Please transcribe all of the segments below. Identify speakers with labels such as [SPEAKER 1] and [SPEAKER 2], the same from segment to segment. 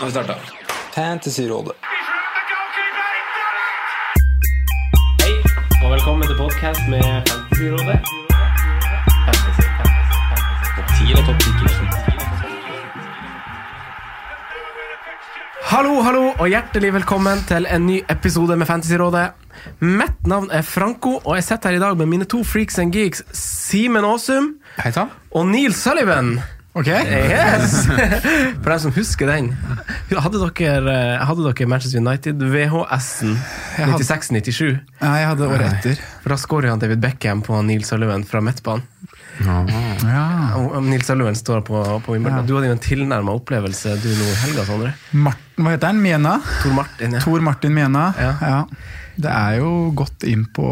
[SPEAKER 1] Nå har vi starta. Fantasyrådet.
[SPEAKER 2] Hei, og velkommen til podcast med Fantasyrådet. Fantasy, fantasy, fantasy. Topp 10 eller topp 10? Hallo, hallo, og hjertelig velkommen til en ny episode med Fantasyrådet. Mitt navn er Franco, og jeg sitter her i dag med mine to freaks and geeks, Simen Aasum og Neil Sullivan.
[SPEAKER 1] Ok.
[SPEAKER 2] Yes! For dem som husker den. Hadde dere, eh, hadde dere Manchester United VHS-en 96-97?
[SPEAKER 1] Nei, jeg hadde året etter.
[SPEAKER 2] For da skårer han David Beckham på Neil Sullivan fra midtbanen.
[SPEAKER 1] Ja.
[SPEAKER 2] Og og Sullivan står på, på Wimbledon. Du hadde jo en tilnærma opplevelse du nå i helga, Sondre.
[SPEAKER 1] Martin, hva heter han? Mjena?
[SPEAKER 2] Tor Martin, ja.
[SPEAKER 1] Tor Martin Mjena.
[SPEAKER 2] Ja.
[SPEAKER 1] Ja. Det er jo godt inn på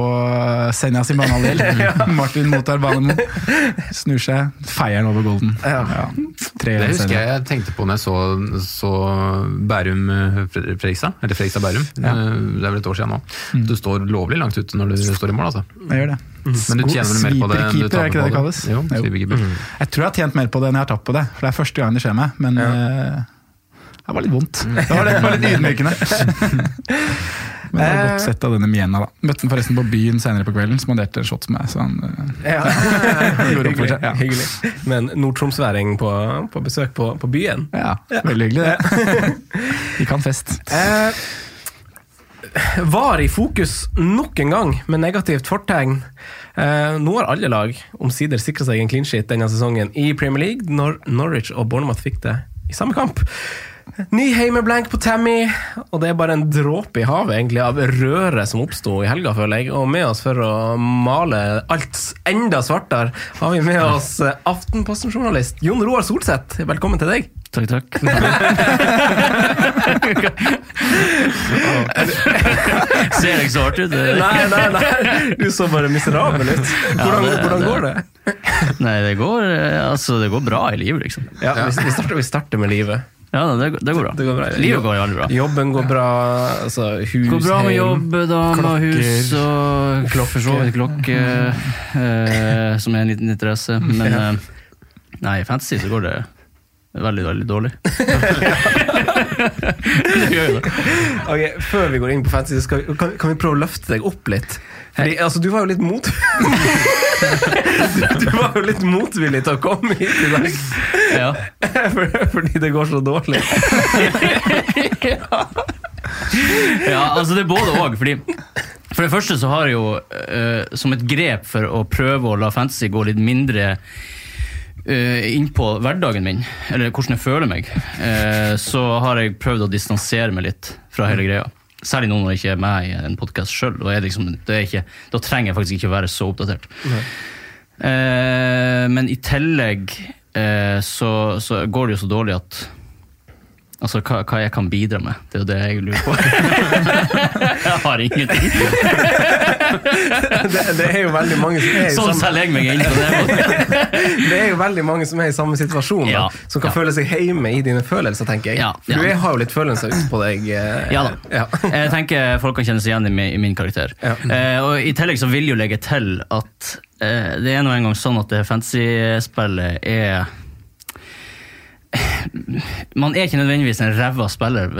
[SPEAKER 1] Senja sin banehalvdel. Martin mottar Banemo. Snur seg, feier den over golden.
[SPEAKER 2] Ja.
[SPEAKER 1] Ja.
[SPEAKER 3] Det husker jeg jeg tenkte på når jeg så, så Bærum eh, Fredrikstad. Eller Fredrikstad Bærum.
[SPEAKER 1] Ja.
[SPEAKER 3] Eh, Det er vel et år siden nå. Du står lovlig langt ute når du står i mål, altså.
[SPEAKER 1] Jeg gjør det.
[SPEAKER 3] Men du tjener vel mer på det enn du
[SPEAKER 1] er det
[SPEAKER 3] taper på
[SPEAKER 1] kalles?
[SPEAKER 3] det? Jo,
[SPEAKER 1] Jo.
[SPEAKER 3] Mm.
[SPEAKER 1] Jeg tror jeg har tjent mer på det enn jeg har tapt på det, for det er første gang det skjer meg. Men eh, det var litt vondt. Det var litt, det var litt ydmykende. Men det var godt sett av denne Mjena, da. Møtte han forresten på byen senere på kvelden, spanderte shots med meg. Så han, eh,
[SPEAKER 2] Ja. Hyggelig,
[SPEAKER 1] ja.
[SPEAKER 2] hyggelig. Men nord-tromsværing på, på besøk på, på byen.
[SPEAKER 1] ja, veldig hyggelig det. Vi kan fest.
[SPEAKER 2] Eh, var i fokus nok en gang, med negativt fortegn. Eh, nå har alle lag omsider sikra seg en clean sheet denne sesongen i Premier League, når Norwich og Bournemouth fikk det i samme kamp. Ny heimeblank på Tammy, og det er bare en dråpe i havet egentlig av røret som oppsto i helga, føler jeg. Og med oss for å male alt enda svartere, har vi med oss Aftenposten-journalist Jon Roar Solseth. Velkommen til deg.
[SPEAKER 4] Takk, takk. Ser ikke så hardt ut?
[SPEAKER 2] Nei, nei, nei. Du så bare miserabel ut. Hvordan,
[SPEAKER 4] det-
[SPEAKER 2] hvordan
[SPEAKER 4] det-
[SPEAKER 2] går det?
[SPEAKER 4] Nei, det går, eh, altså, det går bra i livet, liksom.
[SPEAKER 2] Ja, vi, vi, starter, vi starter med livet.
[SPEAKER 4] Ja, det, det går bra.
[SPEAKER 2] Det går bra.
[SPEAKER 4] Livet går jo aldri bra.
[SPEAKER 2] Jobben går bra, altså hus,
[SPEAKER 4] går bra med jobb, dame, hus og klokke. Klokke, klokke, eh, som er en liten interesse. Men eh, nei, i fantasy så går det veldig, veldig dårlig. det gjør jo.
[SPEAKER 2] Ok, Før vi går inn på fancy, vi, kan, kan vi prøve å løfte deg opp litt? Fordi, altså, du var jo litt mot... du, du var jo litt motvillig til å komme hit i dag.
[SPEAKER 4] Ja.
[SPEAKER 2] Fordi det går så dårlig.
[SPEAKER 4] Ja, altså det er både og. Fordi for det første så har jeg jo, uh, som et grep for å prøve å la fantasy gå litt mindre uh, innpå hverdagen min, eller hvordan jeg føler meg, uh, så har jeg prøvd å distansere meg litt fra hele greia. Særlig nå når jeg ikke er med i en podkast sjøl. Liksom, da trenger jeg faktisk ikke å være så oppdatert. Uh, men i tillegg eh, så, så går det jo så dårlig at Altså, hva, hva jeg kan bidra med. Det er jo det jeg lurer på. jeg har ingenting.
[SPEAKER 2] Det, det er jo veldig mange som er
[SPEAKER 4] Sånn
[SPEAKER 2] samme,
[SPEAKER 4] jeg meg inn på det.
[SPEAKER 2] det er jo veldig mange som er i samme situasjon,
[SPEAKER 4] Ja,
[SPEAKER 2] da, som kan
[SPEAKER 4] ja.
[SPEAKER 2] føle seg hjemme i dine følelser, tenker jeg.
[SPEAKER 4] Ja,
[SPEAKER 2] For du har jo litt følelser utpå deg. eh,
[SPEAKER 4] Ja da. Jeg tenker folk kan kjenne seg igjen i min, i min karakter. Eh, og I tillegg så vil jeg jo legge til at eh, det er nå engang sånn at det fantasy-spillet er Man er ikke nødvendigvis en ræva spiller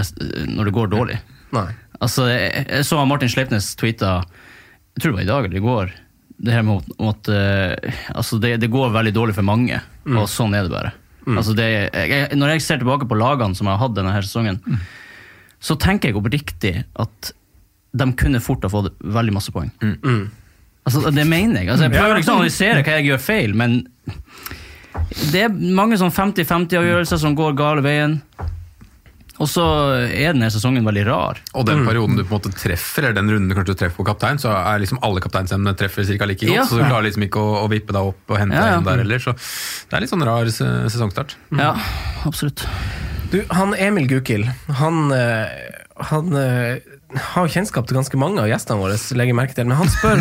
[SPEAKER 4] når det går dårlig.
[SPEAKER 2] Nei.
[SPEAKER 4] Altså, jeg, så Martin Sleipnes tweeta Jeg tror det var i dag eller i går. Det her med at eh, altså det, det går veldig dårlig for mange, og sånn er det bare. Altså det, jeg, når jeg ser tilbake på lagene som jeg har hatt denne her sesongen, så tenker jeg oppriktig at de kunne fort ha fått veldig masse poeng. Altså, det mener jeg. Altså, jeg prøver ikke å analysere hva jeg gjør feil, men det er mange sånn 50-50-avgjørelser som går gale veien. Og så er denne sesongen veldig rar.
[SPEAKER 3] Og den perioden du på en måte treffer, eller den runden du kanskje treffer på kaptein, så er liksom alle kapteinsemnene treffer ca. like godt,
[SPEAKER 4] Ja.
[SPEAKER 3] så du klarer liksom ikke å, å vippe deg opp og hente
[SPEAKER 4] Ja, ja.
[SPEAKER 3] en der heller. Så det er litt sånn rar sesongstart. sesongstart.
[SPEAKER 4] Ja, absolutt.
[SPEAKER 2] Du, han Emil Gukild, han, eh, han eh, har kjennskap til ganske mange av gjestene våre, legger merke til, men han spør,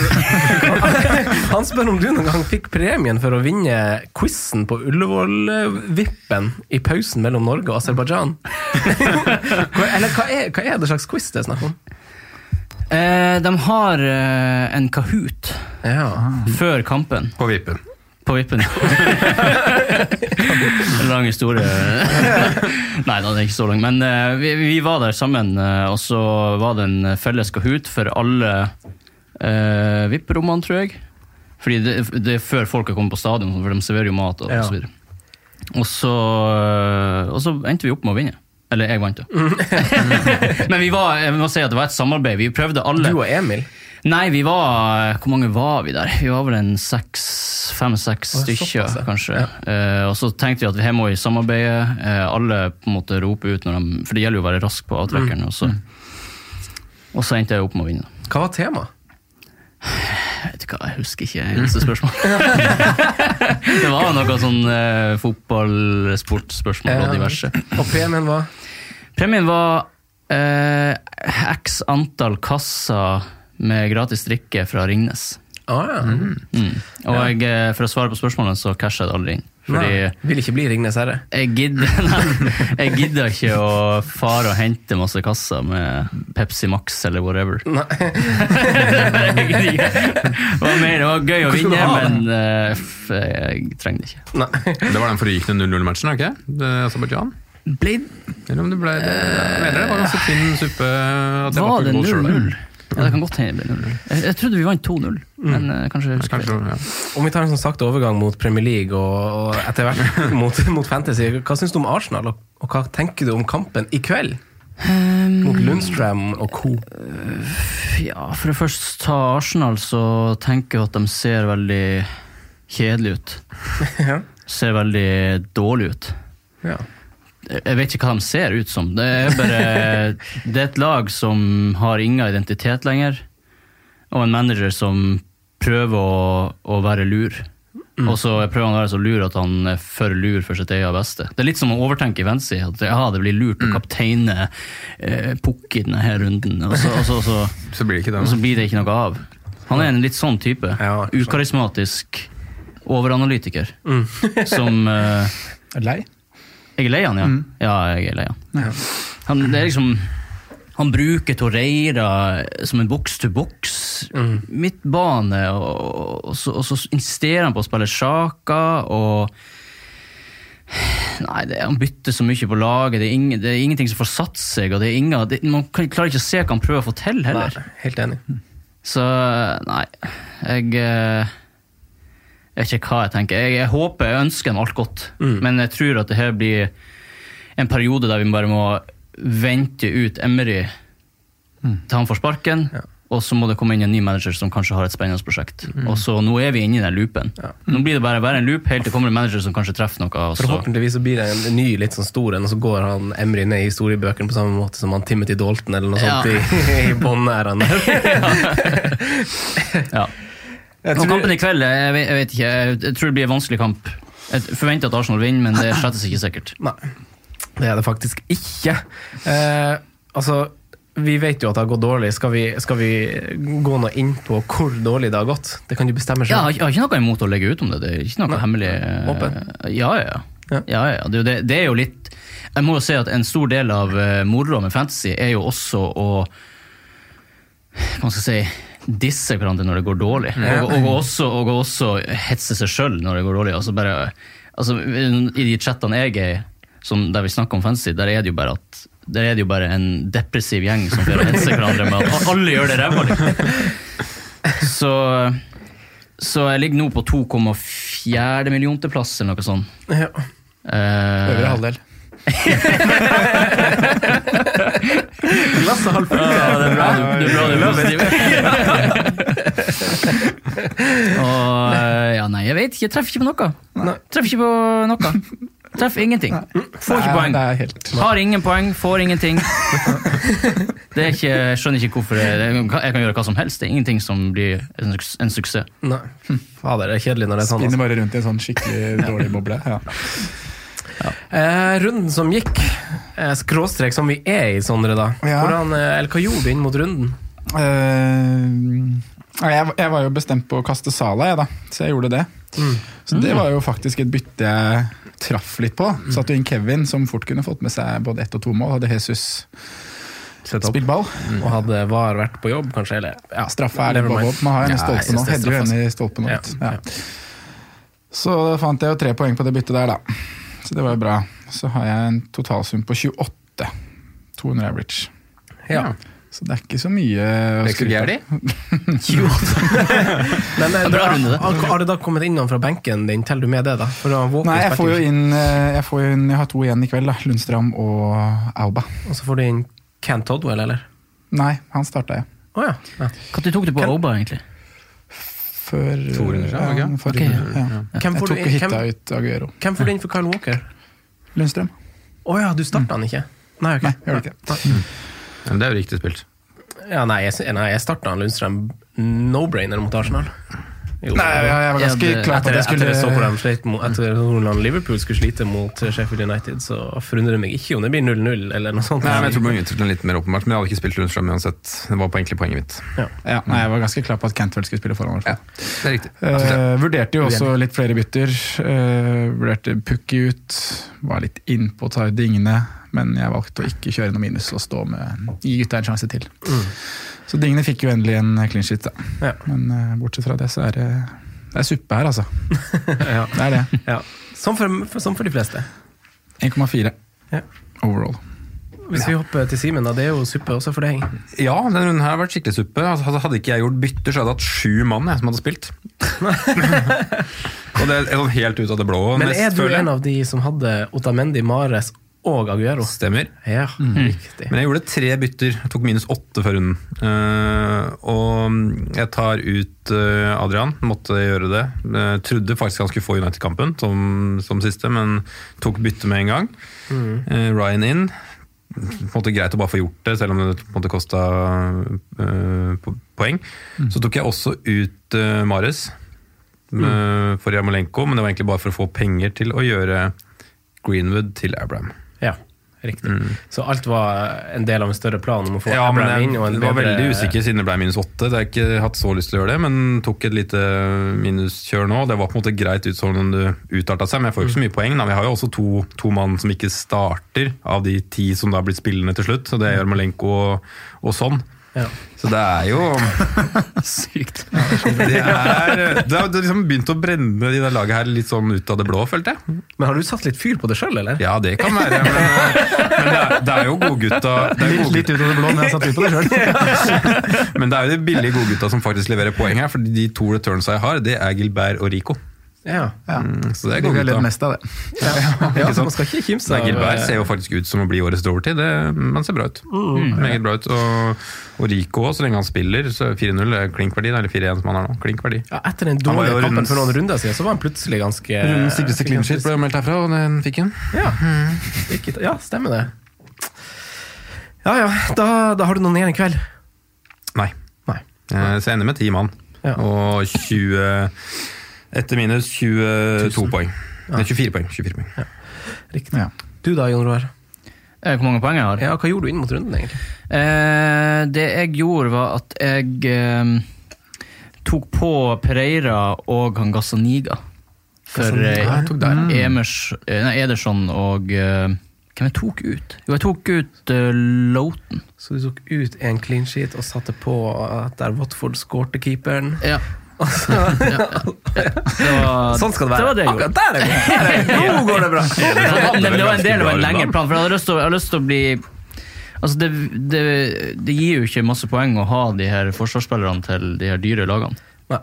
[SPEAKER 2] han spør om du noen gang fikk premien for å vinne quizen på Ullevål-vippen i pausen mellom Norge og Aserbajdsjan. Eller hva er, hva er det slags quiz det er snakk om?
[SPEAKER 4] Eh, de har eh, en Kahoot
[SPEAKER 2] Ja.
[SPEAKER 4] før kampen.
[SPEAKER 3] På vippen.
[SPEAKER 4] På vippen. En lang historie. Nei det er ikke så lang. Men uh, vi, vi var der sammen, uh, og så var det en felles Kahoot for alle uh, VIP-rommene, tror jeg. Fordi det, det er før folk har kommet på stadion, for de serverer jo mat og,
[SPEAKER 2] Ja.
[SPEAKER 4] og så videre. Og så, eh, og så endte vi opp med å vinne. Eller jeg vant, da. Men vi var, jeg må si at det var et samarbeid. Vi prøvde alle.
[SPEAKER 2] Du og Emil?
[SPEAKER 4] Nei, vi var Hvor mange var vi der? Vi var vel en seks, fem-seks stykker,
[SPEAKER 2] kanskje. ja.
[SPEAKER 4] Eh, og så tenkte vi at her må vi samarbeide. Uh, alle på en måte rope ut når de For det gjelder jo å være rask på avtrekkeren.
[SPEAKER 2] Mm.
[SPEAKER 4] Og, så, og så endte jeg opp med å vinne.
[SPEAKER 2] Hva var temaet?
[SPEAKER 4] Jeg vet ikke hva, jeg husker ikke eneste spørsmål. det var noe sånn uh, fotball, sportsspørsmål og diverse.
[SPEAKER 2] Og premien var?
[SPEAKER 4] Premien var uh, x antall kasser med gratis drikke fra Ringnes.
[SPEAKER 2] Ah, ja.
[SPEAKER 4] Mm. Og jeg, eh, for å svare på spørsmålet, så casha jeg det aldri inn. Fordi
[SPEAKER 2] Nei, vil ikke bli Ringnes Herre.
[SPEAKER 4] jeg gidder, nei, jeg gidder ikke å fare og hente masse kasser med Pepsi Max eller whatever.
[SPEAKER 2] Nei.
[SPEAKER 4] Jeg det, var mer, det var gøy å vinne, men eh, f- jeg trenger det ikke.
[SPEAKER 2] Nei.
[SPEAKER 3] Det var den forrykende 0-0-matchen, er ikke? Det- Aserbajdsjan?
[SPEAKER 4] Ble,
[SPEAKER 3] Eller om det ble det, mener det var ganske tynn suppe. at
[SPEAKER 4] var det
[SPEAKER 3] goal
[SPEAKER 4] 0-0? Ja, det kan godt hende det blir 0-0. Jeg, jeg trodde vi vant 2-0, men uh, kanskje jeg
[SPEAKER 3] Ja, Kanskje, ja.
[SPEAKER 2] Om vi tar en sånn sakte overgang mot Premier League og, og etter hvert mot, mot Fantasy, hva syns du om Arsenal, og, og hva tenker du om kampen i kveld? Mot Lundstrøm og co.
[SPEAKER 4] Ja, for å først ta Arsenal, så tenker jeg at de ser veldig kjedelige ut.
[SPEAKER 2] Ja.
[SPEAKER 4] Ser veldig dårlig ut.
[SPEAKER 2] Ja.
[SPEAKER 4] Jeg vet ikke hva de ser ut som. Det er bare Det er et lag som har ingen identitet lenger, og en manager som prøver å, å være lur. Og så prøver han å være så lur at han er for lur for sitt eget beste. Det er litt som å overtenke i Vensi. At ja, det blir lurt å kapteine eh, Pukk i denne her runden, og så, og så, og så
[SPEAKER 3] Så blir
[SPEAKER 4] og så blir det ikke noe av. Han er en litt sånn type.
[SPEAKER 2] Ja,
[SPEAKER 4] Ukarismatisk overanalytiker. Som eh,
[SPEAKER 1] Lei?
[SPEAKER 4] Jeg er lei han, ja. Ja, jeg er lei han. han det er liksom han bruker Torreira som en boks to boks. Midtbane, og, og, så, og så insisterer han på å spille Sjaka, og Nei, det, han bytter så mye på laget. Det er, ingen, det er ingenting som får satt seg. og det er ingen, det, Man kan, klarer ikke å se hva han prøver å få til, heller.
[SPEAKER 2] Nei, helt enig.
[SPEAKER 4] Så nei, jeg eh, Jeg vet ikke hva jeg tenker. Jeg, jeg håper, jeg ønsker dem alt godt, men jeg tror at det her blir en periode der vi bare må vente ut Emery til han får sparken. Og så må det komme inn en ny manager som kanskje har et spennende prosjekt. Og så Nå er vi inne i den loopen. Nå blir det bare, bare en loop helt til det kommer en manager som kanskje treffer noe. Og så,
[SPEAKER 2] Forhåpentligvis så blir det en ny, litt sånn stor en, og så går han Emry ned i historiebøkene på samme måte som han Timothy Dalton eller noe
[SPEAKER 4] Ja.
[SPEAKER 2] sånt i, i båndæraen der.
[SPEAKER 4] ja. Og kampen i kveld, jeg vet, jeg vet ikke. Jeg, tror det blir en vanskelig kamp. Jeg forventer at Arsenal vinner, men det er slett ikke sikkert.
[SPEAKER 2] Nei, det er det faktisk ikke. Eh, altså, vi vet jo at det har gått dårlig. Skal vi, skal vi gå noe inn på hvor dårlig det har gått? Det kan du bestemme
[SPEAKER 4] Ja, jeg har ikke noe imot å legge ut om det. Det er ikke noe
[SPEAKER 2] Nei.
[SPEAKER 4] hemmelig.
[SPEAKER 2] Åpen.
[SPEAKER 4] Ja, ja, ja.
[SPEAKER 2] Ja.
[SPEAKER 4] ja, ja. Det, det, det er jo litt Jeg må jo si at en stor del av uh, moroa med fantasy er jo også å Hva skal jeg si Disse hverandre når det går dårlig. Og, og, også, og også hetse seg sjøl når det går dårlig. Altså bare, altså, I de chattene jeg er i, der vi snakker om fancy, der er det jo bare at der er det jo bare en depressiv gjeng som å hetse hverandre med at alle gjør det ræva. Liksom. Så, så jeg ligger nå på 2,4 millionteplass eller noe sånt.
[SPEAKER 2] Ja.
[SPEAKER 4] Eh,
[SPEAKER 1] Øvre halvdel.
[SPEAKER 2] Lasse fullt.
[SPEAKER 4] ja, det er bra du, det er bra du. Og eh, ja, nei, jeg vet ikke. Jeg treffer ikke på noe.
[SPEAKER 2] Nei.
[SPEAKER 4] Treffer ikke på noe. Treffer ingenting. Får ikke poeng.
[SPEAKER 1] Helt
[SPEAKER 4] Har ingen poeng, får ingenting. Det er ikke, jeg skjønner ikke hvorfor jeg, jeg kan gjøre hva som helst. Det er ingenting som blir en, suks- en suksess.
[SPEAKER 2] Nei. Fader, det er kjedelig når det er sånn.
[SPEAKER 1] Spinner
[SPEAKER 2] Altså.
[SPEAKER 1] bare rundt i en sånn skikkelig dårlig boble. Ja.
[SPEAKER 2] Eh, runden som gikk, eh, skråstrek som vi er i, Sondre, da.
[SPEAKER 1] Ja.
[SPEAKER 2] Hvordan, eh, eller hva gjorde du inn mot runden?
[SPEAKER 1] Eh, jeg, jeg var jo bestemt på å kaste Sala, jeg, da. Så jeg gjorde det. Så det var jo faktisk et bytte jeg traff litt på. Mm. jo inn Kevin, som fort kunne fått med seg både ett og to mål. Hadde Jesus spilt ball.
[SPEAKER 2] Og hadde VAR vært på jobb, kanskje? Eller, ja,
[SPEAKER 1] Straffa er det
[SPEAKER 2] never mind.
[SPEAKER 1] Man har en stolpe nå.
[SPEAKER 2] er
[SPEAKER 1] jo henne i stolpen.
[SPEAKER 2] Ja, ja.
[SPEAKER 1] Ja. Så fant jeg jo tre poeng på det byttet der, da. Så det var jo bra. Så har jeg en totalsum på 28. 200 average.
[SPEAKER 2] Ja.
[SPEAKER 1] Så det er ikke så mye å
[SPEAKER 3] er
[SPEAKER 1] skryte av.
[SPEAKER 3] gærent.
[SPEAKER 2] Men eh,
[SPEAKER 4] bra
[SPEAKER 2] da, har har det da kommet inn noen fra benken din? Teller du med det, da?
[SPEAKER 1] Nei, jeg får jo inn eh, Jeg, får jo inn, jeg har to igjen i kveld, da. Lundstrand og Auba.
[SPEAKER 2] Og så får du inn Kent Todwell, eller?
[SPEAKER 1] Nei, han starta jeg.
[SPEAKER 2] Oh, ja. ja.
[SPEAKER 4] Når tok du på Auba, egentlig?
[SPEAKER 1] Før
[SPEAKER 3] To ja, ikke?
[SPEAKER 1] forrige okay, ja.
[SPEAKER 2] ja.
[SPEAKER 1] Jeg tok og hitta ut Aguero.
[SPEAKER 2] Hvem får du inn for Kyle Walker?
[SPEAKER 1] Lundstrøm?
[SPEAKER 2] Å ja, du starta han ikke? Nei, okay.
[SPEAKER 1] Nei, gjør det ikke.
[SPEAKER 3] Men det er jo riktig spilt.
[SPEAKER 2] Ja, nei, jeg, nei, jeg starta Lundstrøm no-brainer mot Arsenal. Jo.
[SPEAKER 1] Nei, jeg, var ganske
[SPEAKER 4] Ja,
[SPEAKER 1] klar på
[SPEAKER 2] Etter,
[SPEAKER 1] at jeg skulle
[SPEAKER 2] etter hvordan Liverpool skulle slite mot Sheffield United, så forundrer det meg ikke om det blir 0-0 eller noe sånt.
[SPEAKER 3] Nei, men jeg tror det var litt mer åpenbart, men jeg hadde ikke spilt Lundstrøm uansett. Det var på egentlig poenget mitt.
[SPEAKER 1] ja, nei, jeg var ganske klar på at Cantwell skulle spille foran.
[SPEAKER 3] Ja, det er riktig.
[SPEAKER 1] Eh, vurderte jo også litt flere bytter. Eh, vurderte Pukki ut. Var litt innpå å ta ut dingene, men jeg valgte å ikke kjøre noe minus og stå med gi gutta en sjanse til. Så dingene fikk jo endelig en clean sheet, da.
[SPEAKER 2] Ja.
[SPEAKER 1] Men uh, bortsett fra det, så er det, det er suppe her, altså.
[SPEAKER 2] ja.
[SPEAKER 1] Det er det.
[SPEAKER 2] Ja. Som, for, for, som for de fleste.
[SPEAKER 1] 1,4
[SPEAKER 2] Ja.
[SPEAKER 1] overall.
[SPEAKER 2] Hvis vi hopper til Simen, da. Det er jo suppe også for deg.
[SPEAKER 3] Ja, denne runden her har vært skikkelig suppe. Altså, hadde- hadde ikke jeg gjort bytter, så hadde jeg hatt sju mann jeg, som hadde spilt. og det er helt ut av det blå.
[SPEAKER 2] Men er du en av de som hadde Otamendi, Mares og Aguero?
[SPEAKER 3] Stemmer.
[SPEAKER 2] Ja, riktig.
[SPEAKER 3] Men jeg gjorde tre bytter. Jeg tok minus åtte før runden. Uh, og jeg tar ut uh, Adrian, måtte gjøre det. Uh, trodde faktisk han skulle få United-kampen som, som siste, men tok bytte med en gang. Eh, Ryan inn. På en måte greit å bare få gjort det, selv om det på en måte kosta poeng. Så tok jeg også ut Mares eh, for Jamolenko, men det var egentlig bare for å få penger til å gjøre Greenwood til Abraham.
[SPEAKER 2] Ja, Mm. Så alt var en del av en større plan om å få
[SPEAKER 3] Ja,
[SPEAKER 2] Abraham
[SPEAKER 3] jeg
[SPEAKER 2] inn? En
[SPEAKER 3] var
[SPEAKER 2] bedre-
[SPEAKER 3] veldig usikker siden det ble minus åtte. Det har jeg ikke hatt så lyst til å gjøre det, men tok et lite minuskjør nå. Det var på en måte greit ut sånn det utarta seg, men jeg får jo ikke så mye poeng. Da. Vi har jo også to, to mann som ikke starter, av de ti som da har blitt spillende til slutt. Så det gjør Malenko og, og sånn.
[SPEAKER 2] Ja.
[SPEAKER 3] Så det er jo
[SPEAKER 4] Sykt.
[SPEAKER 3] Det, er, det har liksom begynt å brenne i det laget her litt sånn ut av det blå, følte jeg.
[SPEAKER 2] Men har du satt litt fyr på det sjøl, eller?
[SPEAKER 3] Ja, det kan være, men, men det, er, det er jo godgutta
[SPEAKER 1] Litt, litt ut av det blå, men jeg har satt fyr på det sjøl.
[SPEAKER 3] Men det er jo de billige godgutta som faktisk leverer poeng her. For de to returnsa jeg har, det er Gilbert og Rico.
[SPEAKER 2] Ja.
[SPEAKER 1] Ja.
[SPEAKER 3] Mm, Så det er
[SPEAKER 1] Det har
[SPEAKER 3] godgutta.
[SPEAKER 1] ledd mest av det.
[SPEAKER 2] ja man skal ikke kimse av
[SPEAKER 3] Gilbert
[SPEAKER 2] eh,
[SPEAKER 3] ser jo faktisk ut som å bli årets Doverty. Det, han ser bra ut. Meget bra ut. Og, og Rico òg, så lenge han spiller. Så 4-0 er klinkverdi, eller 4-1 som han har nå. Klinkverdi.
[SPEAKER 2] ja, Etter den dårlige kampen
[SPEAKER 3] rundens-
[SPEAKER 2] for noen runder siden, så var han plutselig ganske
[SPEAKER 3] Rundens sikreste clean sheet ble meldt herfra, og den fikk han.
[SPEAKER 2] Ja, mm. ja stemmer det. Ja ja, da, da har du noen igjen i kveld.
[SPEAKER 3] Nei.
[SPEAKER 2] Nei.
[SPEAKER 3] Eh, Så jeg ender med 10 mann.
[SPEAKER 2] Ja.
[SPEAKER 3] Og 20 Etter minus 22 poeng. Nei, 24 poeng. 24 poeng.
[SPEAKER 2] Riktig.
[SPEAKER 1] Ja.
[SPEAKER 2] Du da, Jon Roar?
[SPEAKER 4] Eh, Hvor mange poeng jeg har?
[SPEAKER 2] Ja, hva gjorde du inn mot runden, egentlig?
[SPEAKER 4] Eh, det jeg gjorde, var at jeg eh, tok på Pereira og han Gazzaniga. For eh,
[SPEAKER 2] jeg tok der.
[SPEAKER 4] Emers, eh, nei, Ederson og eh, Hvem jeg tok ut? Jo, jeg tok ut uh, Loughton.
[SPEAKER 2] Så du tok ut en clean sheet og satte på at der Watford skårte keeperen?
[SPEAKER 4] Ja.
[SPEAKER 2] Og så- Sånn skal det være.
[SPEAKER 4] Det var det jeg.
[SPEAKER 2] Akkurat der er det! Nå går det bra!
[SPEAKER 4] det, var en del av en lengre plan, for jeg hadde lyst til, å- lyst til å bli Altså det, det, det gir jo ikke masse poeng å ha de her forsvarsspillerne til de her dyre lagene.
[SPEAKER 2] Nei.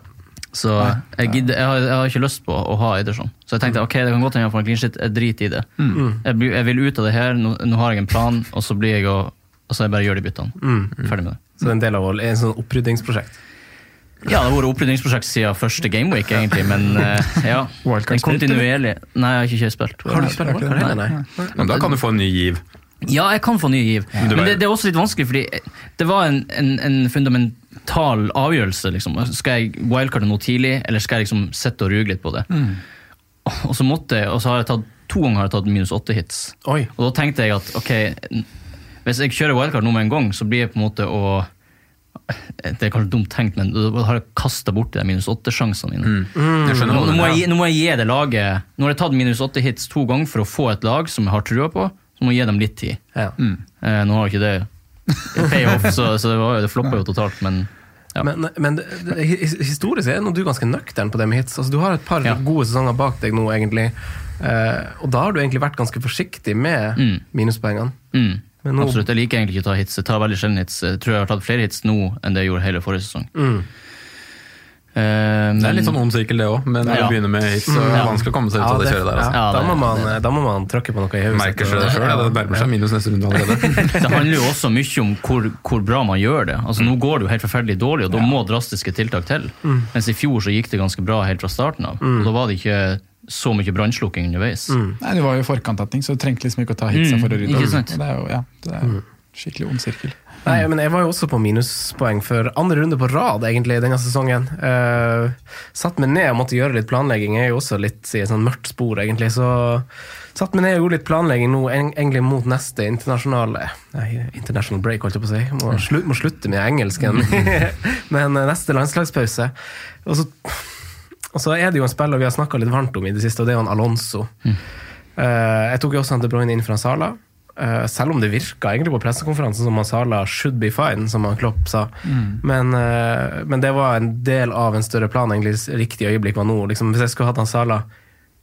[SPEAKER 4] Så jeg, gidder, jeg, har, jeg har ikke lyst på å ha Ederson. Så jeg tenkte ok, det kan godt hende jeg får en clean shit, jeg driter i det. Jeg, blir- jeg vil ut av det her, nå, nå har jeg en plan, og så blir jeg og så jeg bare gjør de byttene. Ferdig med det.
[SPEAKER 2] Så det er en del av en sånn oppryddingsprosjekt.
[SPEAKER 4] Ja, det har vært opprydningsprosjekt siden første gameweek, egentlig, men eh, ja. en kontinuerlig Nei, jeg har ikke spilt.
[SPEAKER 2] Har du spilt wildcard heller, nei?
[SPEAKER 3] Men da kan du få en ny giv.
[SPEAKER 4] Ja, jeg kan få ny giv.
[SPEAKER 3] Men
[SPEAKER 4] Men det, det er også litt vanskelig, fordi det var en, en, en fundamental avgjørelse. Liksom. Skal jeg wildcarde noe tidlig, eller skal jeg liksom sitte og ruge litt på det? Og så måtte jeg, og så har jeg tatt to ganger har jeg tatt minus åtte hits.
[SPEAKER 2] Oi.
[SPEAKER 4] Og da tenkte jeg at ok, hvis jeg kjører wildcard nå med en gang, så blir jeg på en måte å Det er kanskje dumt tenkt, men da har jeg kasta bort de minus åtte-sjansene mine.
[SPEAKER 3] Jeg skjønner
[SPEAKER 4] Nå, nå, må jeg, nå må jeg gi det laget Nå har jeg tatt minus åtte hits to ganger for å få et lag som jeg har trua på. Så må jeg gi dem litt tid.
[SPEAKER 2] Ja.
[SPEAKER 4] Eh, nå har jeg ikke det payoff, så, så det, var, det floppa jo totalt, men Ja.
[SPEAKER 2] Men, men det, det, historisk er nå du ganske nøktern på det med hits. Altså, du har et par
[SPEAKER 4] Ja.
[SPEAKER 2] gode sesonger bak deg nå, egentlig. Eh, og da har du egentlig vært ganske forsiktig med
[SPEAKER 4] Mm.
[SPEAKER 2] minuspoengene.
[SPEAKER 4] Mm.
[SPEAKER 2] Men nå-
[SPEAKER 4] Absolutt. Jeg liker egentlig ikke å ta hits. Jeg tar veldig sjelden hits. Jeg tror jeg har tatt flere hits nå enn det jeg gjorde hele forrige sesong.
[SPEAKER 2] Mm.
[SPEAKER 4] Men,
[SPEAKER 3] Det er litt sånn ond sirkel, det òg. Men når
[SPEAKER 4] Ja.
[SPEAKER 3] du begynner med hits, så er det
[SPEAKER 4] Ja.
[SPEAKER 3] vanskelig å komme seg ut av det kjøret der. Altså.
[SPEAKER 4] Ja,
[SPEAKER 2] da, må man,
[SPEAKER 4] det-
[SPEAKER 2] da må man tråkke på noe i hodet.
[SPEAKER 3] Merker seg det sjøl. Ja, det nærmer seg minus neste runde allerede.
[SPEAKER 4] Det handler jo også mye om hvor, hvor bra man gjør det. Altså Nå går det jo helt forferdelig dårlig, og da må drastiske tiltak til. Mens i fjor så gikk det ganske bra helt fra starten av. Og da var det ikke så mye brannslukking underveis.
[SPEAKER 1] Nei, Det var jo forkant av ting, så du trengte liksom ikke å ta hitsa
[SPEAKER 4] Mm,
[SPEAKER 1] for å rydde
[SPEAKER 4] ikke sant.
[SPEAKER 1] Det er jo ja, det er jo skikkelig ond sirkel.
[SPEAKER 2] Nei, men jeg var jo også på minuspoeng for andre runde på rad egentlig denne sesongen. Uh, satt meg ned og måtte gjøre litt planlegging. Jeg er jo også litt i et sånn mørkt spor, egentlig. Så satt meg ned og gjorde litt planlegging nå, egentlig mot neste internasjonale Nei, international break, holdt jeg på å si. Må, slu, må slutte med engelsken. men neste landslagspause. Og så, og så er det jo en spiller vi har snakka litt varmt om i det siste, og det er jo en Alonso. Eh, jeg tok jo også han De Bruyne inn fra Sala. uh, selv om det virka egentlig på pressekonferansen som Sala should be fine, som han Klopp sa. Men, uh, men det var en del av en større plan. egentlig Riktig øyeblikk var nå. Liksom, hvis jeg skulle hatt han Sala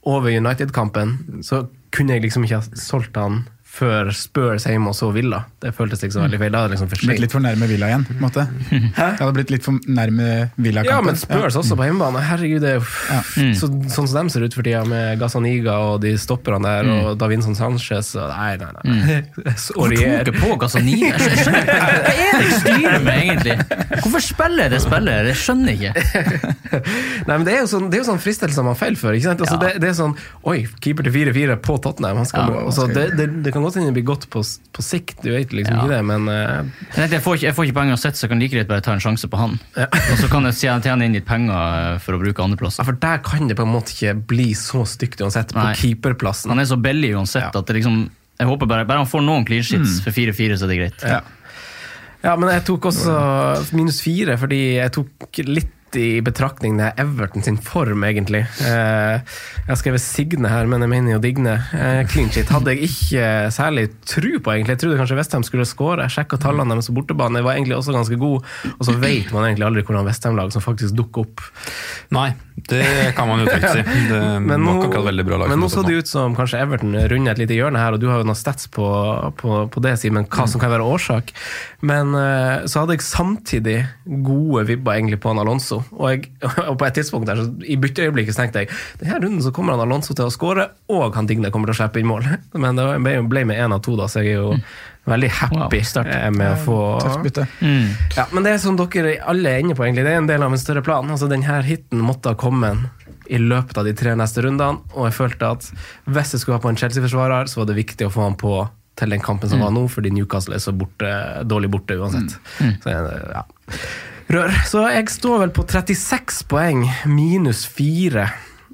[SPEAKER 2] over United-kampen, så kunne jeg liksom ikke ha solgt han før Spurs hjemme og så Villa. Det føltes liksom veldig feil. Da det liksom for
[SPEAKER 1] Blitt litt for nærme Villa igjen, på en måte. Det hadde blitt litt for nærme Villa-kampen.
[SPEAKER 2] Ja, men Spurs også på hjemmebane. Herregud, det er jo
[SPEAKER 1] Ja.
[SPEAKER 2] så, sånn som de ser ut for tida, med Gazzaniga og de stopperne der, og Davinson Sanchez og Nei, nei, nei. Så
[SPEAKER 4] Hvorfor tok du på? Jeg ikke. Hva er det jeg styrer med, egentlig? Hvorfor spiller jeg det spillet? Jeg skjønner ikke.
[SPEAKER 2] Nei, men Det er jo sånn, det er jo sånn fristelser man faller for. Ikke sant? Altså,
[SPEAKER 4] Ja.
[SPEAKER 2] det, det er sånn Oi, keeper til 4-4 på Tottenham. Han skal,
[SPEAKER 4] Ja,
[SPEAKER 2] altså,
[SPEAKER 1] skal-
[SPEAKER 2] det, det, det kan godt hende det blir godt på, på sikt, du vet liksom
[SPEAKER 4] Ja.
[SPEAKER 2] ikke det, men uh...
[SPEAKER 4] Jeg, får ikke, jeg får ikke penger uansett, så jeg kan like greit bare ta en sjanse på han. Og så kan jeg tjene, inn litt penger eh, for å bruke
[SPEAKER 2] ja,
[SPEAKER 4] andreplass.
[SPEAKER 2] For der kan det på en måte ikke bli så stygt uansett, på
[SPEAKER 4] Nei.
[SPEAKER 2] keeperplassen.
[SPEAKER 4] Han er så billig uansett at det liksom Jeg håper bare, bare han får noen clean sheets for 4-4, så er det greit.
[SPEAKER 2] Ja. ja, men jeg tok også minus fire, fordi jeg tok litt i betraktning det er Everton sin form, egentlig. Eh, jeg har skrevet Signe her, men jeg mener jo Digne. Eh, clean sheet hadde jeg ikke særlig tru på, egentlig. Jeg trodde kanskje Westham skulle skåre. Jeg sjekka tallene deres på bortebane, var egentlig også ganske god. Og så vet man egentlig aldri hvordan Westham-lag som faktisk dukker opp.
[SPEAKER 3] Nei, det kan man jo trygt si. Det
[SPEAKER 2] Men
[SPEAKER 3] var
[SPEAKER 2] nå,
[SPEAKER 3] ikke akkurat veldig bra lag.
[SPEAKER 2] men nå så det ut som kanskje Everton runder et lite hjørne her, og du har jo noen stats på, på, på det, Simen, hva som kan være årsak. Men eh, så hadde jeg samtidig gode vibber egentlig på han Alonso. Og, jeg, og på et tidspunkt der, så, i bytteøyeblikket så tenkte jeg denne runden så kommer han Alonso til å skåre, og han Digne kommer til å slippe inn mål. Men det ble, med én av to, da, så jeg er jo veldig happy
[SPEAKER 4] Wow,
[SPEAKER 2] eh, med å få
[SPEAKER 1] Tøft bytte.
[SPEAKER 4] Mm.
[SPEAKER 2] ja, men det er som dere alle er inne på, egentlig. Det er en del av en større plan. Altså, Denne hiten måtte ha kommet i løpet av de tre neste rundene, og jeg følte at hvis jeg skulle ha på en Chelsea-forsvarer, så var det viktig å få han på til den kampen som var nå, fordi Newcastle er så borte, dårlig borte uansett. Så, ja. Rør. Så jeg står vel på 36 poeng, minus 4.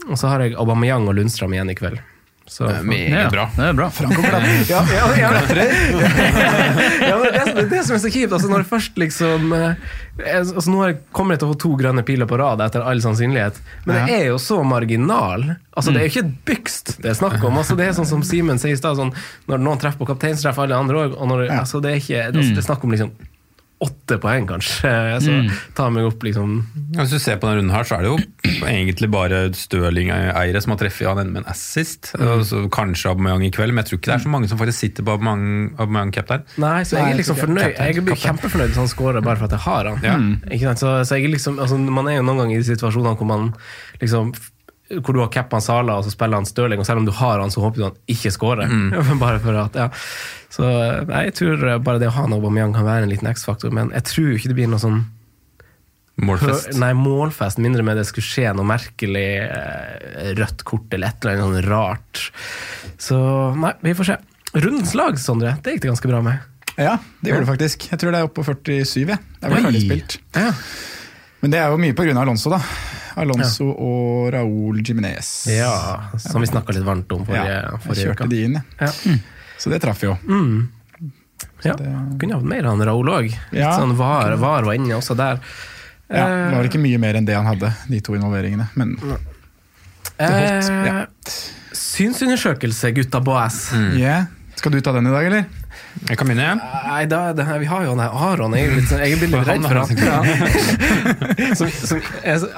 [SPEAKER 2] Og så har jeg Aubameyang og Lundstrøm igjen i kveld. Så,
[SPEAKER 3] Det er meget bra.
[SPEAKER 4] Det er bra.
[SPEAKER 2] ja, ja, ja. ja, men det, det er det som er så kjipt. Altså, når det først liksom eh, altså, Nå kommer jeg til å få to grønne piler på rad etter all sannsynlighet, men det er jo så marginal. Altså, Det er jo ikke et bygst det er snakk om. Altså, det er sånn som Simen sier i stad, sånn, når noen treffer på kaptein, så treffer alle andre òg. Altså, det, er ikke- det, det er snakk om liksom åtte poeng, kanskje. Så ta meg opp liksom
[SPEAKER 3] Hvis du ser på denne runden her, så er det jo egentlig bare Stirling-eiere som har treffet han ender med en assist. Og så kanskje Aubameyang i kveld, men jeg tror ikke det er så mange som faktisk sitter på Aubameyang- Aubameyang-captain.
[SPEAKER 2] Nei, så jeg er liksom fornøyd. Jeg blir kjempefornøyd hvis han scorer bare for at jeg har han.
[SPEAKER 3] Ja.
[SPEAKER 2] Ikke sant? Så, så jeg er liksom, altså, man er jo noen ganger i situasjoner hvor man liksom hvor du har cappa Sala og så spiller han Stirling, og selv om du har han, så håper du han ikke scorer. bare for at, ja. Så nei, jeg tror bare det å ha en Aubameyang kan være en liten X-faktor, men jeg tror ikke det blir noe sånn
[SPEAKER 3] Målfest.
[SPEAKER 2] Nei, målfest, mindre med det skulle skje noe merkelig eh, rødt kort eller et eller annet sånn rart. Så nei, vi får se. Rundens lag, Sondre, det gikk det ganske bra med.
[SPEAKER 1] Ja, det gjorde det faktisk. Jeg tror det er oppe på 47. jeg. Det er vel
[SPEAKER 2] Oi.
[SPEAKER 1] ferdig spilt.
[SPEAKER 2] Ja.
[SPEAKER 1] Men det er jo mye pga. Alonso, da. Alonso og Raúl Jiminez.
[SPEAKER 2] Ja, som vi snakka litt varmt om forrige, forrige
[SPEAKER 1] kjørte
[SPEAKER 2] uke.
[SPEAKER 1] de inn.
[SPEAKER 2] Ja.
[SPEAKER 1] Så det traff jo.
[SPEAKER 2] Ja.
[SPEAKER 1] det-
[SPEAKER 2] Kunne hatt mer av han Raoul òg.
[SPEAKER 1] Ja.
[SPEAKER 2] sånn var, var var inne også der.
[SPEAKER 1] Ja, det var ikke mye mer enn det han hadde, de to involveringene. Men
[SPEAKER 2] Eh,
[SPEAKER 1] ja.
[SPEAKER 2] Synsundersøkelse, gutta boys.
[SPEAKER 1] yeah. Skal du ta den i dag, eller?
[SPEAKER 3] Jeg kan begynne.
[SPEAKER 2] Nei, da, det her, vi har jo han her Aron. Jeg er, litt, sånn- jeg er litt redd for han. Ja. Som, som,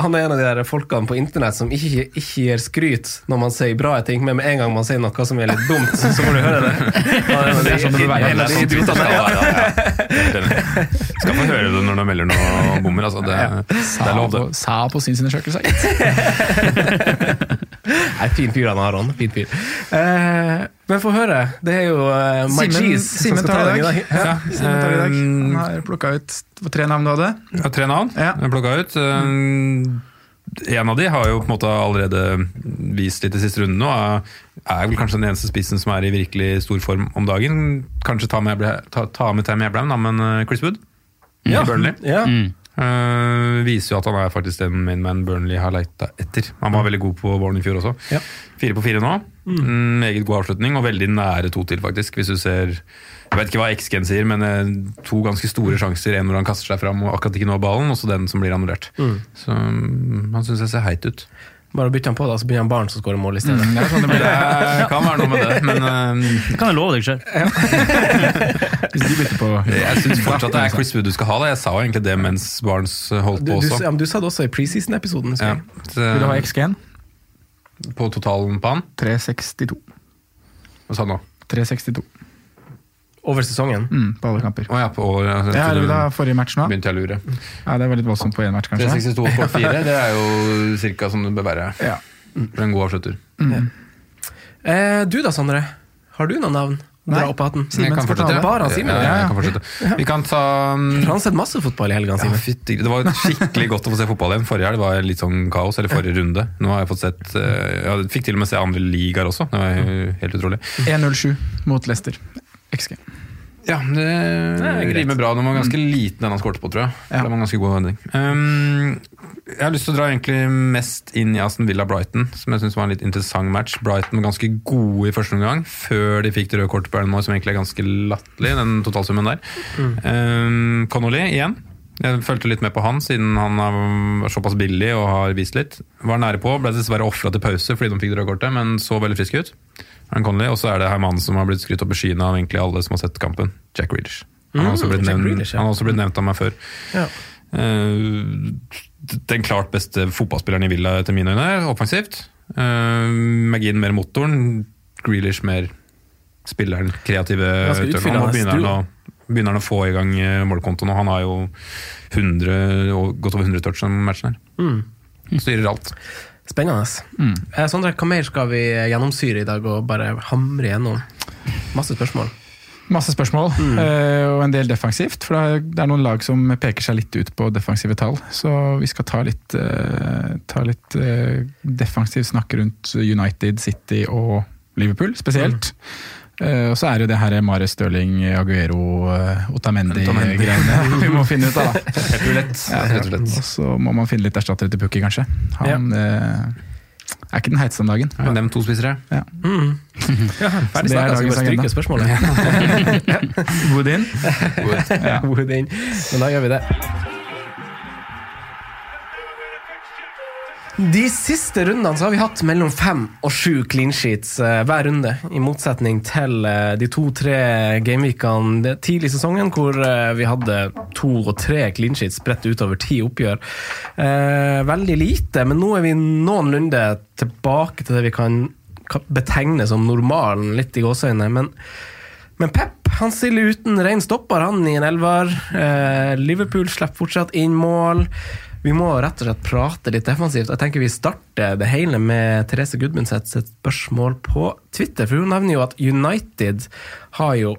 [SPEAKER 2] han er en av de der folkene på internett som ikke, ikke gir skryt når man sier bra ting, men med en gang man sier noe som er litt dumt, så må du høre det. Er
[SPEAKER 1] er sånn.
[SPEAKER 3] Skal få høre det når du melder noe bommer. Altså. Det, det er lov, det.
[SPEAKER 1] sa på sin undersøkelse. gitt.
[SPEAKER 2] Nei, fin fyr han Aron. Fin fyr. Eh, men få høre. Det er jo uh, My
[SPEAKER 1] Simen-
[SPEAKER 2] Cheese som
[SPEAKER 1] Simen
[SPEAKER 2] skal ta
[SPEAKER 1] tar i
[SPEAKER 2] i
[SPEAKER 1] dag.
[SPEAKER 2] Ja.
[SPEAKER 1] Simen tar i dag. Han har plukka ut tre navn du hadde.
[SPEAKER 3] Ja, tre navn
[SPEAKER 1] Ja.
[SPEAKER 3] jeg plukka ut. Um, En av de har jo på en måte allerede vist litt i siste runde nå. Er vel kanskje den eneste spissen som er i virkelig stor form om dagen. Kanskje ta med, ta, ta med Tam da, men uh, Chris Wood i Burnley.
[SPEAKER 2] Ja.
[SPEAKER 4] Mm.
[SPEAKER 3] Uh, viser jo at han er faktisk den mainman Burnley har leita etter. Han var veldig god på våren i fjor også.
[SPEAKER 2] Ja.
[SPEAKER 3] Fire på fire nå. Mm, Meget god avslutning, og veldig nære to til, faktisk. Hvis du ser Jeg vet ikke hva X-gen sier, men eh, to ganske store sjanser. En hvor han kaster seg fram og akkurat ikke når ballen, og så den som blir annullert. Så mm, han syns jeg ser heit ut.
[SPEAKER 2] Bare bytte han på, da, så blir han barn som skårer mål i stedet.
[SPEAKER 1] Det ja, sånn det blir.
[SPEAKER 3] Det kan være noe med det, men um,
[SPEAKER 4] Det kan jeg love deg sjøl.
[SPEAKER 1] Hvis de bytter på
[SPEAKER 3] jeg syns fortsatt det er Chris Wood du skal ha. da Jeg sa jo egentlig det mens Barnes holdt
[SPEAKER 2] på
[SPEAKER 3] på
[SPEAKER 2] du,
[SPEAKER 3] også.
[SPEAKER 2] ja, men du sa det også i preseason-episoden.
[SPEAKER 3] Ja.
[SPEAKER 1] Vil du ha XG-en?
[SPEAKER 3] på totalen på han?
[SPEAKER 1] 362.
[SPEAKER 3] Hva sa han nå?
[SPEAKER 1] 362
[SPEAKER 2] Over sesongen.
[SPEAKER 1] mm, på alle kamper.
[SPEAKER 3] Oh, ja, på år.
[SPEAKER 1] ja, Ja, da forrige match nå?
[SPEAKER 3] begynte jeg å lure.
[SPEAKER 1] Ja, Det var litt voldsomt på én match, kanskje.
[SPEAKER 3] 362 på 4, det er jo cirka som det bør være
[SPEAKER 1] Ja.
[SPEAKER 3] for en god avslutter.
[SPEAKER 2] Eh, du da, Sondre? Har du noen navn? Dra opp hatten.
[SPEAKER 1] Simen
[SPEAKER 3] kan
[SPEAKER 1] skal ta
[SPEAKER 3] fortsette.
[SPEAKER 2] Bare av Simen,
[SPEAKER 3] Ja,
[SPEAKER 2] ja.
[SPEAKER 3] jeg kan fortsette. Vi kan ta um,
[SPEAKER 2] han har sett masse fotball i helgene,
[SPEAKER 3] ja,
[SPEAKER 2] Simen.
[SPEAKER 3] fytti, Det var skikkelig godt å få se fotball igjen. Forrige helg var litt sånn kaos, eller forrige runde. Nå har jeg fått sett eh, Jeg fikk til og med se andre ligaer også. Det var helt utrolig.
[SPEAKER 1] 1-0-7 mot Leicester. XG.
[SPEAKER 3] Ja, det,
[SPEAKER 2] greit.
[SPEAKER 3] rimer bra. Den var ganske liten den han skåret på, tror jeg.
[SPEAKER 1] Ja.
[SPEAKER 3] Det var en ganske god vending. Um, jeg har lyst til å dra egentlig mest inn i Aston Villa-Brighton, som jeg synes var en litt interessant match. Brighton var ganske gode i første omgang, før de fikk det røde kortet på Burnmore, som egentlig er ganske latterlig, den totalsummen der. Um, Connolly igjen. Jeg fulgte litt med på han, siden han er såpass billig og har vist litt. Var nære på, ble dessverre ofra til pause fordi de fikk det røde kortet, men så veldig frisk ut. Aaron Connolly, Og så er det her mannen som har blitt skrytt opp i skyene av egentlig alle som har sett kampen. Jack Reeders. Han har også blitt,
[SPEAKER 2] Mm,
[SPEAKER 3] nevnt,
[SPEAKER 2] Grealish, ja.
[SPEAKER 3] han har også blitt nevnt av meg før.
[SPEAKER 2] Ja.
[SPEAKER 3] Uh, den klart beste fotballspilleren i Villa etter mine øyne, offensivt. Uh, McGinn mer motoren, Grealish mer spilleren, kreative utøveren. Nå begynner han, å, begynner han å få i gang eh, målkontoen, og han har jo 100, godt over 100 touch om matchen her.
[SPEAKER 2] Mm.
[SPEAKER 3] Styrer alt.
[SPEAKER 2] Spennende. Eh, Sondre, hva mer skal vi gjennomsyre i dag og bare hamre gjennom? Masse spørsmål.
[SPEAKER 1] Masse spørsmål, eh, og en del defensivt. For det er, noen lag som peker seg litt ut på defensive tall. Så vi skal ta litt, eh, ta litt defensiv snakk rundt United, City og Liverpool spesielt. Eh, og så er det jo det her Mare Stirling, Aguero, uh, Otamendi-greiene vi må finne ut av. da.
[SPEAKER 3] Helt
[SPEAKER 1] Ja,
[SPEAKER 3] og
[SPEAKER 1] så må man finne litt erstattere til Pukki, kanskje. Han eh, er ikke den heiteste om dagen.
[SPEAKER 3] Ja. Nevn to spissere.
[SPEAKER 1] Ja.
[SPEAKER 2] Mm. Ja, ferdig
[SPEAKER 1] er
[SPEAKER 2] snakka, skal
[SPEAKER 1] dagens
[SPEAKER 2] bare
[SPEAKER 1] stryke
[SPEAKER 2] spørsmålet.
[SPEAKER 1] Wood in. Ja.
[SPEAKER 2] Wood in. Men da gjør vi det. De siste rundene så har vi hatt mellom fem og sju clean sheets eh, hver runde, i motsetning til eh, de to-tre gameweekene tidlig i sesongen, hvor eh, vi hadde to og tre clean sheets spredt utover ti oppgjør. Veldig lite, men nå er vi noenlunde tilbake til det vi kan betegne som normalen, litt i gåseøynene. Men men Pep han stiller uten ren stopper, han i en elver. Eh, Liverpool slipper fortsatt inn mål. Vi må rett og slett prate litt defensivt. Jeg tenker Vi starter det hele med Therese Gudmundseth sitt spørsmål på Twitter. For Hun nevner jo at United har jo,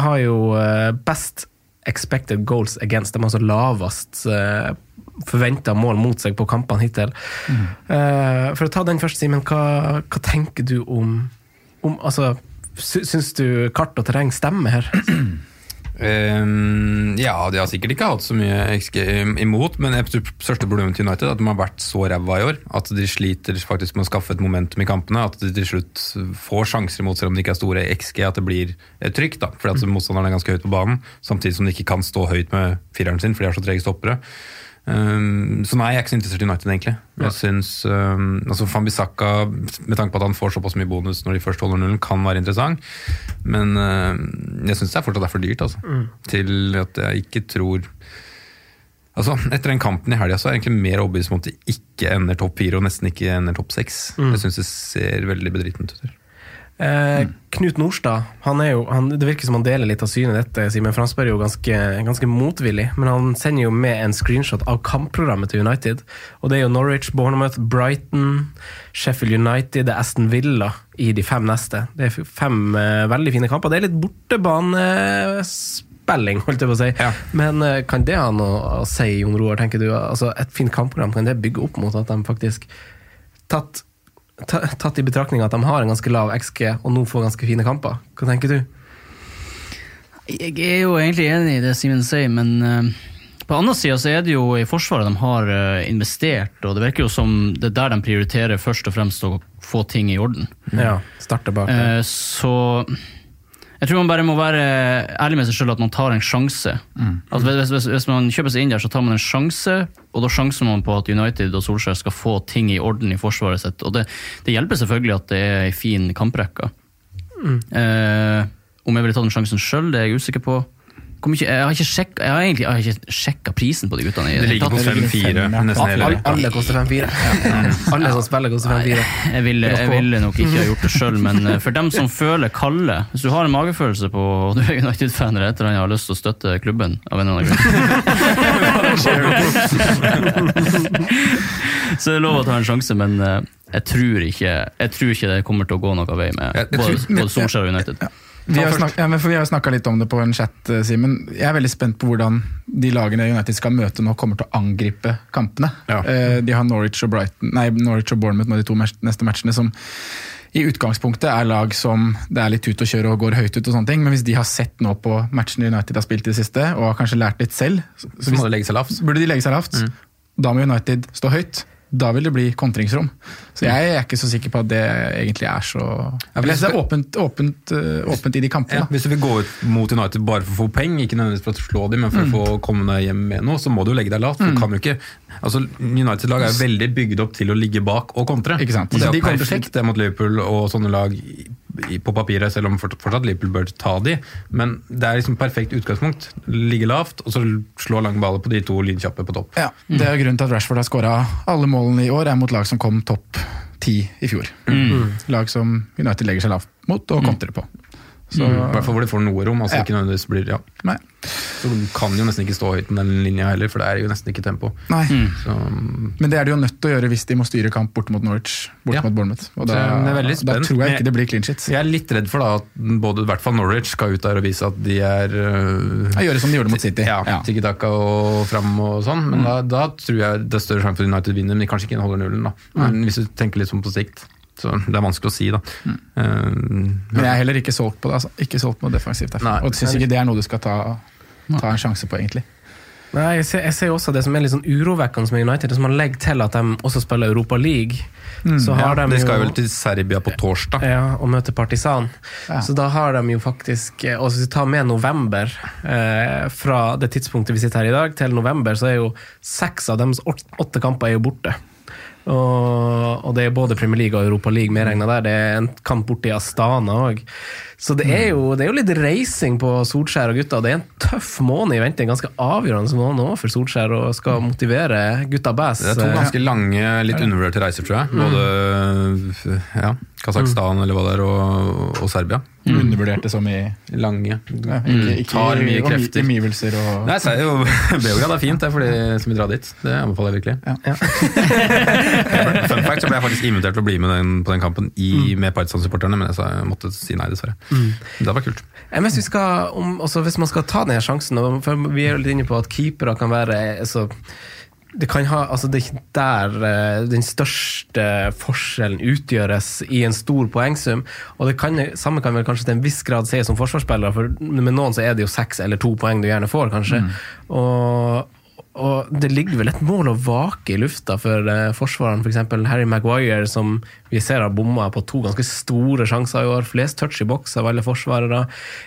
[SPEAKER 2] har jo eh, best expected goals against. De har altså lavest uh, forventa mål mot seg på kampene hittil. Mm. for å ta den først, Simen. Hva, hva tenker du om, om altså, Syns du kart og terreng stemmer her?
[SPEAKER 3] Ehm, ja, de har sikkert ikke hatt så mye XG imot, men det største problemet til United er at de har vært så ræva i år at de sliter faktisk med å skaffe et momentum i kampene. At de til slutt får sjanser imot selv om de ikke er store i XG, at det blir trygt. da, fordi at motstanderen er ganske høyt på banen, samtidig som de ikke kan stå høyt med fireren sin, for de har så trege stoppere. Um, så nei, jeg er ikke så interessert i United, egentlig. Jeg synes, um, altså Fambisaka, med tanke på at han får såpass mye bonus når de først holder nullen, kan være interessant. Men uh, jeg syns det er fortsatt er for dyrt, altså. Til at jeg ikke tror Altså, Etter den kampen i helga så er jeg egentlig mer overbevist om at de ikke ender topp fire, og nesten ikke ender topp seks. Jeg syns det ser veldig bedritent ut.
[SPEAKER 2] Eh, Knut Norstad han er jo, han, Det virker som han deler litt av synet dette, Simen, for han spør jo ganske, ganske motvillig. Men han sender jo med en screenshot av kampprogrammet til United. Og det er jo Norwich, Bournemouth, Brighton, Sheffield United, det er Aston Villa i de fem neste. Det er fem eh, veldig fine kamper. Det er litt bortebanespilling, holdt jeg på å si.
[SPEAKER 3] Ja.
[SPEAKER 2] Men eh, kan det ha noe å si, Jon Roar, tenker du? Altså, et fint kampprogram, kan det bygge opp mot at de faktisk tatt, ta, tatt i betraktning at de har en ganske lav XG, og nå får ganske fine kamper? Hva tenker du?
[SPEAKER 4] Jeg er jo egentlig enig i det Simen sier, men eh, på andre sida så er det jo i Forsvaret de har eh, investert, og det virker jo som det er der de prioriterer først og fremst å få ting i orden.
[SPEAKER 2] Ja, starte bak.
[SPEAKER 4] Eh, så jeg tror man bare må være ærlig med seg selv at man tar en sjanse. Altså, hvis, hvis, hvis man kjøper seg inn der, så tar man en sjanse, og da sjanser man på at United og Solskjær skal få ting i orden i forsvaret sitt. Og det, det hjelper selvfølgelig at det er ei en fin kamprekke. Eh, om jeg ville tatt den sjansen sjøl, det er jeg usikker på. Mye, jeg har ikke sjekka, jeg har egentlig jeg har ikke sjekka prisen på de guttene.
[SPEAKER 3] Det ligger på
[SPEAKER 4] tatt.
[SPEAKER 1] ligger
[SPEAKER 3] 5-4
[SPEAKER 1] ja.
[SPEAKER 2] Alle, alle koster 5-4. Alle som spiller, koster 5-4.
[SPEAKER 4] Jeg ville, jeg ville nok ikke ha gjort det sjøl, men eh, for dem som føler kalde Hvis du har en magefølelse på du er United-fan eller et eller annet har lyst til å støtte klubben av en eller annen grunn Så det er lov å ta en sjanse, men eh, jeg tror ikke, jeg tror ikke det kommer til å gå noe vei med både,
[SPEAKER 3] tror-
[SPEAKER 4] både Solskjær og United.
[SPEAKER 1] Vi har, snak, ja, vi har snakka litt om det på en chat, eh, Simen. Jeg er veldig spent på hvordan de lagene United skal møte nå, kommer til å angripe kampene.
[SPEAKER 3] Ja.
[SPEAKER 1] Eh, De har Norwich og, Brighton, nei, Norwich og Bournemouth nå de to neste matchene, som i utgangspunktet er lag som det er litt ut og kjøre og går høyt ut, og sånne ting, men hvis de har sett nå på matchene United har spilt i det siste, og har kanskje lært litt selv, så,
[SPEAKER 3] Så lavt.
[SPEAKER 1] burde de legge seg lavt. Da må United stå høyt. Da vil det bli kontringsrom. Så jeg er ikke så sikker på at det egentlig er så
[SPEAKER 3] Ja,
[SPEAKER 1] Det er åpent, åpent, øh, åpent i de kampene.
[SPEAKER 3] Ja, hvis du vil gå ut mot United bare for å få poeng, ikke nødvendigvis for å slå dem, men for å få komme deg hjem med noe, så må du jo legge deg lavt. kan jo ikke, altså United-lag er veldig bygd opp til å ligge bak og kontre. Og det
[SPEAKER 1] De
[SPEAKER 3] er
[SPEAKER 1] jo
[SPEAKER 3] perfekt det mot Liverpool og sånne lag på papiret, selv om fortsatt Liverpool bør ta de. Men det er liksom perfekt utgangspunkt. Ligge lavt, og så slå lang baller på de to lynkjappe på topp.
[SPEAKER 1] Ja, Det er grunnen til at Rashford har skåra alle målene i år, er mot lag som kom topp ti i fjor. Lag som United legger seg lavt mot og kontrer på. Så,
[SPEAKER 3] I hvert fall hvor det får noe rom. altså
[SPEAKER 1] Ja.
[SPEAKER 3] ikke nødvendigvis blir, ja.
[SPEAKER 1] nei.
[SPEAKER 3] Så Du kan jo nesten ikke stå høyt med den linja heller, for det er jo nesten ikke tempo.
[SPEAKER 1] nei.
[SPEAKER 3] Så
[SPEAKER 1] Men det er de jo nødt til å gjøre hvis de må styre kamp bort mot Norwich. Bort
[SPEAKER 3] Ja.
[SPEAKER 1] mot Bournemouth. Og da,
[SPEAKER 3] er
[SPEAKER 1] da tror jeg ikke det blir clean shit.
[SPEAKER 3] Jeg er litt redd for da at både i hvert fall Norwich skal ut der og vise at de er uh,
[SPEAKER 1] Gjøre gjør det som de gjorde mot City.
[SPEAKER 3] Ja,
[SPEAKER 1] Ja.
[SPEAKER 3] Tiki Taka og fram og sånn. Men da, da tror jeg det er større sjanse for United vinner, men de kanskje ikke holder nullen. da. Men hvis du tenker litt sånn på sikt, så det er vanskelig å si, da. Eh,
[SPEAKER 1] Men jeg er heller ikke solgt på det. Altså. Ikke solgt på noe defensivt. derfor.
[SPEAKER 3] Nei.
[SPEAKER 1] Og syns ikke det er noe du skal ta, ta en sjanse på, egentlig.
[SPEAKER 2] Nei, jeg ser, jeg ser også det som er litt sånn urovekkende med United, hvis man legger til at de også spiller Europa League. Så
[SPEAKER 3] ja,
[SPEAKER 2] har de
[SPEAKER 3] de skal
[SPEAKER 2] jo
[SPEAKER 3] vel til Serbia på torsdag.
[SPEAKER 2] ja, og møte Partisan.
[SPEAKER 1] Ja.
[SPEAKER 2] Så da har de jo faktisk eh, Og hvis vi tar med november, eh, fra det tidspunktet vi sitter her i dag, til november, så er jo seks av deres åtte kamper er jo borte. Og, og det er både Premier League og Europa League medregna der. Det er en kamp borti Astana òg. Så det er, jo, det er jo litt reising på Solskjær og gutta. Det er en tøff måned i vente, en ganske avgjørende måned òg for Solskjær, og skal motivere gutta bass.
[SPEAKER 3] Det er to ganske lange, litt undervurderte reiser, tror jeg. Både ja, Kasakhstan eller hva det er, og, og Serbia.
[SPEAKER 1] Undervurderte som i
[SPEAKER 3] Lange.
[SPEAKER 1] ja, ikke, ikke
[SPEAKER 3] Tar mye
[SPEAKER 1] krefter.
[SPEAKER 3] krefter.
[SPEAKER 1] omgivelser og
[SPEAKER 3] Nei, så er jo Beograd er fint, det er for de som vil dra dit. Det anbefaler jeg virkelig. Fun fact, så ble jeg faktisk invitert til å bli med den, på den kampen i, med Partisan-supporterne, men jeg, sa, jeg måtte si nei, dessverre. Det var kult.
[SPEAKER 2] Hvis, vi skal, om, altså hvis man skal ta denne sjansen, for vi er jo litt inne på at keepere kan være altså, det, kan ha, altså det er ikke der eh, den største forskjellen utgjøres i en stor poengsum. Og det kan, samme kan vel kanskje til en viss grad sies som forsvarsspillere, for med noen så er det jo seks eller to poeng du gjerne får, kanskje. Og, og det ligger vel et mål å vake i lufta for uh, forsvareren, f.eks. Harry Maguire, som vi ser har bomma på to ganske store sjanser i år. Flest touch i boks av alle forsvarere.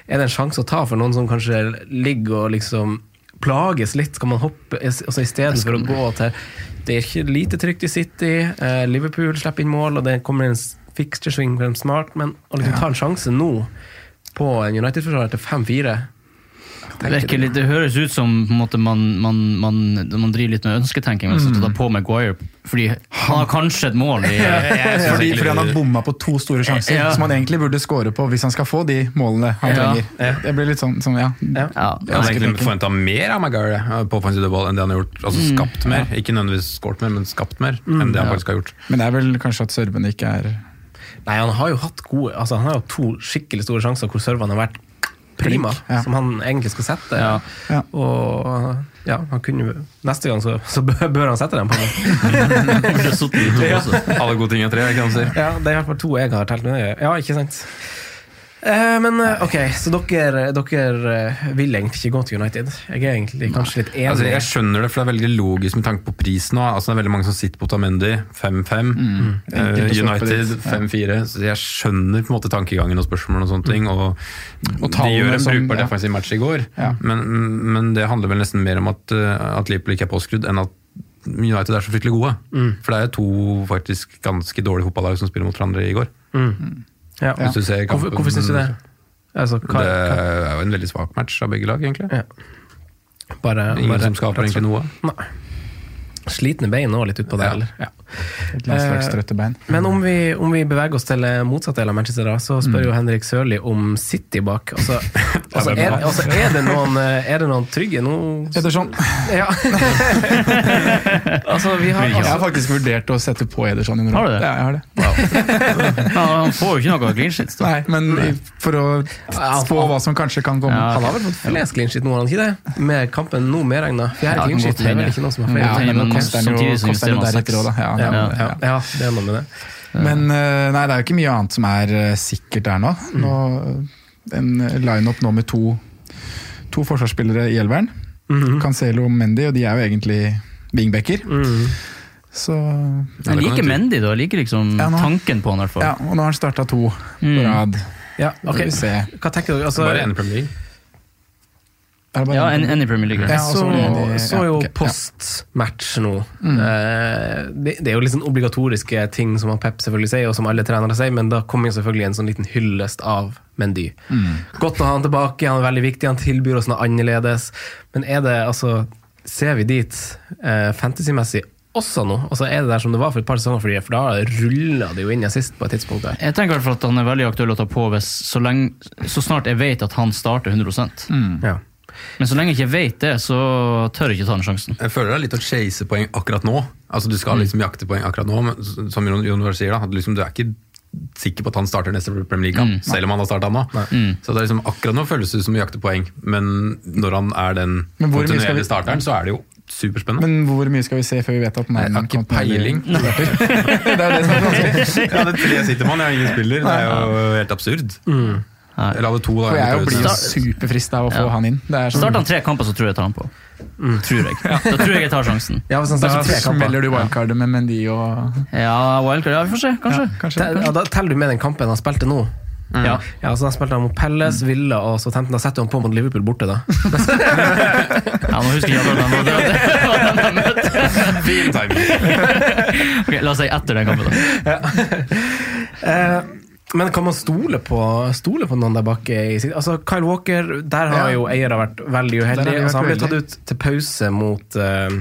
[SPEAKER 2] Er det en sjanse å ta for noen som kanskje ligger og liksom plages litt? Skal man hoppe altså istedenfor å gå til Det er ikke lite trygt i City. eh, Liverpool slipper inn mål, og det kommer en fixture swing for dem smart, men å liksom ta en sjanse nå på en United-forsvarer til 5-4.
[SPEAKER 4] Det, det høres ut som måte, man, man, man, man driver litt med ønsketenking. Mm. Ta på Maguire, fordi han har kanskje et mål i
[SPEAKER 1] fordi, fordi, han har bomma på to store sjanser ja. som han egentlig burde score på hvis han skal få de målene han ja. trenger. Det blir litt sånn, sånn ja. ja.
[SPEAKER 3] ja. Jeg har egentlig forventa mer av Maguire på offensive ball enn det han har gjort. Altså mm. Skapt mer, ikke nødvendigvis skåret mer, men skapt mer mm. enn det han faktisk har gjort.
[SPEAKER 1] Men det er vel kanskje at servene ikke er
[SPEAKER 2] Nei, han har jo hatt gode altså Han har jo to skikkelig store sjanser hvor servene har vært prima, ja. som han egentlig skal sette. Ja. Ja. Og ja, han kunne Neste gang så, så bør han sette den på meg.
[SPEAKER 3] Alle gode ting er tre, ikke si.
[SPEAKER 2] Ja, det er i hvert fall to jeg har telt med. Ja, ikke sant? Eh, men eh, ok, så dere, dere, eh, vil egentlig ikke gå til United? Jeg er egentlig kanskje litt enig.
[SPEAKER 3] Altså, jeg skjønner det, for det er veldig logisk med tanke på prisen nå. Altså, det er veldig mange som sitter på Tamendi 5-5. Mm. Uh, United 5-4. Så jeg skjønner på en måte tankegangen og spørsmålene og sånne ting. Og, og de gjør en brukbar ja. defensiv match i går, ja. men, men, det handler vel nesten mer om at, at Liverpool ikke er påskrudd, enn at United er så fryktelig gode. Mm. For det er to faktisk ganske dårlige fotballag som spiller mot hverandre i går. Mm.
[SPEAKER 2] Ja. Hvis du ser kampen, hvorfor hvorfor syns du det?
[SPEAKER 3] Altså, hva, det er jo en veldig svak match av begge lag, egentlig. Ja. Bare, Ingen bare, som skaper egentlig noe.
[SPEAKER 2] Nei. Slitne bein òg, litt utpå der.
[SPEAKER 1] Ja. ja. Et landslagstrøtte bein.
[SPEAKER 2] Eh, men om vi, om vi, beveger oss til motsatt del av Manchester, da, så spør mm. jo Henrik Sørli om City bak. Altså, altså, er, altså er, det noen, er, det noen, trygge nå
[SPEAKER 1] Ederson.
[SPEAKER 2] Ja. altså, vi har, altså,
[SPEAKER 1] jeg har faktisk vurdert å sette på Ederson.
[SPEAKER 4] Har du det?
[SPEAKER 1] Ja, jeg har det. Wow.
[SPEAKER 4] han får jo ikke noe clean shit.
[SPEAKER 1] Nei, men for å spå hva som kanskje kan komme.
[SPEAKER 2] Han har vel fått flest clean shit nå, har han ikke det? Med kampen nå medregna. Fjerde clean shit er vel ikke noe som har flere.
[SPEAKER 1] Koster den jo, koster den deretter òg, da.
[SPEAKER 2] Ja, ja, ja, ja, det er noe med det.
[SPEAKER 1] Men eh, nei, det er jo ikke mye annet som er eh, sikkert der nå. Mm. nå en line-up nå med to, to forsvarsspillere i elveren. Mm -hmm. Cancelo og Mendy, og de er jo egentlig wingbacker. Mm. Så
[SPEAKER 4] Jeg liker Mendy, da. Jeg liker liksom ja, nå, tanken på han i hvert fall.
[SPEAKER 1] Ja, og nå har han starta to på mm. rad.
[SPEAKER 2] Ja, okay. Hva tenker du? Altså,
[SPEAKER 3] Bare én Premier League?
[SPEAKER 4] Ja, en, en, i Premier League.
[SPEAKER 2] Jeg så, så, jo post-match nå. Mm. Eh, det, det, er jo sånn obligatoriske ting som Pep selvfølgelig sier, og som alle trenere sier, men da kommer jo selvfølgelig en sånn liten hyllest av Mendy. Mm. Godt å ha han tilbake, han er veldig viktig, han tilbyr oss noe annerledes. Men er det, altså Ser vi dit eh, fantasymessig også nå? Og så Er det der som det var for et par sesonger, for, for da rulla det jo inn assist på et tidspunkt der.
[SPEAKER 4] Jeg tenker i hvert fall at han er veldig aktuell å ta på hvis, så, lenge, så snart jeg vet at han starter 100 mm. ja. Men så lenge jeg ikke vet det, så tør jeg ikke ta den sjansen.
[SPEAKER 3] Jeg føler det er litt å chase poeng akkurat nå. Altså Du skal mm. liksom jakte poeng akkurat nå, men som Jon Var sier, da, liksom, du er ikke sikker på at han starter neste Premier League-kamp, mm. selv om han har starta nå. Mm. Så det er liksom, akkurat nå føles det som å jakte poeng, men når han er den kontinuerlige starteren, så er det jo superspennende.
[SPEAKER 1] Men hvor mye skal vi se før vi vet at
[SPEAKER 3] han Jeg har ikke peiling. det er det som er vanskelig. ja, det tre sitter man, jeg har ingen spiller. Det er jo helt absurd. Mm. Eller hadde to, da.
[SPEAKER 1] For jeg blir superfrista av å få ja. han inn.
[SPEAKER 4] Sånn. Starter han tre kamper, så tror jeg jeg tar han på. Mm. Tror jeg. Ja. Da tror jeg jeg tar sjansen.
[SPEAKER 1] Ja, sånn, han tre. Smeller du wildcardet med Mendy og
[SPEAKER 4] Ja, wildcard, ja, vi får se. Kanskje. Ja,
[SPEAKER 2] kanskje, kanskje. Ja, da teller du med den kampen han spilte nå. Mm. Ja. ja, så Da spilte han mot Pelles, mm. Villa og så Southampton. Da setter han på mot Liverpool borte, da.
[SPEAKER 4] ja, nå husker jeg hvordan han
[SPEAKER 3] Fin timing.
[SPEAKER 4] okay, la oss si etter den kampen, da. Ja.
[SPEAKER 2] Uh, men kan man stole på, stole på noen der bak Altså, Kyle Walker, der har ja. jo eiere vært veldig uheldige. Altså, han ble tatt ut til pause mot uh,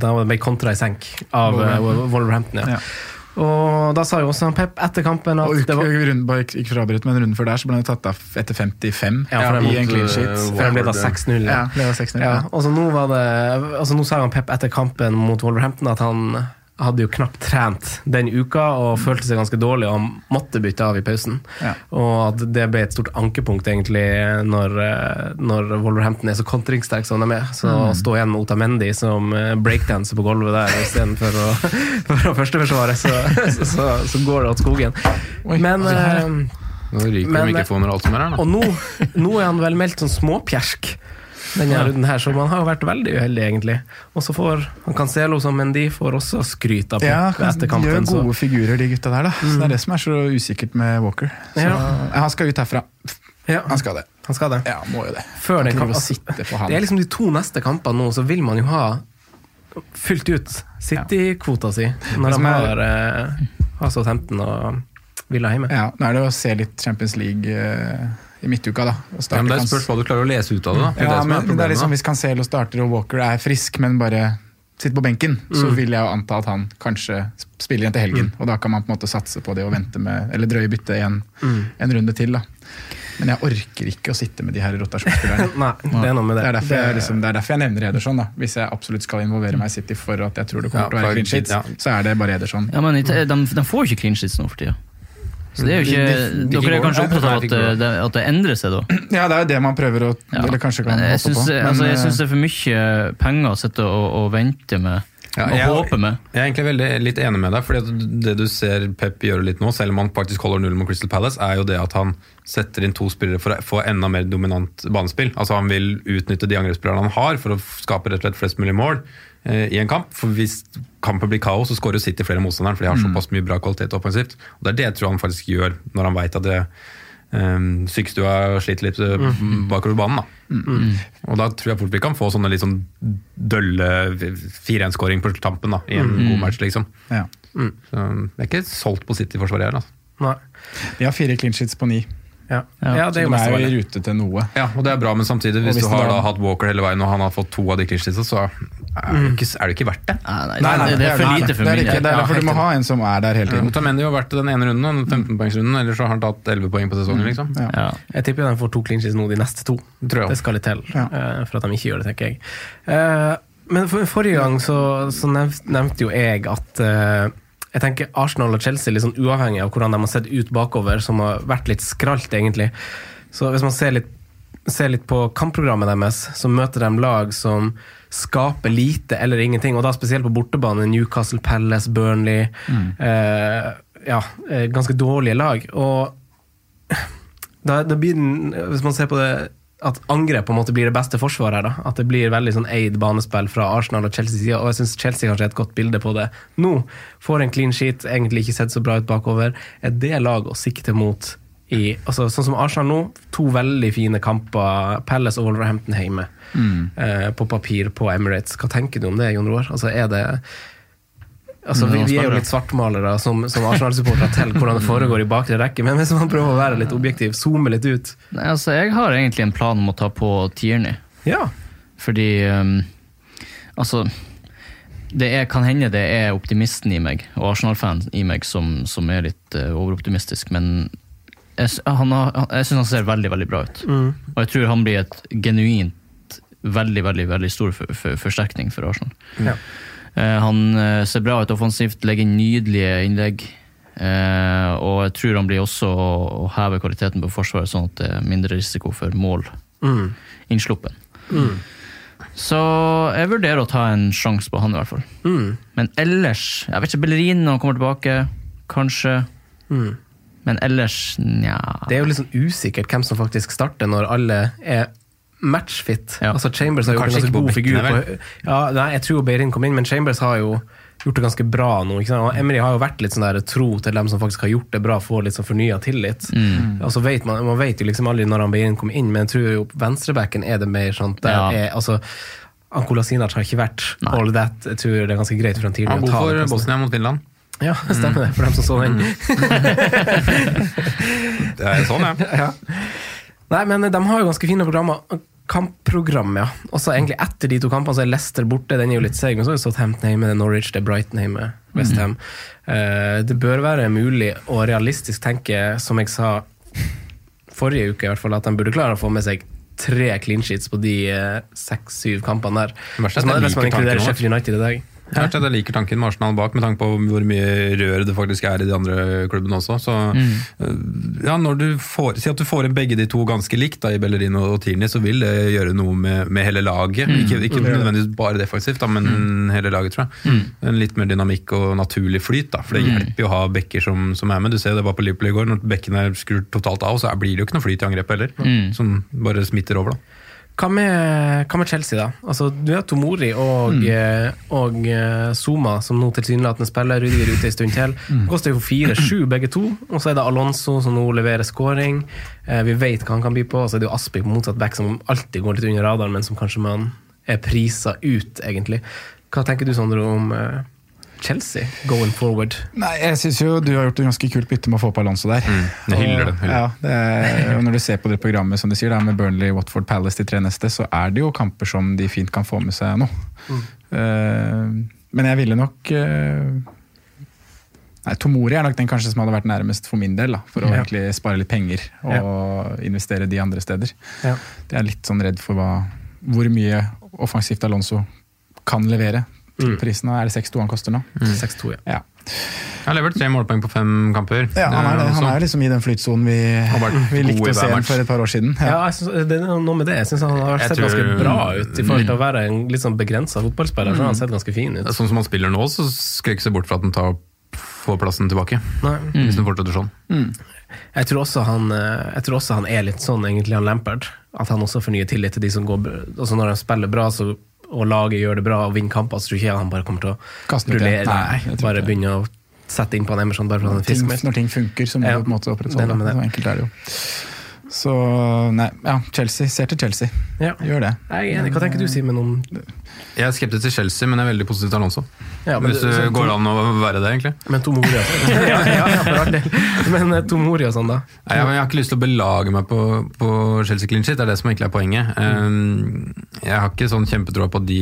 [SPEAKER 2] Da ble kontra i senk av uh, Wolverhampton. Ja. ja. Og da sa jo også Pep etter kampen at
[SPEAKER 1] og, det var bare ikke for avbryte, men runden før der så ble han tatt av etter 55 ja, for i en clean sheet.
[SPEAKER 2] Før han ble da 6-0. Ja. Ja, ja. Og så nå, var det, altså nå sa han Pep etter kampen mot Wolverhampton at han hadde jo knapt trent den uka og følte seg ganske dårlig og måtte bytte av i pausen. Ja. Og at det ble et stort ankepunkt egentlig når, eh, når Wolverhampton er så kontringssterk som de er. Så mm. å stå igjen med Otamendi som eh, breakdanser på gulvet der istedenfor å, for å førsteforsvare, så, så, så, så, går det åt skogen.
[SPEAKER 3] Oi, Men eh, Nå ryker men, mikrofoner og alt som er her,
[SPEAKER 2] da. Og nå, nå er han vel meldt sånn småpjersk denne ja. runden her, så man har jo vært veldig uheldig, egentlig. Og så får han Cancelo som Mendy får også skryt av
[SPEAKER 1] ja, etter kampen. De gjør gode så. figurer, de gutta der. da. Mm. Så Det er det som er så usikkert med Walker. Så, ja. Han skal ut herfra. Ja. Han skal det.
[SPEAKER 2] Han skal det.
[SPEAKER 1] Ja, må jo det.
[SPEAKER 2] Før den kampen, altså, det er liksom de to neste kampene nå, så vil man jo ha fylt ut City-kvota si. Når de har, eh, har Southampton og Villa hjemme.
[SPEAKER 1] Ja, nå er det å se litt Champions League. I midtuka. da. og
[SPEAKER 3] Ja, men det er spørs hva du klarer å lese ut av det. da. Det
[SPEAKER 1] Ja,
[SPEAKER 3] det
[SPEAKER 1] men,
[SPEAKER 3] er
[SPEAKER 1] det er liksom. Hvis Cancelo starter og Walker er frisk, men bare sitter på benken, så vil jeg jo anta at han kanskje spiller igjen til helgen. Og da kan man på en måte satse på det og vente med, eller drøye byttet en, en runde til. da. Men jeg orker ikke å sitte med de her rotasjonsspillerne.
[SPEAKER 2] Nei, det er noe med det.
[SPEAKER 1] Det er, derfor jeg, liksom, det er derfor jeg nevner Ederson. da. Hvis jeg absolutt skal involvere meg i City for at jeg tror det kommer
[SPEAKER 3] Ja,
[SPEAKER 1] til å være clean sheets,
[SPEAKER 3] ja.
[SPEAKER 1] så er det bare Ederson.
[SPEAKER 4] Ja, men de, de, de får jo ikke clean sheets nå for tida. Så det er jo ikke,
[SPEAKER 1] De- de- de
[SPEAKER 4] dere er kanskje opptatt av at at det endrer seg, da?
[SPEAKER 1] Ja, det er jo det man prøver å
[SPEAKER 4] Ja.
[SPEAKER 1] Eller kanskje kan
[SPEAKER 4] Men jeg
[SPEAKER 1] håpe
[SPEAKER 4] syns,
[SPEAKER 1] på. Men,
[SPEAKER 4] altså, jeg
[SPEAKER 1] eh,
[SPEAKER 4] syns det er for mye penger å sitte og, og vente med.
[SPEAKER 3] Ja, jeg- Jeg er egentlig veldig litt enig med deg, fordi det du ser Pep gjøre litt nå, selv om han faktisk holder null mot Crystal Palace, er jo det at han setter inn to spillere for å få enda mer dominant banespill. Altså Han vil utnytte de angrepsspillerne han har for å skape rett og slett flest mulig mål eh, i en kamp. For hvis kampen blir kaos, så skårer City flere motstandere, for de har såpass mye bra kvalitet offensivt. Og Det er det jeg tror han faktisk gjør når han veit at det Um, Sykestua sliter litt mm. bakover banen. Da. Og da tror jeg fort vi kan få sånne litt sånn dølle 4-1-skåring på tampen da, i en god match, liksom.
[SPEAKER 1] ja.
[SPEAKER 3] Så jeg er ikke solgt på City-forsvaret her. Altså.
[SPEAKER 2] Nei.
[SPEAKER 1] De har fire clean sheets på ni.
[SPEAKER 2] Ja.
[SPEAKER 4] Ja,
[SPEAKER 2] det er
[SPEAKER 1] Så de er jo i rute til noe.
[SPEAKER 3] Ja, og det er bra, men samtidig, hvis,
[SPEAKER 1] hvis
[SPEAKER 3] du har
[SPEAKER 1] da-
[SPEAKER 3] hatt Walker hele veien, og han har fått to av de clinchene, så er det, ikke, er det ikke verdt det.
[SPEAKER 4] Nei, nei,
[SPEAKER 1] Nei, nei,
[SPEAKER 4] det, det er for lite for
[SPEAKER 1] det er ikke, det er derfor du må ha en som er der hele tiden. Ja.
[SPEAKER 3] Otamendi har vært den ene runden, den 15-poengsrunden, ellers så har han tatt 11 poeng på sesongen. liksom.
[SPEAKER 1] Ja.
[SPEAKER 4] Ja.
[SPEAKER 2] Jeg tipper de får to clean nå de neste to.
[SPEAKER 3] Tror jeg.
[SPEAKER 2] Det skal litt til
[SPEAKER 1] Ja.
[SPEAKER 2] eh, for at de ikke gjør det, tenker jeg. Eh, men for, forrige gang så, så nev- nevnte jo jeg at eh, jeg tenker Arsenal og Chelsea, litt sånn uavhengig av hvordan de har sett ut bakover, som har vært litt skralt, egentlig. Så hvis man ser litt, ser litt på kampprogrammet deres, så møter de lag som skaper lite eller ingenting, og da spesielt på bortebane. Newcastle Palace, Burnley. Eh, ja, eh, ganske dårlige lag. Og da, da blir den, hvis man ser på det at angrep på en måte blir det beste forsvaret da. At det blir veldig sånn eid banespill fra Arsenal og Chelsea side, og jeg syns Chelsea kanskje er et godt bilde på det nå. Får en clean sheet, egentlig ikke sett så bra ut bakover. Er det lag å sikte mot i altså, Sånn som Arsenal nå, to veldig fine kamper, Palace og Wolverhampton hjemme. Eh, på papir på Emirates. Hva tenker du om det, Jon Roar? Altså, er det Altså, vi, vi er jo litt svartmalere som, som Arsenal-supportere til hvordan det foregår i bakre rekke, men hvis man prøver å være litt objektiv, zoome litt ut
[SPEAKER 4] Nei, altså, jeg har egentlig en plan om å ta på Tierney.
[SPEAKER 2] Ja.
[SPEAKER 4] Fordi um, Altså det er, kan hende det er optimisten i meg og Arsenal-fan i meg som, som er litt uh, overoptimistisk, men jeg, han har, jeg syns han ser veldig veldig bra ut. Og jeg tror han blir et genuint veldig veldig, veldig stor for, for, forsterkning for Arsenal.
[SPEAKER 2] Ja.
[SPEAKER 4] Eh, han eh, ser bra ut offensivt, legger inn nydelige innlegg. Eh, og jeg tror han blir også å, heve kvaliteten på forsvaret, sånn at det er mindre risiko for mål
[SPEAKER 2] Mm.
[SPEAKER 4] innsluppen.
[SPEAKER 2] Mm.
[SPEAKER 4] Så jeg vurderer å ta en sjanse på han, i hvert fall.
[SPEAKER 2] Mm.
[SPEAKER 4] Men ellers Jeg vet ikke, Bellerin når han kommer tilbake, kanskje.
[SPEAKER 2] Mm.
[SPEAKER 4] Men ellers, nja
[SPEAKER 2] Det er jo litt sånn usikkert hvem som faktisk starter når alle er matchfit.
[SPEAKER 4] Ja.
[SPEAKER 2] Altså Chambers har gjort en ganske god figur. På, ja, nei, jeg tror Beirin kom inn, men Chambers har jo gjort det ganske bra nå. Ikke sant? Og Emery har jo vært litt sånn der tro til dem som faktisk har gjort det bra, får litt sånn fornya tillit.
[SPEAKER 4] Mm.
[SPEAKER 2] Altså vet man, man vet jo liksom aldri når han Beirin kom inn, men jeg tror jo venstrebacken er det mer sånn der
[SPEAKER 4] Ja.
[SPEAKER 2] er, altså, Ankola Sinac har ikke vært
[SPEAKER 4] Nei.
[SPEAKER 2] all that. Jeg tror det er ganske greit for han tidlig
[SPEAKER 3] Han god
[SPEAKER 2] ta
[SPEAKER 3] for. Bosnia mot Finland.
[SPEAKER 2] Ja, stemmer det, for dem som så den.
[SPEAKER 3] Det er sånn, ja.
[SPEAKER 2] ja. Nei, men de har jo ganske fine programmer. Kampprogram, ja. Og så egentlig etter de to kampene så er Leicester borte. Den er jo litt seig, men så er det Southampton hjemme, det er Norwich, det er Brighton hjemme, Westham. Eh, det bør være mulig og realistisk tenke, som jeg sa forrige uke, i hvert fall, at de burde klare å få med seg tre clean sheets på de seks-syv kampene der.
[SPEAKER 3] Det er
[SPEAKER 2] Hvis man, hvis man inkluderer. Sheffield United i dag.
[SPEAKER 3] Vet at jeg liker tanken med Arsenal bak, med tanke på hvor mye rør det faktisk er i de andre klubbene også. Så, mm. ja, når du får, Si at du får inn begge de to ganske likt da, i Bellerin og Tierney, så vil det gjøre noe med, med hele laget. Ikke, ikke nødvendigvis bare defensivt, da, men hele laget, tror jeg. En litt mer dynamikk og naturlig flyt. Da, for det hjelper jo å ha bekker som, som er med. Du ser det var på Liverpool i går, når bekkene er skrudd totalt av, så blir det jo ikke noe flyt i angrepet heller. Som bare smitter over, da.
[SPEAKER 2] Hva med, hva med Chelsea, da? Altså, du har Tomori og, mm. og eh, Zuma, som nå tilsynelatende spiller. Rudiger ute en stund til. Koster jo 4-7 begge to. Og så er det Alonso, som nå leverer scoring. Eh, vi vet hva han kan by på. Og så er det jo Aspik på motsatt back, som alltid går litt under radaren, men som kanskje man er prisa ut, egentlig. Hva tenker du, Sondre, om eh, Chelsea going forward?
[SPEAKER 1] Nei, jeg syns jo du har gjort et ganske kult bytte med å få på Alonso der.
[SPEAKER 3] Mm, det, hyller det.
[SPEAKER 1] Ja, det er, og når du ser på det programmet som du sier, da, med Burnley, Watford, Palace de tre neste, så er det jo kamper som de fint kan få med seg nå. Eh, men jeg ville nok uh, Nei, Tomori er nok den kanskje som hadde vært nærmest for min del, da, for å
[SPEAKER 2] Ja.
[SPEAKER 1] egentlig spare litt penger og investere de andre steder.
[SPEAKER 2] Ja.
[SPEAKER 1] Jeg er litt sånn redd for hva, hvor mye offensivt Alonso kan levere.
[SPEAKER 2] Mm.
[SPEAKER 1] Prisen er det 6-2 han koster nå.
[SPEAKER 2] 6-2, ja.
[SPEAKER 1] Ja.
[SPEAKER 3] Han har tre målpoeng på fem kamper.
[SPEAKER 1] Ja, han er, det. han
[SPEAKER 3] Eh,
[SPEAKER 1] er liksom i den flytsonen vi, vi likte å se ham for et par år siden.
[SPEAKER 2] Ja, jeg synes, det er noe med det. Jeg syns han har
[SPEAKER 3] Jeg
[SPEAKER 2] sett
[SPEAKER 3] tror-
[SPEAKER 2] ganske bra ut i forhold til å være en litt sånn begrensa fotballspiller. Så har han sett ganske fin ut.
[SPEAKER 3] Sånn som han spiller nå, så skal jeg ikke se bort fra at han tar, får plassen tilbake.
[SPEAKER 2] Nei.
[SPEAKER 3] Hvis han fortsetter sånn.
[SPEAKER 2] Jeg tror, også han, eh, jeg tror også han er litt sånn, egentlig, han Lampard. At han også fornyer tillit til de som går altså Når han spiller bra så, og laget gjør det bra og vinner kamper, så tror ikke han bare kommer til å rullere.
[SPEAKER 1] Nei,
[SPEAKER 2] bare begynne å sette inn på en Emerson bare for at han er
[SPEAKER 1] Ting,
[SPEAKER 2] frisk.
[SPEAKER 1] når ting funker, så må
[SPEAKER 2] Ja,
[SPEAKER 1] du på en måte opprettholde det.
[SPEAKER 2] det.
[SPEAKER 1] Så enkelt er det jo. Så nei, ja, Chelsea. Ser til Chelsea.
[SPEAKER 2] Ja.
[SPEAKER 1] Gjør det.
[SPEAKER 2] Jeg er enig. Hva tenker du, Simen, om
[SPEAKER 3] Jeg er skeptisk til Chelsea, men jeg er veldig positiv til Alonso.
[SPEAKER 2] ja, men
[SPEAKER 3] Hvis
[SPEAKER 2] det-
[SPEAKER 3] det går an å være det, egentlig.
[SPEAKER 2] Men Tomori og sånn. ja, ja, ja. Men eh, Tomori og sånn, da?
[SPEAKER 3] Nei, jeg, jeg har ikke lyst til å belage meg på, på Chelsea clean shit, det er det som egentlig er poenget. Mm. jeg har ikke sånn kjempetroa på de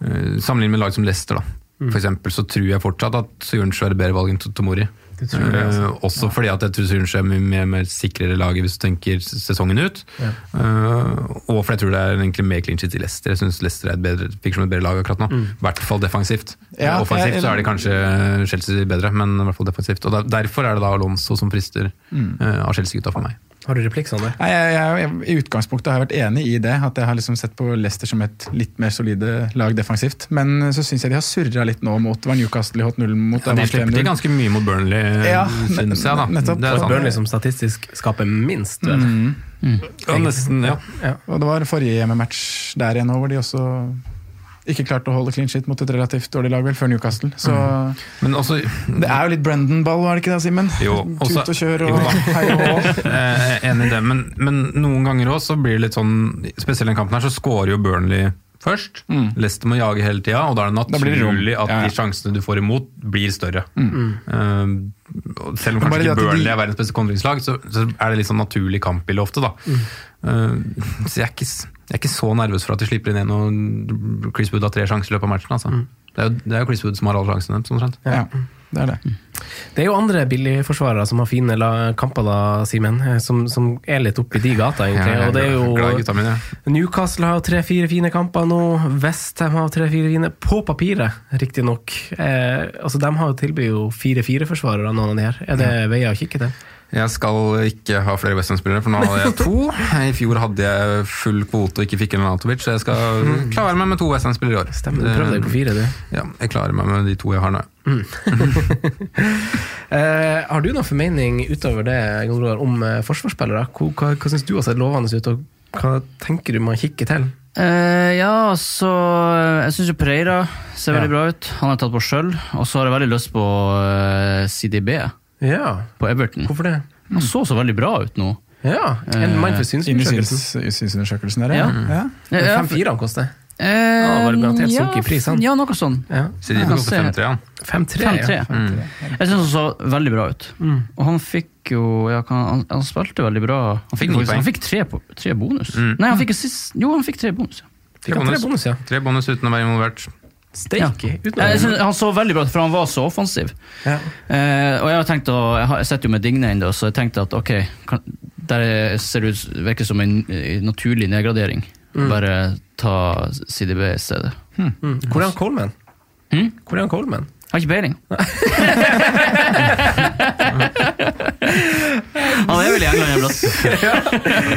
[SPEAKER 3] uh, Sammenlignet med lag som Leicester, da. For eksempel, så tror jeg fortsatt at Sørensen er et bedre valg enn Tomori.
[SPEAKER 2] Det tror jeg, altså.
[SPEAKER 3] Uh, også fordi at jeg tror Sørensen er mye mer, mer sikrere laget hvis du tenker sesongen ut.
[SPEAKER 2] Ja.
[SPEAKER 3] Uh, og fordi jeg tror det er egentlig mer clean shit i Leicester. Jeg syns Leicester er et bedre, fikk som et bedre lag akkurat nå. I hvert fall defensivt.
[SPEAKER 1] Ja,
[SPEAKER 3] Offensivt
[SPEAKER 1] jeg-
[SPEAKER 3] så er det kanskje Chelsea bedre, men i hvert fall defensivt. Og der, Derfor er det da Alonso som frister uh, av Chelsea-gutta for meg.
[SPEAKER 2] Har du replikk, Sander?
[SPEAKER 1] Nei, jeg, jeg, jeg, I utgangspunktet har jeg vært enig i det, at jeg har liksom sett på Leicester som et litt mer solide lag defensivt. Men så syns jeg de har surra litt nå mot Van var Newcastle i hot null mot.
[SPEAKER 3] Ja, de slipper til ganske mye mot Burnley,
[SPEAKER 1] Ja,
[SPEAKER 3] syns jeg. da.
[SPEAKER 1] nettopp.
[SPEAKER 3] Det er sånn.
[SPEAKER 2] Burnley som statistisk skaper minst, vel?
[SPEAKER 1] Mm.
[SPEAKER 3] Ja, nesten, ja.
[SPEAKER 1] Og det var forrige hjemmematch der igjen hvor de også ikke klarte å holde clean shit mot et relativt dårlig lag, vel, før Newcastle. Så
[SPEAKER 3] Men også
[SPEAKER 1] det er jo litt Brendan-ball, var det ikke det, Simen? Tut og kjør og hei og hå.
[SPEAKER 3] Er enig i det, men, men noen ganger også så blir det litt sånn Spesielt i den kampen her, så scorer jo Burnley først. Leicester må jage hele tida, og da er det
[SPEAKER 1] naturlig blir det
[SPEAKER 3] at
[SPEAKER 1] Ja, ja.
[SPEAKER 3] de sjansene du får imot, blir større. Mm. Uh, selv om kanskje ikke
[SPEAKER 1] de-
[SPEAKER 3] Burnley er verdens beste kontringslag, så, så er det litt sånn naturlig kampbilde ofte, da.
[SPEAKER 1] Mm.
[SPEAKER 3] Uh, så jeg er, ikke, jeg er ikke så nervøs for at de slipper inn en og Chris Wood har tre sjanser i løpet av matchen. Altså.
[SPEAKER 1] Mm.
[SPEAKER 3] Det, er jo, det er jo Chris Wood som har alle sjansene. Sånn.
[SPEAKER 1] Ja, det er det.
[SPEAKER 2] Det er jo andre billigforsvarere som har fine kamper, da, Simen. eh, Som, som er litt oppi de gata, egentlig.
[SPEAKER 3] Ja,
[SPEAKER 2] og det er jo
[SPEAKER 3] mine.
[SPEAKER 2] Newcastle har tre-fire fine kamper nå. Westham har tre-fire fine, på papiret, riktignok. Eh, altså, de har jo tilbyr jo fire-fire-forsvarere, noen av de her. Er det veier å kikke til?
[SPEAKER 3] Jeg skal ikke ha flere Western-spillere, for nå hadde jeg to. I fjor hadde jeg full kvote og ikke fikk en Anatovic, så jeg skal klare meg med to Western-spillere i år.
[SPEAKER 2] Stemmer, du prøvde deg på fire, du.
[SPEAKER 3] Ja, jeg klarer meg med de to jeg har nå.
[SPEAKER 2] Eh, har du noen formening utover det Jon om eh, forsvarsspillere? Hva, hva, hva syns du har sett lovende ut, og hva tenker du man kikker til?
[SPEAKER 4] Uh, ja, så Jeg syns jo Pereira ser
[SPEAKER 2] Ja.
[SPEAKER 4] veldig bra ut. Han har tatt på sjøl. Og så har jeg veldig lyst på uh, CDB
[SPEAKER 2] Ja,
[SPEAKER 4] på Everton.
[SPEAKER 2] hvorfor det?
[SPEAKER 4] Han så så veldig bra ut nå.
[SPEAKER 2] Ja, En mann for synsundersøkelsen.
[SPEAKER 1] syns- synsundersøkelsen der, ja.
[SPEAKER 4] Ja.
[SPEAKER 1] ja.
[SPEAKER 4] Ja,
[SPEAKER 2] 5-4 han koster.
[SPEAKER 4] Eh,
[SPEAKER 2] Han var garantert
[SPEAKER 4] ja,
[SPEAKER 2] sunket i pris, han.
[SPEAKER 4] Ja, noe sånn.
[SPEAKER 2] Ja.
[SPEAKER 3] Så de kan 5-3, ja.
[SPEAKER 2] 5-3.
[SPEAKER 4] 5-3.
[SPEAKER 2] Ja.
[SPEAKER 3] Mm.
[SPEAKER 4] Jeg syns han så veldig bra ut.
[SPEAKER 2] Mm.
[SPEAKER 4] Og han fikk jo ja, han, han spilte veldig bra. Han fikk, han fikk tre, på- tre bonus.
[SPEAKER 3] Mm.
[SPEAKER 4] Nei, han fikk sist, Jo, han fikk tre bonus. ja.
[SPEAKER 2] Fikk han tre bonus, ja.
[SPEAKER 3] Tre bonus uten å være involvert.
[SPEAKER 2] Steike. Ja.
[SPEAKER 4] Jeg han så veldig bra ut, for han var så offensiv.
[SPEAKER 2] Ja.
[SPEAKER 4] Eh, og jeg har tenkt å, jeg, har, jeg sitter jo med Digne ennå, så jeg tenkte at ok, kan, der er- ser det ut virker som en naturlig nedgradering.
[SPEAKER 2] Mm.
[SPEAKER 4] Bare ta CDB i stedet.
[SPEAKER 2] Mm. Hvor er han Coleman?
[SPEAKER 4] Mm?
[SPEAKER 2] Hvor er han Coleman?
[SPEAKER 4] Har ikke peiling. han er vel i England en plass.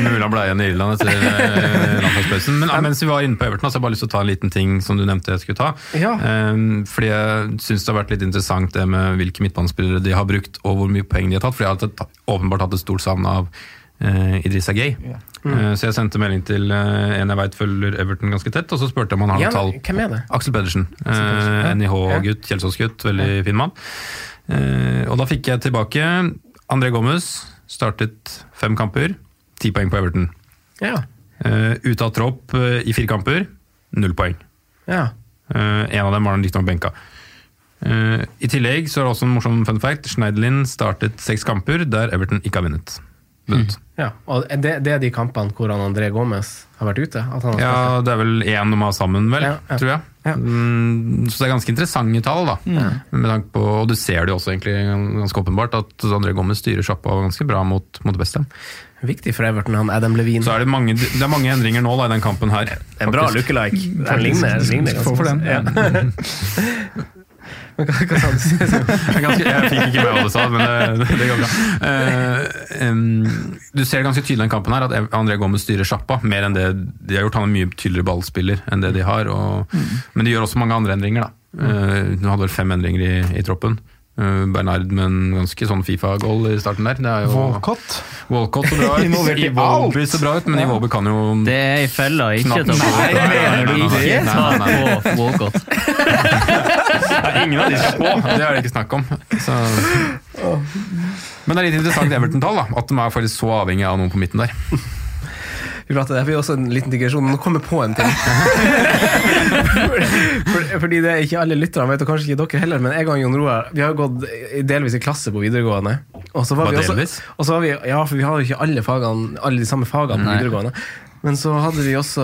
[SPEAKER 3] Mulig han ble igjen i Irland etter eh, landslagspausen. Men mens vi var inne på Everton, så har jeg bare lyst til å ta en liten ting som du nevnte jeg skulle ta.
[SPEAKER 2] Ja.
[SPEAKER 3] Um, fordi jeg syns det har vært litt interessant det med hvilke midtbanespillere de har brukt, og hvor mye poeng de har tatt. For jeg har åpenbart hatt et stort savn av uh, Idrissa Gay. Eh, så jeg sendte melding til eh, en jeg veit følger Everton ganske tett, og så spurte jeg om han har
[SPEAKER 2] Ja,
[SPEAKER 3] tall.
[SPEAKER 2] hvem er det?
[SPEAKER 3] Aksel Pedersen.
[SPEAKER 2] Pedersen, ja.
[SPEAKER 3] Uh, NIH-gutt, Kjelsås-gutt. Veldig fin mann. Eh, og da fikk jeg tilbake André Gommes. Startet fem kamper. Ti poeng på Everton.
[SPEAKER 2] Ja.
[SPEAKER 3] Ute av tropp eh, i fire kamper. Null poeng.
[SPEAKER 2] ja.
[SPEAKER 3] Eh, en av dem var han riktignok benka. Eh, I tillegg så er det også en morsom fun fact. Schneiderlin startet seks kamper der Everton ikke har vunnet. Vunnet.
[SPEAKER 2] Ja, og det, det er de kampene hvor han André Gomez har vært ute? At han har
[SPEAKER 3] Ja, det er vel én de har sammen, vel,
[SPEAKER 2] Ja, ja.
[SPEAKER 3] tror jeg.
[SPEAKER 2] Ja.
[SPEAKER 3] Mm, så det er ganske interessante tall, da. Med tanke på, og du ser det jo også egentlig ganske åpenbart, at André Gomez styrer sjappa ganske bra mot, mot det beste.
[SPEAKER 2] Viktig for Everton, han Adam Levine.
[SPEAKER 3] Så er det mange, det er mange endringer nå da, i den kampen her.
[SPEAKER 2] en bra lookalike. Den ligner, ligner ganske
[SPEAKER 1] Få for den.
[SPEAKER 2] Ja. Men hva, hva sa du?
[SPEAKER 3] Jeg, ganske, jeg fikk ikke med hva du sa, men det, det går bra. Uh, um, du ser ganske tydelig i den kampen her at André Gomez styrer sjappa mer enn det de har gjort. Han er mye tydeligere ballspiller enn det de har. Og, Men de gjør også mange andre endringer. da. Uh, de hadde vel fem endringer i, i troppen. Eh, Bernard med en ganske sånn Fifa-goal i starten der. Det er jo
[SPEAKER 1] Walcott.
[SPEAKER 3] Walcott så bra ut.
[SPEAKER 1] Involvert i alt.
[SPEAKER 3] ser bra ut, men Iwobi kan jo
[SPEAKER 4] Det er ei felle. Ikke ta på
[SPEAKER 3] Nei, du
[SPEAKER 4] Ikke
[SPEAKER 3] det?
[SPEAKER 4] ta
[SPEAKER 3] Nei, nei,
[SPEAKER 4] på Walcott.
[SPEAKER 3] Nei, ingen av de små, det er det ikke snakk om. Så. Men det er litt interessant Everton-tall. At de er faktisk så avhengig av noen på midten der.
[SPEAKER 2] Vi prater, det blir også en liten digresjon, nå kommer jeg på en ting. Fordi det er ikke alle lytterne vet, og kanskje ikke dere heller, men jeg og Jon Roar vi har gått delvis i klasse på videregående. Og så var
[SPEAKER 3] Hva,
[SPEAKER 2] vi også, og så var vi, ja, for vi har jo ikke alle, fagene, alle de samme fagene på videregående. Men så hadde vi også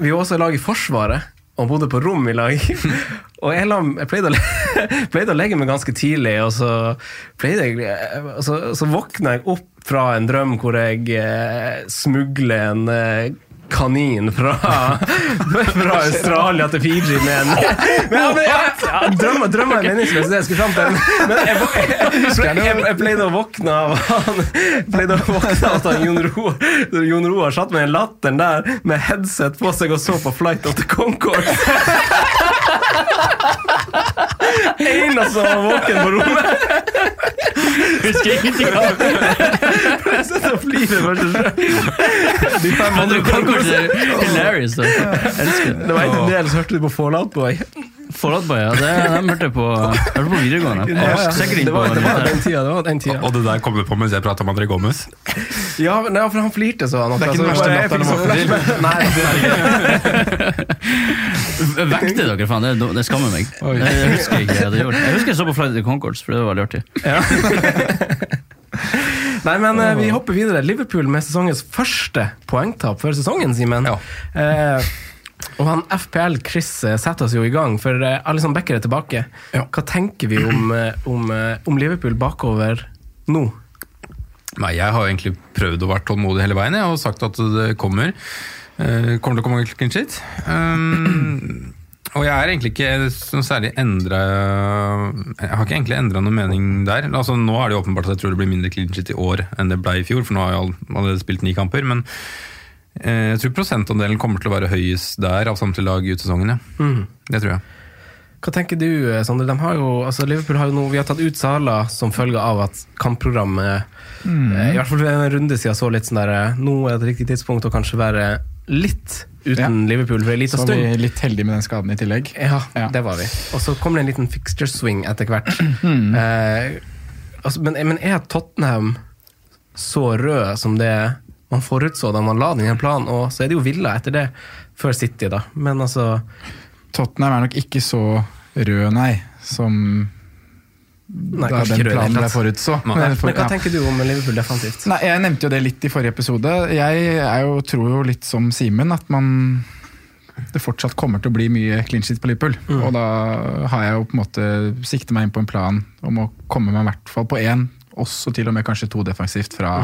[SPEAKER 2] Vi var også i lag i Forsvaret. Og bodde på rom i lag. og jeg, la, jeg pleide, å, pleide å legge meg ganske tidlig, og så, jeg, så, så våkna jeg opp fra en drøm hvor jeg eh, smugler en eh, kanin fra, fra Australia til Fiji med en men, ja, men, ja, ja, Drømmer, drømmer er meningsløse, det jeg skulle fram til. Men jeg, jeg, jeg, jeg, jeg pleide å våkne av han pleide å våkne av at han Jon Roar Jon Roar satt med en latteren der med headset på seg og så på Flight of the Concord. Eneste som var våken på rommet.
[SPEAKER 4] Husker ingenting av det.
[SPEAKER 2] Og flirer for seg selv.
[SPEAKER 4] Men du kan kanskje hilarious, da. Elsker det.
[SPEAKER 2] Det var en del som hørte du på Fallout Boy.
[SPEAKER 4] Fallout Boy, ja. Det, de hørte på, hørte på videregående.
[SPEAKER 2] Ja, ja. Det var, det var den tida. Det var den tida.
[SPEAKER 3] Og det der kom du på mens jeg prata med André Gommes?
[SPEAKER 2] Ja, nei, for han flirte så.
[SPEAKER 1] Det er ikke den
[SPEAKER 2] altså,
[SPEAKER 1] verste
[SPEAKER 2] jeg fikk
[SPEAKER 1] latteren
[SPEAKER 2] så
[SPEAKER 1] å våkne til.
[SPEAKER 2] Det.
[SPEAKER 4] Vekte dere, faen. Det, det skammer meg. Jeg husker jeg ikke jeg hadde gjort. Jeg husker jeg så på Flight of the Concords, for det var veldig artig.
[SPEAKER 2] Nei, men eh, vi hopper videre. Liverpool med sesongens første poengtap før sesongen, Simen.
[SPEAKER 3] Ja.
[SPEAKER 2] Eh, og han FPL Chris eh, setter oss jo i gang, for eh, Alison Becker er tilbake. Hva tenker vi om, om, om Liverpool bakover nå?
[SPEAKER 3] Nei, jeg har egentlig prøvd å være tålmodig hele veien jeg, og sagt at det kommer. Uh, kommer til å komme clean shit. Um, og jeg er egentlig ikke sånn særlig endra Jeg har ikke egentlig endra noen mening der. Altså Nå er det jo åpenbart at jeg tror det blir mindre clean shit i år enn det ble i fjor, for nå har jeg allerede spilt ni kamper. Men eh, jeg tror prosentandelen kommer til å være høyest der av samtlige lag i utsesongen. Ja.
[SPEAKER 2] Mm.
[SPEAKER 3] Det tror jeg.
[SPEAKER 2] Hva tenker du, Sander? Sondre? De har jo, altså Liverpool har jo nå, Vi har tatt ut Sala som følge av at kampprogrammet eh, I hvert fall ved en runde siden så litt sånn der eh, Nå er det et riktig tidspunkt å kanskje være litt uten Liverpool for en liten stund.
[SPEAKER 1] Så var vi litt heldige med den skaden i tillegg.
[SPEAKER 2] Ja, det var vi. Og så kom det en liten fixture swing etter hvert. Eh, altså, men, men er Tottenham så rød som det man forutså da man la den i en plan? Og så er det jo Villa etter det, før City, da. Men altså
[SPEAKER 1] Tottenham er nok ikke så rød, nei, som
[SPEAKER 2] Nei,
[SPEAKER 1] da den planen ble forutså. Men for-
[SPEAKER 2] Men hva
[SPEAKER 1] ja.
[SPEAKER 2] tenker du om Liverpool defensivt?
[SPEAKER 1] Nei, Jeg nevnte jo det litt i forrige episode. Jeg er jo, tror jo litt som Simen at man det fortsatt kommer til å bli mye clean på Liverpool. Og da har jeg jo på en måte siktet meg inn på en plan om å komme meg i hvert fall på én, også til og med kanskje to defensivt fra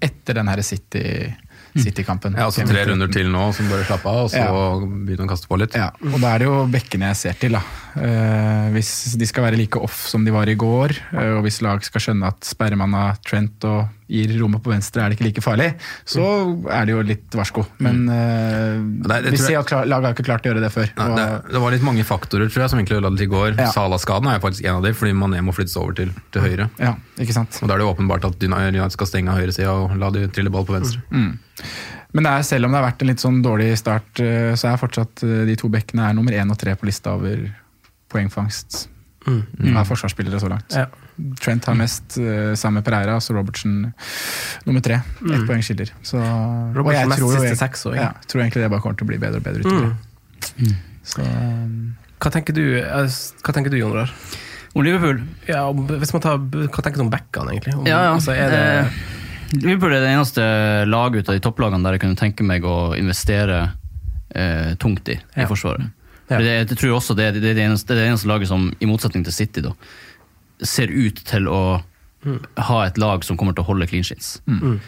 [SPEAKER 1] etter den her City- City-kampen.
[SPEAKER 3] Ja, altså tre runder til nå, som bare slappe av, og så
[SPEAKER 1] Ja.
[SPEAKER 3] begynne å kaste på litt.
[SPEAKER 1] Ja, og da er det jo bekkene jeg ser til. da. Eh, hvis de skal være like off som de var i går, eh, og hvis lag skal skjønne at sperrer man av Trent og gir rommet på venstre, er det ikke like farlig, så er det jo litt varsko. Men eh,
[SPEAKER 3] Nei,
[SPEAKER 1] vi ser at laget har ikke klart å gjøre det før.
[SPEAKER 3] Nei, det,
[SPEAKER 1] og,
[SPEAKER 3] det var litt mange faktorer tror jeg, som egentlig ødela det i går.
[SPEAKER 1] Ja.
[SPEAKER 3] Salah-skaden er faktisk en av dem, fordi Mané må flyttes over til, til høyre.
[SPEAKER 1] ja, ikke sant?
[SPEAKER 3] Og Da er det jo åpenbart at United skal stenge av høyresida og la de trille ball på venstre.
[SPEAKER 1] Men det er, selv om det har vært en litt sånn dårlig start, så er fortsatt de to bekkene er nummer én og tre på lista over poengfangst
[SPEAKER 2] Mm.
[SPEAKER 1] av forsvarsspillere så langt.
[SPEAKER 2] Ja.
[SPEAKER 1] Trent har mest uh, sammen med Pereira, altså Robertsen nummer tre. Ett poeng skiller. Så, og jeg tror jo
[SPEAKER 2] siste
[SPEAKER 1] jeg-
[SPEAKER 2] seks år, ja.
[SPEAKER 1] Ja, tror egentlig det bare kommer til å bli bedre og bedre utover. Så um,
[SPEAKER 2] Hva hva tenker du, eh, hva tenker du Jon Rar?
[SPEAKER 4] Om Liverpool
[SPEAKER 2] Ja, om- hvis man tar, hva tenker du om backene, egentlig? Om,
[SPEAKER 4] Ja, ja.
[SPEAKER 2] Altså, er det,
[SPEAKER 4] Eh, Liverpool er det eneste laget ut av de topplagene der jeg kunne tenke meg å investere eh, tungt i, i
[SPEAKER 2] Ja.
[SPEAKER 4] Forsvaret.
[SPEAKER 2] Ja.
[SPEAKER 4] Det, jeg tror også det, det, er det, eneste, det er det eneste laget som, i motsetning til City, da, ser ut til å ha et lag som kommer til å holde clean sheets.
[SPEAKER 2] Mm.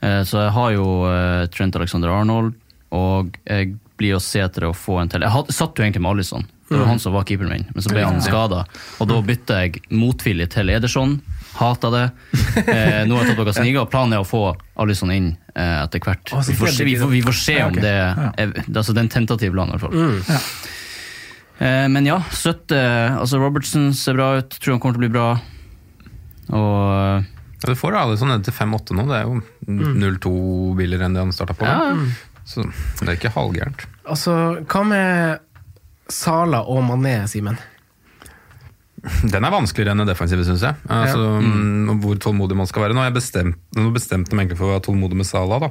[SPEAKER 4] Eh, så jeg har jo eh, Trent Alexander Arnold, og jeg blir å se etter å få en til. Jeg had, satt jo egentlig med Alison. Det var han som var keeperen min, men så ble han skada. Og da bytta jeg motvillig til Ederson. Hata det. Eh, nå har jeg tatt noen sniga, og planen er å få Alison inn eh, etter hvert. Vi får, se, vi, får, vi får se om det er altså, Det er en tentativ plan, i hvert fall.
[SPEAKER 2] Mm.
[SPEAKER 4] Eh, men ja, støtte altså Robertson ser bra ut. Tror han kommer til å bli bra. Og
[SPEAKER 3] Ja, du får alle sånn ned til 5-8 nå. Det er jo 0-2 billigere enn det han starta på.
[SPEAKER 4] ja,
[SPEAKER 3] Så det er ikke halvgærent.
[SPEAKER 2] altså, hva med Sala og Mané, Simen?
[SPEAKER 3] Den er vanskeligere enn det defensive, syns jeg. Altså, mm. Hvor tålmodig man skal være. Nå jeg bestemt, nå bestemte meg egentlig for å være tålmodig med Salah. Da.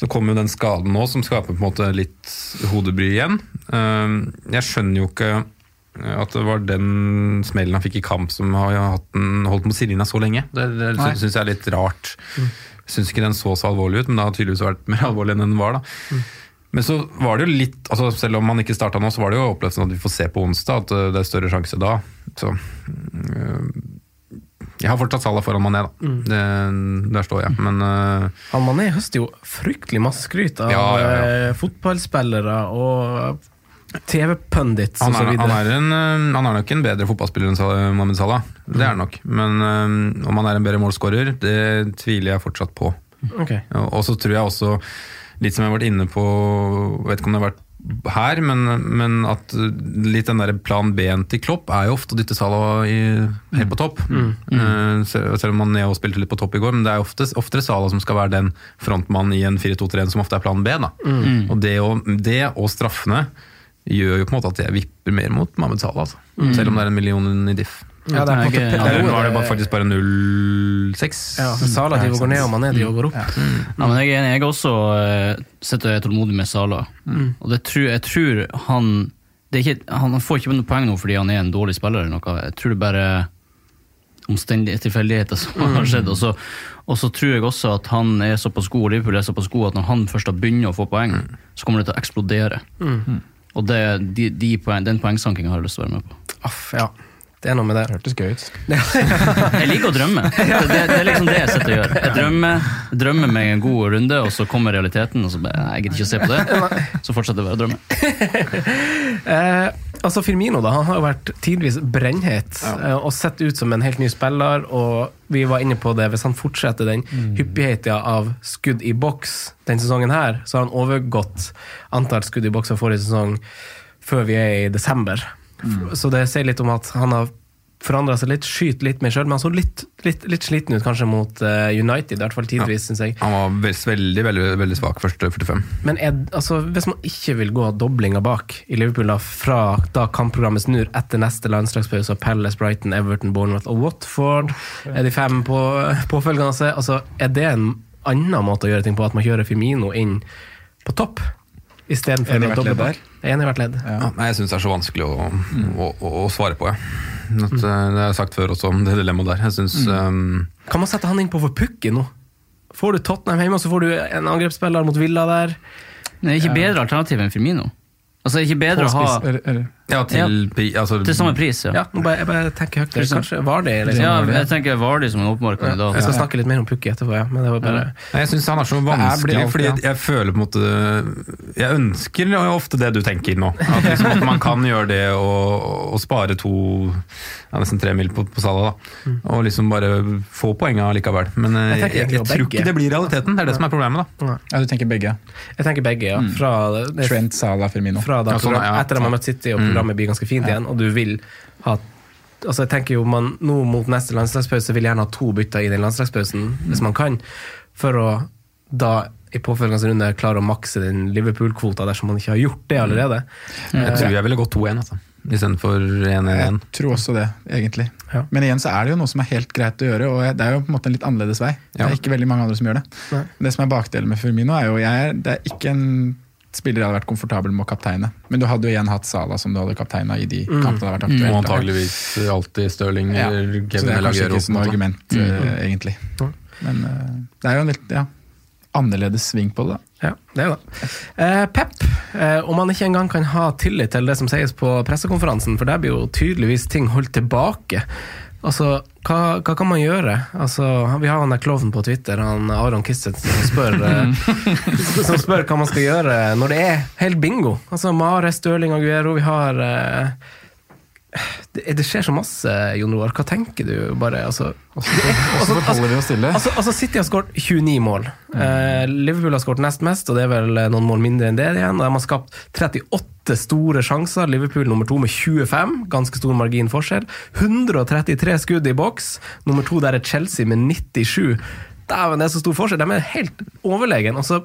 [SPEAKER 3] Så kommer jo den skaden nå, som skaper på en måte litt hodebry igjen. Um, Jeg skjønner jo ikke at det var den smellen han fikk i kamp som har holdt mot Sirina så lenge. Det, det syns jeg er litt rart. Jeg syns ikke den så så alvorlig ut, men det har tydeligvis vært mer alvorlig enn den var. da. Men så var det jo litt, altså selv om han ikke starta nå, så var det jo opplevd sånn at vi får se på onsdag at uh, det er større sjanse da. Så uh, Jeg har fortsatt Salah foran Mané, da. Det, der står jeg. Men uh,
[SPEAKER 2] Han Mané høster jo fryktelig masse skryt av
[SPEAKER 3] Ja, ja, ja.
[SPEAKER 2] eh, fotballspillere og TV-pundits
[SPEAKER 3] han,
[SPEAKER 2] osv.
[SPEAKER 3] Han, han, uh, han er nok en bedre fotballspiller enn Mohammed Salah. Det er han nok. Men um, om han er en bedre målskårer, det tviler jeg fortsatt på. Okay. Og så tror jeg også, litt som jeg har vært inne på, vet ikke om det har vært her, men, men at litt den der plan B-en til Klopp er jo ofte å dytte Salah i, helt på topp. Mm. Mm. Uh, selv om han Neo spilte litt på topp i går, men det er ofte, oftere Salah som skal være den frontmannen i en 4-2-3 som ofte er plan B. Da. Og det og, det og straffene gjør jo på en måte at jeg vipper mer mot Mahmed Salah, altså. selv om det er en million i diff.
[SPEAKER 2] Ja, det er
[SPEAKER 3] Ja,
[SPEAKER 2] nå
[SPEAKER 3] nå er det
[SPEAKER 2] det-
[SPEAKER 3] bare, faktisk bare 0-6.
[SPEAKER 2] ja, Sala driver går ned, og Mané driver og går opp.
[SPEAKER 4] Ja, men jeg er enig. Jeg også uh, sitter og er tålmodig med Sala. Og det tror, jeg tror han det er ikke, Han får ikke noe poeng nå fordi han er en dårlig spiller. eller noe. Jeg tror det bare er omstendigheter, tilfeldigheter som har skjedd. Og så, og så tror jeg også at han er såpass god, og Liverpool er såpass god at når han først har begynt å få poeng, så kommer det til å eksplodere. Og det, de, de poeng, den poengsankinga har jeg lyst til å være med på.
[SPEAKER 2] Aff, ja. Det er noe med det.
[SPEAKER 1] Hørtes gøy ut.
[SPEAKER 4] Jeg liker å drømme. Det, det, det er liksom det jeg sitter og gjør. Jeg drømmer, drømmer meg en god runde, og så kommer realiteten, og så bare Jeg gidder ikke å se på det. Så fortsetter jeg bare å drømme.
[SPEAKER 2] Eh, altså Firmino da, han har jo vært tidvis brennhet ja. og sett ut som en helt ny spiller. Og vi var inne på det, hvis han fortsetter den hyppigheten av skudd i boks denne sesongen her, så har han overgått antall skudd i boks av forrige sesong før vi er i desember. Så det sier litt om at han har forandra seg litt, skyter litt mer sjøl, men han så litt, litt, litt sliten ut kanskje mot uh, United, i hvert fall tidvis, synes jeg.
[SPEAKER 3] Han var veldig, veldig, veldig svak første 45.
[SPEAKER 2] Men er, altså, hvis man ikke vil gå doblinga bak i Liverpool da, fra da kampprogrammet snur etter neste landslagspause, og Palace, Brighton, Everton, Bournemouth og Watford er de fem på, påfølgende, altså, er det en annen måte å gjøre ting på, at man kjører Firmino inn på topp? Istedenfor
[SPEAKER 1] Enig i
[SPEAKER 2] å
[SPEAKER 1] hvert
[SPEAKER 2] doble
[SPEAKER 1] ledd?
[SPEAKER 2] I hvert ledd.
[SPEAKER 3] Ja, nei, jeg syns det er så vanskelig å, å, å, å svare på, jeg. Ja. eh, det har jeg sagt før også, om det dilemmaet der. Jeg synes, um,
[SPEAKER 2] Kan man sette han inn på for Pukki nå? Får du Tottenham hjemme, så får du en angrepsspiller mot Villa der.
[SPEAKER 4] Det er ikke bedre alternativ enn Firmino. Altså, det er ikke bedre å ha.
[SPEAKER 3] Ja, til, pri- altså,
[SPEAKER 4] til samme pris, ja.
[SPEAKER 2] Ja, nå bare, jeg bare tenker høyt. Kanskje Vardi? Liksom.
[SPEAKER 4] Ja, jeg tenker Vardi som en åpenbar kandidat.
[SPEAKER 2] Jeg skal snakke litt mer om Pukki etterpå, ja. Men det var bare
[SPEAKER 3] Jeg syns han er så vanskelig,
[SPEAKER 1] alt,
[SPEAKER 3] fordi jeg føler på en måte Jeg ønsker ofte det du tenker nå. At, liksom, at man kan gjøre det og, og spare to ja, nesten tre mil på, på Salah. Da. Og liksom bare få poenga likevel. Men
[SPEAKER 2] jeg,
[SPEAKER 3] Jeg jeg,
[SPEAKER 2] jeg,
[SPEAKER 3] tror ikke det blir realiteten. Det er det som er problemet. da
[SPEAKER 1] Ja, du tenker begge.
[SPEAKER 2] Jeg tenker begge, ja. Fra, det,
[SPEAKER 1] Trent, Salah, Firmino.
[SPEAKER 2] fra da,
[SPEAKER 3] Ja, sånn, ja.
[SPEAKER 2] etter at man har møtt City og programmet blir ganske fint igjen, og du vil ha Altså jeg tenker jo man Nå mot neste landslagspause vil jeg gjerne ha to bytter i den landslagspausen, hvis man kan, for å da i påfølgende runde klare å makse den Liverpool-kvota dersom man ikke har gjort det allerede.
[SPEAKER 3] Jeg tror jeg ville gått 2-1 altså. istedenfor 1-1.
[SPEAKER 1] Jeg tror også det, egentlig.
[SPEAKER 2] Ja.
[SPEAKER 1] Men igjen så er det jo noe som er helt greit å gjøre, og det er jo på en måte en litt annerledes vei. Det er ikke veldig mange andre som gjør det.
[SPEAKER 2] Nei.
[SPEAKER 1] Det som er bakdelen med Firmino, er jo jeg, er- Det er ikke en spillere hadde vært komfortabel med å kapteine. Men du hadde jo igjen hatt Sala som du hadde kapteina i de kampene det hadde vært aktuelt.
[SPEAKER 3] Og antageligvis alltid Stirling
[SPEAKER 1] Ja,
[SPEAKER 3] eller
[SPEAKER 1] så det er kanskje ikke
[SPEAKER 3] sånn argument,
[SPEAKER 1] mm.
[SPEAKER 3] uh,
[SPEAKER 1] argument, Mm. Men uh, det er jo en litt ja, annerledes sving på det. da.
[SPEAKER 2] Ja, det er det. Eh, Pep, eh, om han ikke engang kan ha tillit til det som sies på pressekonferansen, for der blir jo tydeligvis ting holdt tilbake. Altså, hva, hva kan man gjøre? Altså, vi har han der klovnen på Twitter, han Aron Kisset, som spør, eh, som spør hva man skal gjøre når det er helt bingo. Altså, Mare, Støling, Aguero, vi har eh, det, det skjer så masse, Jon Roar. Hva tenker du? Bare, altså,
[SPEAKER 1] Og så altså, vi oss stille.
[SPEAKER 2] Altså, altså City har skåret 29 mål. Eh, Liverpool har skåret nest mest, og det er vel eh, noen mål mindre enn det igjen. Og de har skapt 38 store sjanser. Liverpool nummer to med 25, ganske stor margin forskjell. 133 skudd i boks. Nummer to der er Chelsea med 97. Dæven, det er så stor forskjell. De er helt overlegen. Og så,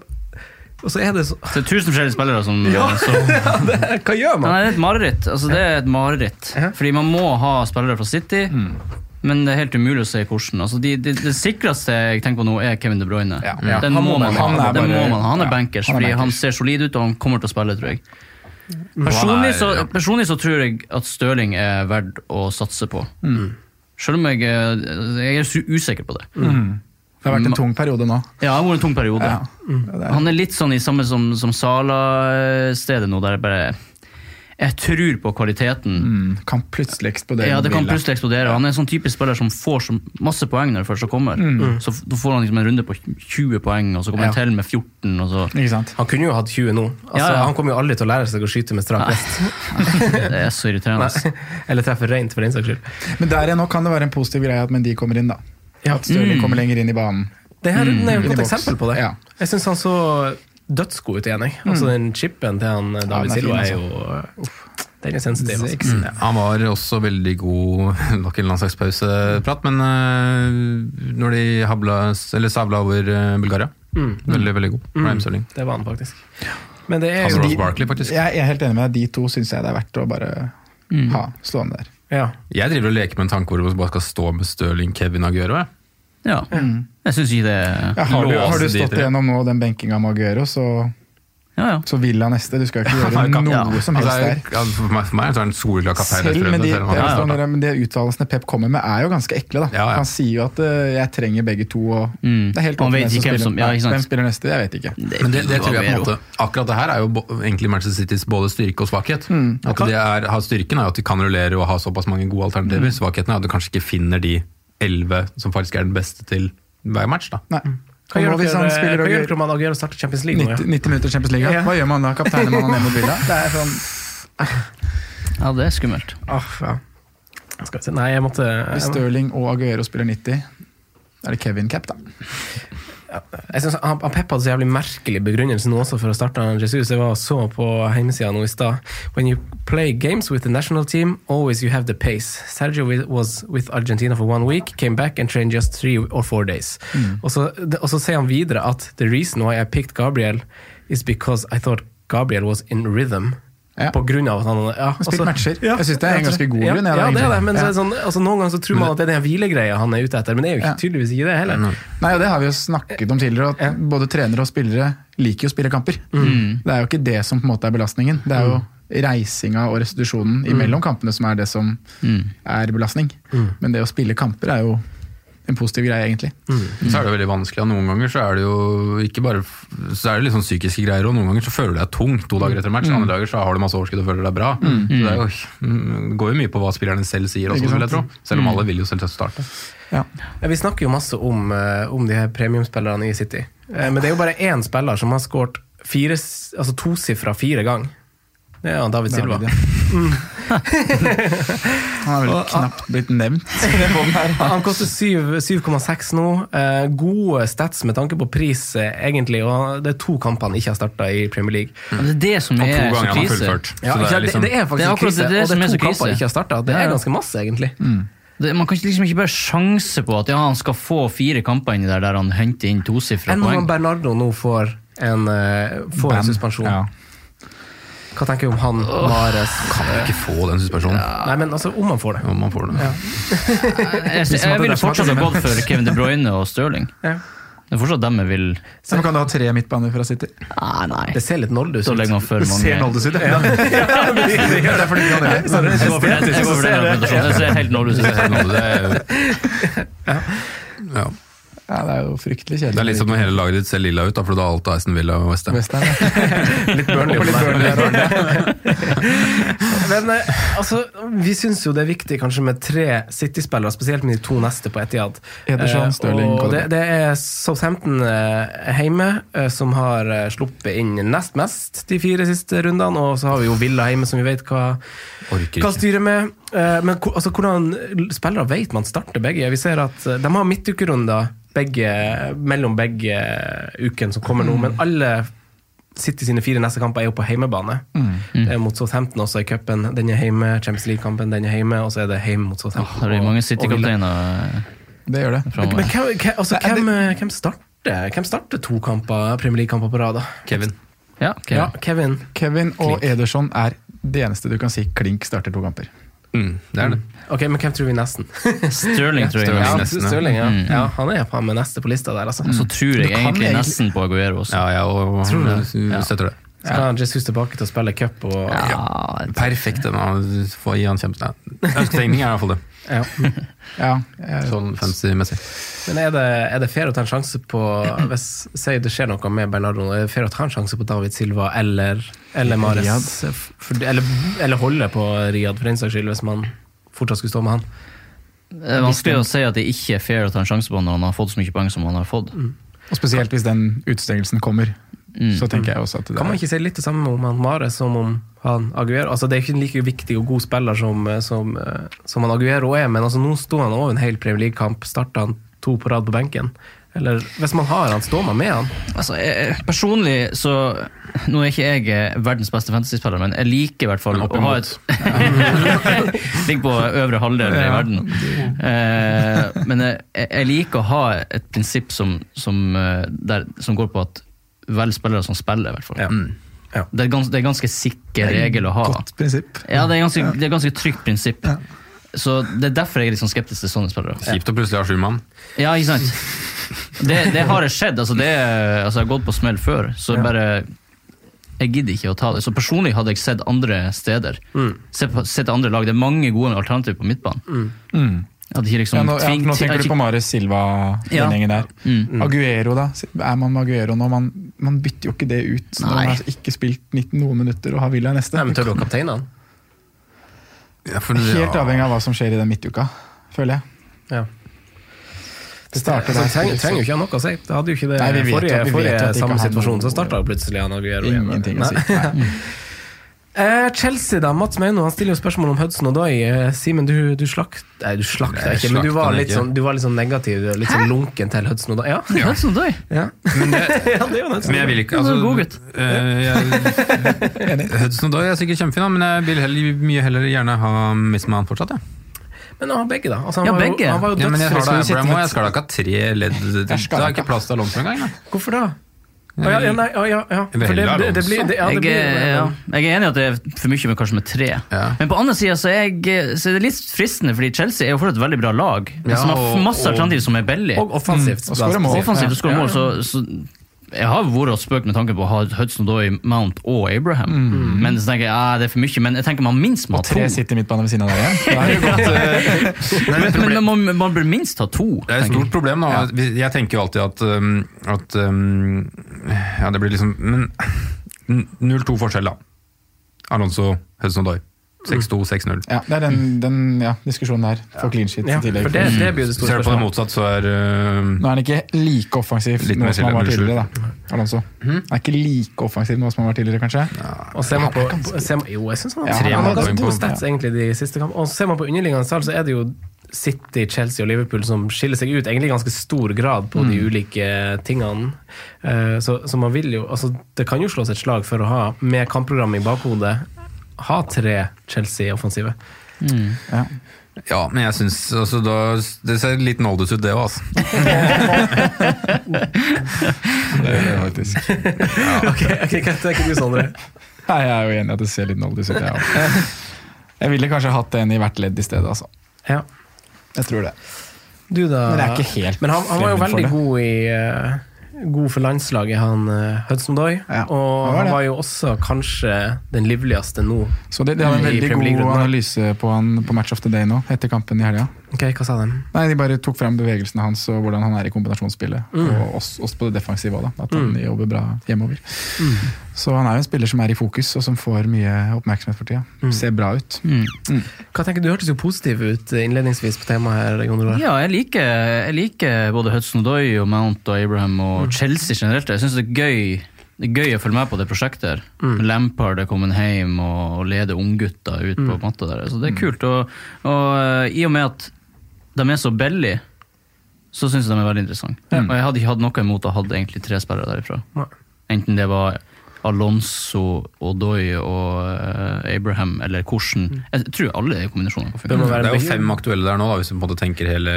[SPEAKER 2] og så er det så
[SPEAKER 4] Det er tusen forskjellige spillere som,
[SPEAKER 2] ja,
[SPEAKER 4] ja
[SPEAKER 2] det, Hva gjør
[SPEAKER 4] Nei,
[SPEAKER 2] man?
[SPEAKER 4] det er et mareritt. Altså, det er et mareritt.
[SPEAKER 2] Ja.
[SPEAKER 4] Fordi man må ha spillere fra City, men det er helt umulig å se hvordan. Altså, de, de, det sikreste jeg tenker på nå, er Kevin De Bruyne.
[SPEAKER 1] Ja.
[SPEAKER 2] Ja,
[SPEAKER 4] Den
[SPEAKER 2] han
[SPEAKER 4] må man ha.
[SPEAKER 1] han er bare-
[SPEAKER 4] man ha. Han er bankers,
[SPEAKER 1] han er
[SPEAKER 4] fordi han ser solid ut, og han kommer til å spille, tror jeg. Personlig
[SPEAKER 3] er-
[SPEAKER 4] så, personlig så tror jeg at Støling er verdt å satse på. Selv om jeg, eh, jeg er usikker på det.
[SPEAKER 1] Det har vært en tung periode nå.
[SPEAKER 4] Ja, det har vært en tung periode.
[SPEAKER 1] Ja. Er-
[SPEAKER 4] Han er litt sånn i samme som, som Sala-stedet nå, der jeg bare Jeg tror på kvaliteten.
[SPEAKER 1] Mm, kan plutselig eksplodere.
[SPEAKER 4] Ja, det kan plutselig eksplodere. Han er en sånn typisk spiller som får så masse poeng når det først kommer. Så da får han liksom en runde på 20 poeng, og så kommer
[SPEAKER 1] Ja.
[SPEAKER 4] han til med 14. Og så.
[SPEAKER 1] Ikke sant?
[SPEAKER 2] Han kunne jo hatt 20 nå. Altså,
[SPEAKER 4] Ja, ja.
[SPEAKER 2] Han kommer jo aldri til å lære seg å skyte med strak vest.
[SPEAKER 4] Det er så irriterende. Nei.
[SPEAKER 2] Eller treffe rent, for den saks skyld.
[SPEAKER 1] Men der nå kan det være en positiv greie at Mendy kommer inn, da.
[SPEAKER 2] Ja.
[SPEAKER 1] Stirling
[SPEAKER 4] Mm.
[SPEAKER 1] kommer lenger inn i banen.
[SPEAKER 2] Det her
[SPEAKER 1] Mm.
[SPEAKER 2] er jo et godt eksempel på det.
[SPEAKER 1] Ja.
[SPEAKER 2] Jeg syns han så dødsgod ut igjen. Jeg. Altså Den chipen til han eh, David
[SPEAKER 1] ja,
[SPEAKER 2] Silva er jo uff, Den er sensitiv. Altså.
[SPEAKER 1] Seks.
[SPEAKER 3] Han var også veldig god Nok en landslagspauseprat, men uh, når de habla, eller sabla over eh, Bulgaria
[SPEAKER 2] Mm.
[SPEAKER 3] Veldig, veldig god.
[SPEAKER 2] Det var han faktisk. Men det er
[SPEAKER 3] og
[SPEAKER 1] de-
[SPEAKER 3] Barkley, faktisk.
[SPEAKER 1] Jeg jeg er helt enig med deg. De to syns jeg det er verdt å bare
[SPEAKER 4] Mm.
[SPEAKER 1] ha stående der.
[SPEAKER 2] Ja.
[SPEAKER 3] Jeg driver og leker med en tanke hvor vi bare skal stå med Stirling, Kevin Aguero. jeg.
[SPEAKER 4] Ja. Jeg syns ikke det
[SPEAKER 1] Ja, har, du, har du stått gjennom nå den benkinga med Aguero, så,
[SPEAKER 4] Ja, ja.
[SPEAKER 1] så Villa neste. Du skal ikke gjøre
[SPEAKER 3] kan-
[SPEAKER 1] noe
[SPEAKER 4] ja.
[SPEAKER 1] som
[SPEAKER 3] Altså,
[SPEAKER 1] helst
[SPEAKER 3] jeg,
[SPEAKER 1] der.
[SPEAKER 3] ja, for meg, for meg så er en solglad kaptein.
[SPEAKER 1] Selv med de,
[SPEAKER 3] ja,
[SPEAKER 1] det, sånn, men det uttalelsene Pep kommer med, er jo ganske ekle. da.
[SPEAKER 3] Ja, ja.
[SPEAKER 1] Han sier jo at uh, 'jeg trenger begge to', og
[SPEAKER 4] Mm.
[SPEAKER 1] det er helt
[SPEAKER 4] Han
[SPEAKER 1] åpent hvem
[SPEAKER 4] hvem som-
[SPEAKER 1] spiller.
[SPEAKER 4] ja.
[SPEAKER 1] Hvem spiller neste? Jeg vet ikke.
[SPEAKER 3] Men det, det tror jeg på en måte Akkurat det her er jo egentlig Manchester Citys både styrke og svakhet.
[SPEAKER 1] Mm.
[SPEAKER 3] At de er, har Styrken er jo at de kan rullere og ha såpass mange gode alternativer.
[SPEAKER 1] Mm.
[SPEAKER 3] Svakheten er at du kanskje ikke finner de elleve som faktisk er den beste til hver match. da.
[SPEAKER 1] Nei.
[SPEAKER 2] Hva gjør dere
[SPEAKER 1] han spiller
[SPEAKER 2] hva gjør dere om han Aguero starter Champions League
[SPEAKER 1] 90,
[SPEAKER 2] Ja?
[SPEAKER 1] 90 minutter Champions League,
[SPEAKER 2] Ja.
[SPEAKER 1] hva gjør man da? Kapteiner man ned mot Villa? Det er sånn,
[SPEAKER 4] ja, det er skummelt.
[SPEAKER 2] Ah, ja. Skal vi se. Nei, jeg måtte
[SPEAKER 1] Hvis
[SPEAKER 2] jeg,
[SPEAKER 1] Stirling og Aguero spiller 90, er det Kevin Cap, da.
[SPEAKER 2] Jeg synes han, han Pep hadde så jævlig merkelig begrunnelse nå også for å starte han Jesus. Jeg var så på hjemmesida nå i stad. When you play games with the national team, always you have the pace. Sergio was with Argentina for one week, came back and trained just three or four days. Og, så, og så sier han videre at the reason why I picked Gabriel is because I thought Gabriel was in rhythm.
[SPEAKER 1] Ja.
[SPEAKER 2] På grunn av at han
[SPEAKER 1] spilt
[SPEAKER 2] altså-
[SPEAKER 1] matcher. Jeg synes det er en ganske god
[SPEAKER 2] ja,
[SPEAKER 1] grunn,
[SPEAKER 2] Ja, det er det, men så sånn, altså, noen ganger så tror man at det er den hvilegreia han er ute etter, men det er jo ikke,
[SPEAKER 1] Ja.
[SPEAKER 2] tydeligvis ikke det heller.
[SPEAKER 1] Nei, og Det har vi jo snakket om tidligere, at både trenere og spillere liker jo å spille kamper.
[SPEAKER 2] Mm.
[SPEAKER 1] Det er jo ikke det som på en måte er belastningen. Det er jo reisinga og restitusjonen
[SPEAKER 2] Mm.
[SPEAKER 1] imellom kampene som er det som er belastning. Men det å spille kamper er jo en positiv greie, egentlig.
[SPEAKER 2] Mm.
[SPEAKER 3] Så er det veldig vanskelig. og Noen ganger så er det jo ikke bare Så er det litt sånn psykiske greier, og noen ganger så føler du deg tung to dager etter match. Andre dager så har du masse overskudd og føler deg bra. Så det, er jo, mm, det går jo mye på hva spillerne selv sier også, vil jeg tro. Selv om alle vil jo selvsagt starte.
[SPEAKER 1] Ja.
[SPEAKER 2] Ja, Vi snakker jo masse om, eh, om de her premiumspillerne i City. Eh, men det er jo bare én spiller som har skåret altså tosifra fire ganger. Er David Silva.
[SPEAKER 1] David, ja. Han har vel
[SPEAKER 2] Og-
[SPEAKER 1] knapt blitt nevnt.
[SPEAKER 2] Han koster 7,6 nå. Eh, gode stats med tanke på pris, eh, egentlig. Og det er to kamper han ikke har starta i Premier League.
[SPEAKER 4] Mm. det er det som er så krise.
[SPEAKER 2] Ja,
[SPEAKER 3] det er liksom,
[SPEAKER 2] det er faktisk
[SPEAKER 4] Det er
[SPEAKER 2] krise,
[SPEAKER 4] det-
[SPEAKER 2] og det
[SPEAKER 4] er
[SPEAKER 2] er to kamper han ikke har starta. Det er ganske masse, egentlig.
[SPEAKER 4] Det, man kan liksom ikke bare sjanse på at ja, han skal få fire kamper inni der der han henter inn tosifra
[SPEAKER 2] Enn om. Bernardo nå får en, uh, får en suspensjon.
[SPEAKER 1] Ja.
[SPEAKER 2] Hva tenker du om han, Mares
[SPEAKER 3] kan ikke få den suspensjonen.
[SPEAKER 2] Nei, men altså, om han får det.
[SPEAKER 3] Om han får det.
[SPEAKER 4] Jeg, jeg, jeg ville fortsatt ha gått for Kevin De Bruyne og Stirling.
[SPEAKER 2] Ja.
[SPEAKER 4] Det er fortsatt dem jeg vil
[SPEAKER 1] Så kan du ha tre midtbaner fra City.
[SPEAKER 4] ah, Nei,
[SPEAKER 2] Det ser litt Noldus
[SPEAKER 4] da
[SPEAKER 2] ut.
[SPEAKER 4] legger man for
[SPEAKER 1] Det ser Noldus ut, ja. Det er fordi vi
[SPEAKER 2] kan det.
[SPEAKER 4] Det ser helt nåløst ut.
[SPEAKER 3] Er, ja.
[SPEAKER 1] Ja, det er jo fryktelig kjedelig.
[SPEAKER 3] det er litt som når hele laget ditt ser lilla ut, da, for du har alt Aston Villa og Westham.
[SPEAKER 1] West ja.
[SPEAKER 2] Litt Burnley. På. Men eh, altså, vi syns jo det er viktig kanskje med tre City-spillere, spesielt med de to neste på Etiad.
[SPEAKER 1] Ederson,
[SPEAKER 2] Eh, og det, det er Southampton eh, hjemme som har sluppet inn nest mest de fire siste rundene, og så har vi jo Villa hjemme som vi vet hva, hva styrer med. Eh, Men altså, hvordan spillere vet man starter begge? Vi ser at de har midtukerunder begge, mellom begge ukene som kommer nå, men alle City sine fire neste kamper er jo på heimebane. Det er mot Southampton også i cupen. Den er hjemme. Champions League-kampen den er hjemme, og så er det hjemme mot Southampton.
[SPEAKER 4] Oh, det
[SPEAKER 2] og-
[SPEAKER 4] mange. City-kapteiner
[SPEAKER 1] Det gjør det.
[SPEAKER 2] Men,
[SPEAKER 4] framover?
[SPEAKER 2] men hvem, hvem, altså, hvem, hvem, starter, hvem starter to kamper, Premier League-kamper på rad?
[SPEAKER 3] Kevin.
[SPEAKER 4] Ja, Kevin.
[SPEAKER 2] Ja, Kevin.
[SPEAKER 1] Kevin og Ederson er det eneste du kan si klink starter to kamper.
[SPEAKER 3] Mm, det er det.
[SPEAKER 2] Ok, Men hvem tror vi nesten?
[SPEAKER 4] Stirling tror jeg.
[SPEAKER 2] Ja,
[SPEAKER 3] nesten, ja.
[SPEAKER 2] Stirling, ja.
[SPEAKER 4] Mm.
[SPEAKER 2] ja. Han er faen meg neste på lista der, altså.
[SPEAKER 4] Så tror jeg egentlig nesten på Aguero også.
[SPEAKER 3] Ja, ja, og,
[SPEAKER 2] Tror du
[SPEAKER 4] Ja.
[SPEAKER 3] støtter det.
[SPEAKER 2] Skal han Jesus tilbake til å spille cup og
[SPEAKER 4] Ja,
[SPEAKER 3] Perfekt. den, å Få gi han kjempe... Ønsketegning er i hvert fall det.
[SPEAKER 2] Ja.
[SPEAKER 1] Ja,
[SPEAKER 3] Sånn fancy-messig.
[SPEAKER 2] Men er det, er det fair å ta en sjanse på Hvis sier det skjer noe med Bernardo, er det fair å ta en sjanse på David Silva eller, eller Mares? For, eller, eller holde på Riyad, for den saks skyld, hvis man fortsatt skulle stå med han.
[SPEAKER 4] Det er vanskelig å si at det ikke er fair å ta en sjanse på når han har fått så mye poeng som han har fått.
[SPEAKER 1] og spesielt hvis den utestengelsen kommer,
[SPEAKER 4] Mm.
[SPEAKER 1] så tenker jeg også at det
[SPEAKER 2] Kan man ikke si litt det samme om han Mare som om han Aguero? Altså, det er ikke en like viktig og god spiller som, som, eh, som han Aguero er, men altså, nå sto han over en hel Premier League-kamp, starta han to på rad på benken. Eller hvis man har han, står man med han?
[SPEAKER 4] Altså, jeg, personlig så Nå er ikke jeg eh, verdens beste fantasyspiller, men jeg liker i hvert fall å ha et Ligger på øvre halvdel i verden. Eh, men jeg, jeg liker å ha et prinsipp som, som, eh, der, som går på at vel spillere som spiller, i hvert fall.
[SPEAKER 2] Ja. Ja.
[SPEAKER 4] Det, er gans, det er ganske sikker regel å ha.
[SPEAKER 1] godt prinsipp.
[SPEAKER 4] Ja, det er ganske, det er ganske trygt prinsipp. Så Det er derfor jeg er litt sånn skeptisk til sånne spillere.
[SPEAKER 3] Kjipt å plutselig ha sju mann.
[SPEAKER 4] Ja, ikke sant? Det, det har det skjedd. Altså, det, altså, jeg har gått på smell før, så bare Jeg gidder ikke å ta det. Så personlig hadde jeg sett andre steder.
[SPEAKER 2] Mm.
[SPEAKER 4] Sett, på, sett andre lag. Det er mange gode alternativer på midtbanen.
[SPEAKER 1] Mm.
[SPEAKER 4] Mm. liksom
[SPEAKER 1] Ja, nå, ja, nå tenker du på Marius Silva, den
[SPEAKER 4] Ja.
[SPEAKER 1] der.
[SPEAKER 4] Mm.
[SPEAKER 1] Aguero, da? Er man med Aguero nå? Man, man bytter jo ikke det ut når man har ikke spilt 19 noen minutter og har Villa neste.
[SPEAKER 2] Nei, men Tør du å kapteine han?
[SPEAKER 3] Ja, for,
[SPEAKER 1] Helt avhengig av hva som skjer i den midtuka, føler jeg.
[SPEAKER 2] Ja.
[SPEAKER 1] Det starter
[SPEAKER 2] så
[SPEAKER 1] der.
[SPEAKER 2] trenger, trenger jo ikke ha noe å si. Det hadde jo ikke det
[SPEAKER 1] Nei, vi vet jo-
[SPEAKER 2] forrige,
[SPEAKER 1] jo
[SPEAKER 2] forrige samme situasjon. Så starta plutselig Aguero.
[SPEAKER 1] Ingenting å si.
[SPEAKER 2] Eh, Chelsea, da. Mats Meino han stiller jo spørsmål om Hudson og Doy. Eh, Simen, du, du slakt... Nei, du slakta ikke, men du var, litt
[SPEAKER 3] ikke.
[SPEAKER 2] sånn, du var litt sånn negativ, litt sånn lunken til Hudson og Doy. Ja.
[SPEAKER 4] Hudson Doy.
[SPEAKER 2] Ja.
[SPEAKER 3] Men det,
[SPEAKER 2] ja, det er jo Hudson
[SPEAKER 3] men jeg vil ikke altså,
[SPEAKER 4] god gutt.
[SPEAKER 3] Uh, jeg, Hudson Doy er sikkert kjempefin, men jeg vil heller, mye heller gjerne ha Misman fortsatt. Ja.
[SPEAKER 2] Men han har begge, da. Altså, han
[SPEAKER 4] Ja,
[SPEAKER 2] var
[SPEAKER 4] begge.
[SPEAKER 2] Jo, han var jo
[SPEAKER 3] Ja, men jeg da Abraham jeg skal da ikke ha tre ledd. Det
[SPEAKER 1] Jeg
[SPEAKER 3] er
[SPEAKER 1] ikke
[SPEAKER 3] plass til Alonso engang.
[SPEAKER 2] Hvorfor da? Ja, ja, nei, ja, ja.
[SPEAKER 3] Jeg
[SPEAKER 2] det, det, det blir, det, ja, det
[SPEAKER 4] Jeg, er- jeg er enig i at det er for mye med kanskje med tre.
[SPEAKER 3] Ja.
[SPEAKER 4] Men på andre sida så, er jeg- så er det litt fristende, fordi Chelsea er jo fortsatt et veldig bra lag.
[SPEAKER 3] Ja,
[SPEAKER 4] som har masse alternativer som er billige.
[SPEAKER 2] Og offensivt.
[SPEAKER 1] Mm, og skårer mål.
[SPEAKER 4] Offensivt og skårer
[SPEAKER 2] Ja.
[SPEAKER 4] mål, så, så jeg har vært og spøkt med tanke på å ha Hudson Doy, Mount og Abraham. Men så tenker jeg ah, det er for mye. Men jeg tenker man minst må ha
[SPEAKER 1] Og tre sitter i midtbane ved siden av deg igjen. Eh,
[SPEAKER 3] Nei,
[SPEAKER 4] Men, men man, man bør minst ha to.
[SPEAKER 3] Det er et stort problem. da. Jeg tenker jo alltid at, um, at um, Ja, det blir liksom Men 0-2 forskjell, da. Alonso, Hudson Doy. 6-2, 6-0.
[SPEAKER 1] ja, det er den, den ja, diskusjonen der. For clean shit
[SPEAKER 2] Ja,
[SPEAKER 1] i tillegg.
[SPEAKER 2] for det, det blir det store
[SPEAKER 3] Ser du på det motsatt, så er uh,
[SPEAKER 1] Nå er han ikke like offensiv
[SPEAKER 3] Litt
[SPEAKER 1] nå som han var tidligere. da, Alonso. Han er ikke like offensiv nå som han var tidligere, kanskje.
[SPEAKER 2] Og ser man på, ser man, jo, jeg synes han
[SPEAKER 1] Ja,
[SPEAKER 2] har ganske gode stats egentlig de siste kampene. Og ser man på underliggende tall, så er det jo City, Chelsea og Liverpool som skiller seg ut egentlig i ganske stor grad på de ulike tingene. Eh, Så, så man vil jo altså Det kan jo slås et slag for å ha, med kampprogrammet i bakhodet, ha tre Chelsea-offensive.
[SPEAKER 1] Ja.
[SPEAKER 3] Ja, men jeg syns altså, da, Det ser litt nådes ut, det òg, altså.
[SPEAKER 1] Det gjør det faktisk.
[SPEAKER 2] Ok, ok, Hva tenker du, Sondre?
[SPEAKER 1] Nei, jeg er jo enig i at det ser litt nådes ut. Jeg, også. jeg ville kanskje hatt en i hvert ledd i stedet, altså.
[SPEAKER 2] Ja.
[SPEAKER 1] Jeg tror det.
[SPEAKER 2] Du da
[SPEAKER 1] Men jeg er ikke helt
[SPEAKER 2] Men han, han var jo veldig
[SPEAKER 1] for
[SPEAKER 2] god i uh, God for landslaget, han uh, Hudson Doy.
[SPEAKER 1] Ja,
[SPEAKER 2] og
[SPEAKER 1] han var
[SPEAKER 2] jo også kanskje den livligste nå.
[SPEAKER 1] Så det, det er en veldig god analyse på han på Match of the Day nå, etter kampen i helga.
[SPEAKER 2] Ok, hva sa de?
[SPEAKER 1] Nei, De bare tok frem bevegelsene hans og hvordan han er i kombinasjonsspillet.
[SPEAKER 2] Mm.
[SPEAKER 1] Og oss, oss, på det defensive òg, at han jobber bra hjemover. Så han er jo en spiller som er i fokus, og som får mye oppmerksomhet for tida. Ser bra ut.
[SPEAKER 4] Mm.
[SPEAKER 2] Hva tenker Du hørtes jo positiv ut innledningsvis på temaet her, Jon Roar.
[SPEAKER 4] Ja, jeg liker, jeg liker både Hudson Doy og Mount og Abraham og Chelsea generelt. Jeg syns det er gøy det er gøy å følge med på det prosjektet. her. Lampard er kommet hjem og, og leder unggutter ut på matta der. Så det er kult. Og, og eh, i og med at de er så billige, så syns jeg de er veldig interessante. Og jeg hadde ikke hatt noe imot å ha egentlig tre spillere derifra.
[SPEAKER 2] Nei.
[SPEAKER 4] Enten det var Alonso, Odoi og eh, Abraham, eller hvordan Jeg tror alle de kombinasjonene kan
[SPEAKER 2] Det
[SPEAKER 4] funke.
[SPEAKER 3] Det er jo fem aktuelle der nå, da, hvis du på en måte tenker hele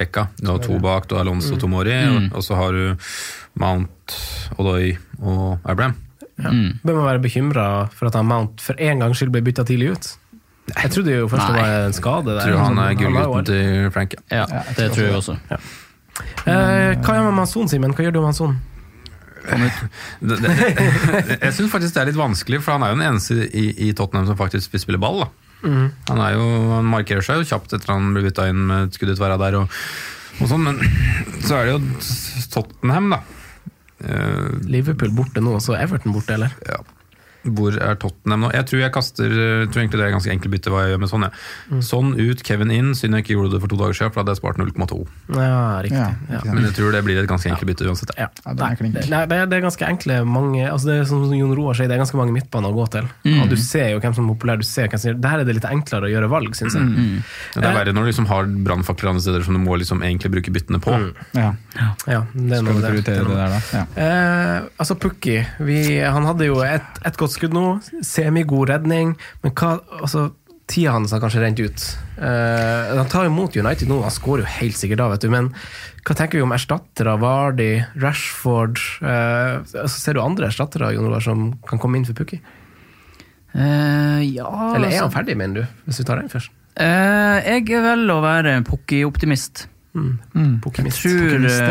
[SPEAKER 3] rekka. Du har to bak, du har Alonso og Tomori,
[SPEAKER 4] Mm.
[SPEAKER 3] og, og så har du Mount, Odoi og Abraham.
[SPEAKER 4] Mm.
[SPEAKER 2] Bør man være bekymra for at han Mount for en gangs skyld ble bytta tidlig ut? Jeg trodde jo først det var en skade. Der.
[SPEAKER 3] Tror han er gullgutten til Frank. ja.
[SPEAKER 4] Ja, det tror jeg også.
[SPEAKER 2] Eh, hva gjør man med Manson, Simen? Hva gjør du med Manson?
[SPEAKER 3] Det, det, jeg syns faktisk det er litt vanskelig, for han er jo den eneste i, i Tottenham som faktisk spiller ball. da. Han, er jo, han markerer seg jo kjapt etter han blir bytta inn med et skudd i tverra der. Og, og sånn, Men så er det jo Tottenham, da. Uh,
[SPEAKER 2] Liverpool borte nå, så Everton borte, eller?
[SPEAKER 3] ja. Hvor er Tottenham nå? Jeg tror jeg kaster Jeg tror egentlig det er ganske enkelt bytte hva jeg gjør med sånn. Ja. Sånn ut, Kevin inn. Synd jeg ikke gjorde det for to dager siden, for da hadde jeg spart 0,2.
[SPEAKER 2] Ja, riktig.
[SPEAKER 1] Ja,
[SPEAKER 2] Ja.
[SPEAKER 3] Men jeg tror det blir et ganske enkelt bytte uansett. Ja.
[SPEAKER 2] Ja.
[SPEAKER 1] Ja, er
[SPEAKER 2] Nei, det, er- det er ganske enkle mange altså det er som Jon Roar sier, det er ganske mange midtbaner å gå til. Og du ser jo hvem som er populær. Du ser hvem som Der er det litt enklere å gjøre valg, syns jeg.
[SPEAKER 3] Men Det er verre når du liksom har brannfakler andre steder som du må liksom egentlig bruke byttene på.
[SPEAKER 1] Ja.
[SPEAKER 2] Ja, det er
[SPEAKER 1] Skal
[SPEAKER 2] noe
[SPEAKER 1] du
[SPEAKER 2] med det.
[SPEAKER 1] prioritere det der, da? Ja.
[SPEAKER 2] Eh, altså Pukki, han hadde jo et, et godt skudd nå, semigod redning, men hva, altså, tida hans har kanskje rent ut. Uh, han tar imot United nå, han skårer jo helt sikkert da, vet du, men hva tenker vi om erstattere? Vardy, Rashford Uh, altså, Ser du andre erstattere Jon Ola, som kan komme inn for Pukki?
[SPEAKER 4] Uh, ja
[SPEAKER 2] Eller er
[SPEAKER 4] altså,
[SPEAKER 2] han ferdig, mener du? Hvis vi tar den først.
[SPEAKER 4] eh, Jeg velger å være Pukki-optimist.
[SPEAKER 1] Mm.
[SPEAKER 2] Pukkimist.
[SPEAKER 4] Tror
[SPEAKER 1] Pukkimist,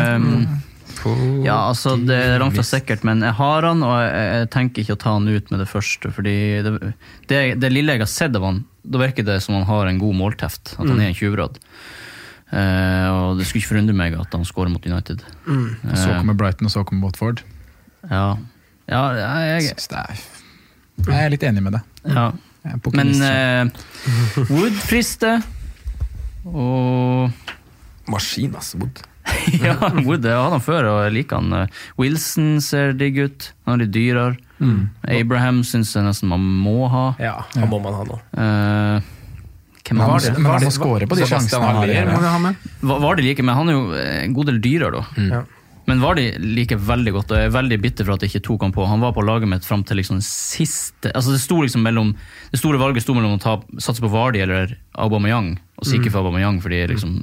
[SPEAKER 1] ja.
[SPEAKER 4] eh, Ja, altså det er langt fra sikkert, men jeg har han, og jeg, jeg tenker ikke å ta han ut med det første. fordi det, det, det lille jeg har sett av han, da virker det som han har en god målteft. At han er en tjuvradd. Eh, og det skulle ikke forundre meg at han scorer mot United.
[SPEAKER 1] Og Så kommer Brighton, og så kommer Watford.
[SPEAKER 4] Ja, ja jeg,
[SPEAKER 1] Jeg, er, jeg er litt enig med deg.
[SPEAKER 4] ja. Men eh, Wood frister. Og
[SPEAKER 3] Maskin, altså. Wood.
[SPEAKER 4] ja, Wood jeg hadde han før, og jeg liker han. eh, Wilson ser digg ut. Han er litt dyrere. Abraham syns jeg nesten man må ha.
[SPEAKER 2] Ja, han må man ha nå.
[SPEAKER 4] Uh, hvem var det?
[SPEAKER 1] men han må score på de sjansene han har.
[SPEAKER 4] Var det liker, men han er jo eh, en god del dyrere, da.
[SPEAKER 2] Ja.
[SPEAKER 4] Men Vardy liker veldig godt, og jeg er veldig bitter for at jeg ikke tok han på. Han var på laget mitt fram til liksom siste Altså Det sto liksom mellom Det store valget sto mellom å ta, satse på Vardy eller Aubameyang, og så gikk jeg for Aubameyang fordi jeg liksom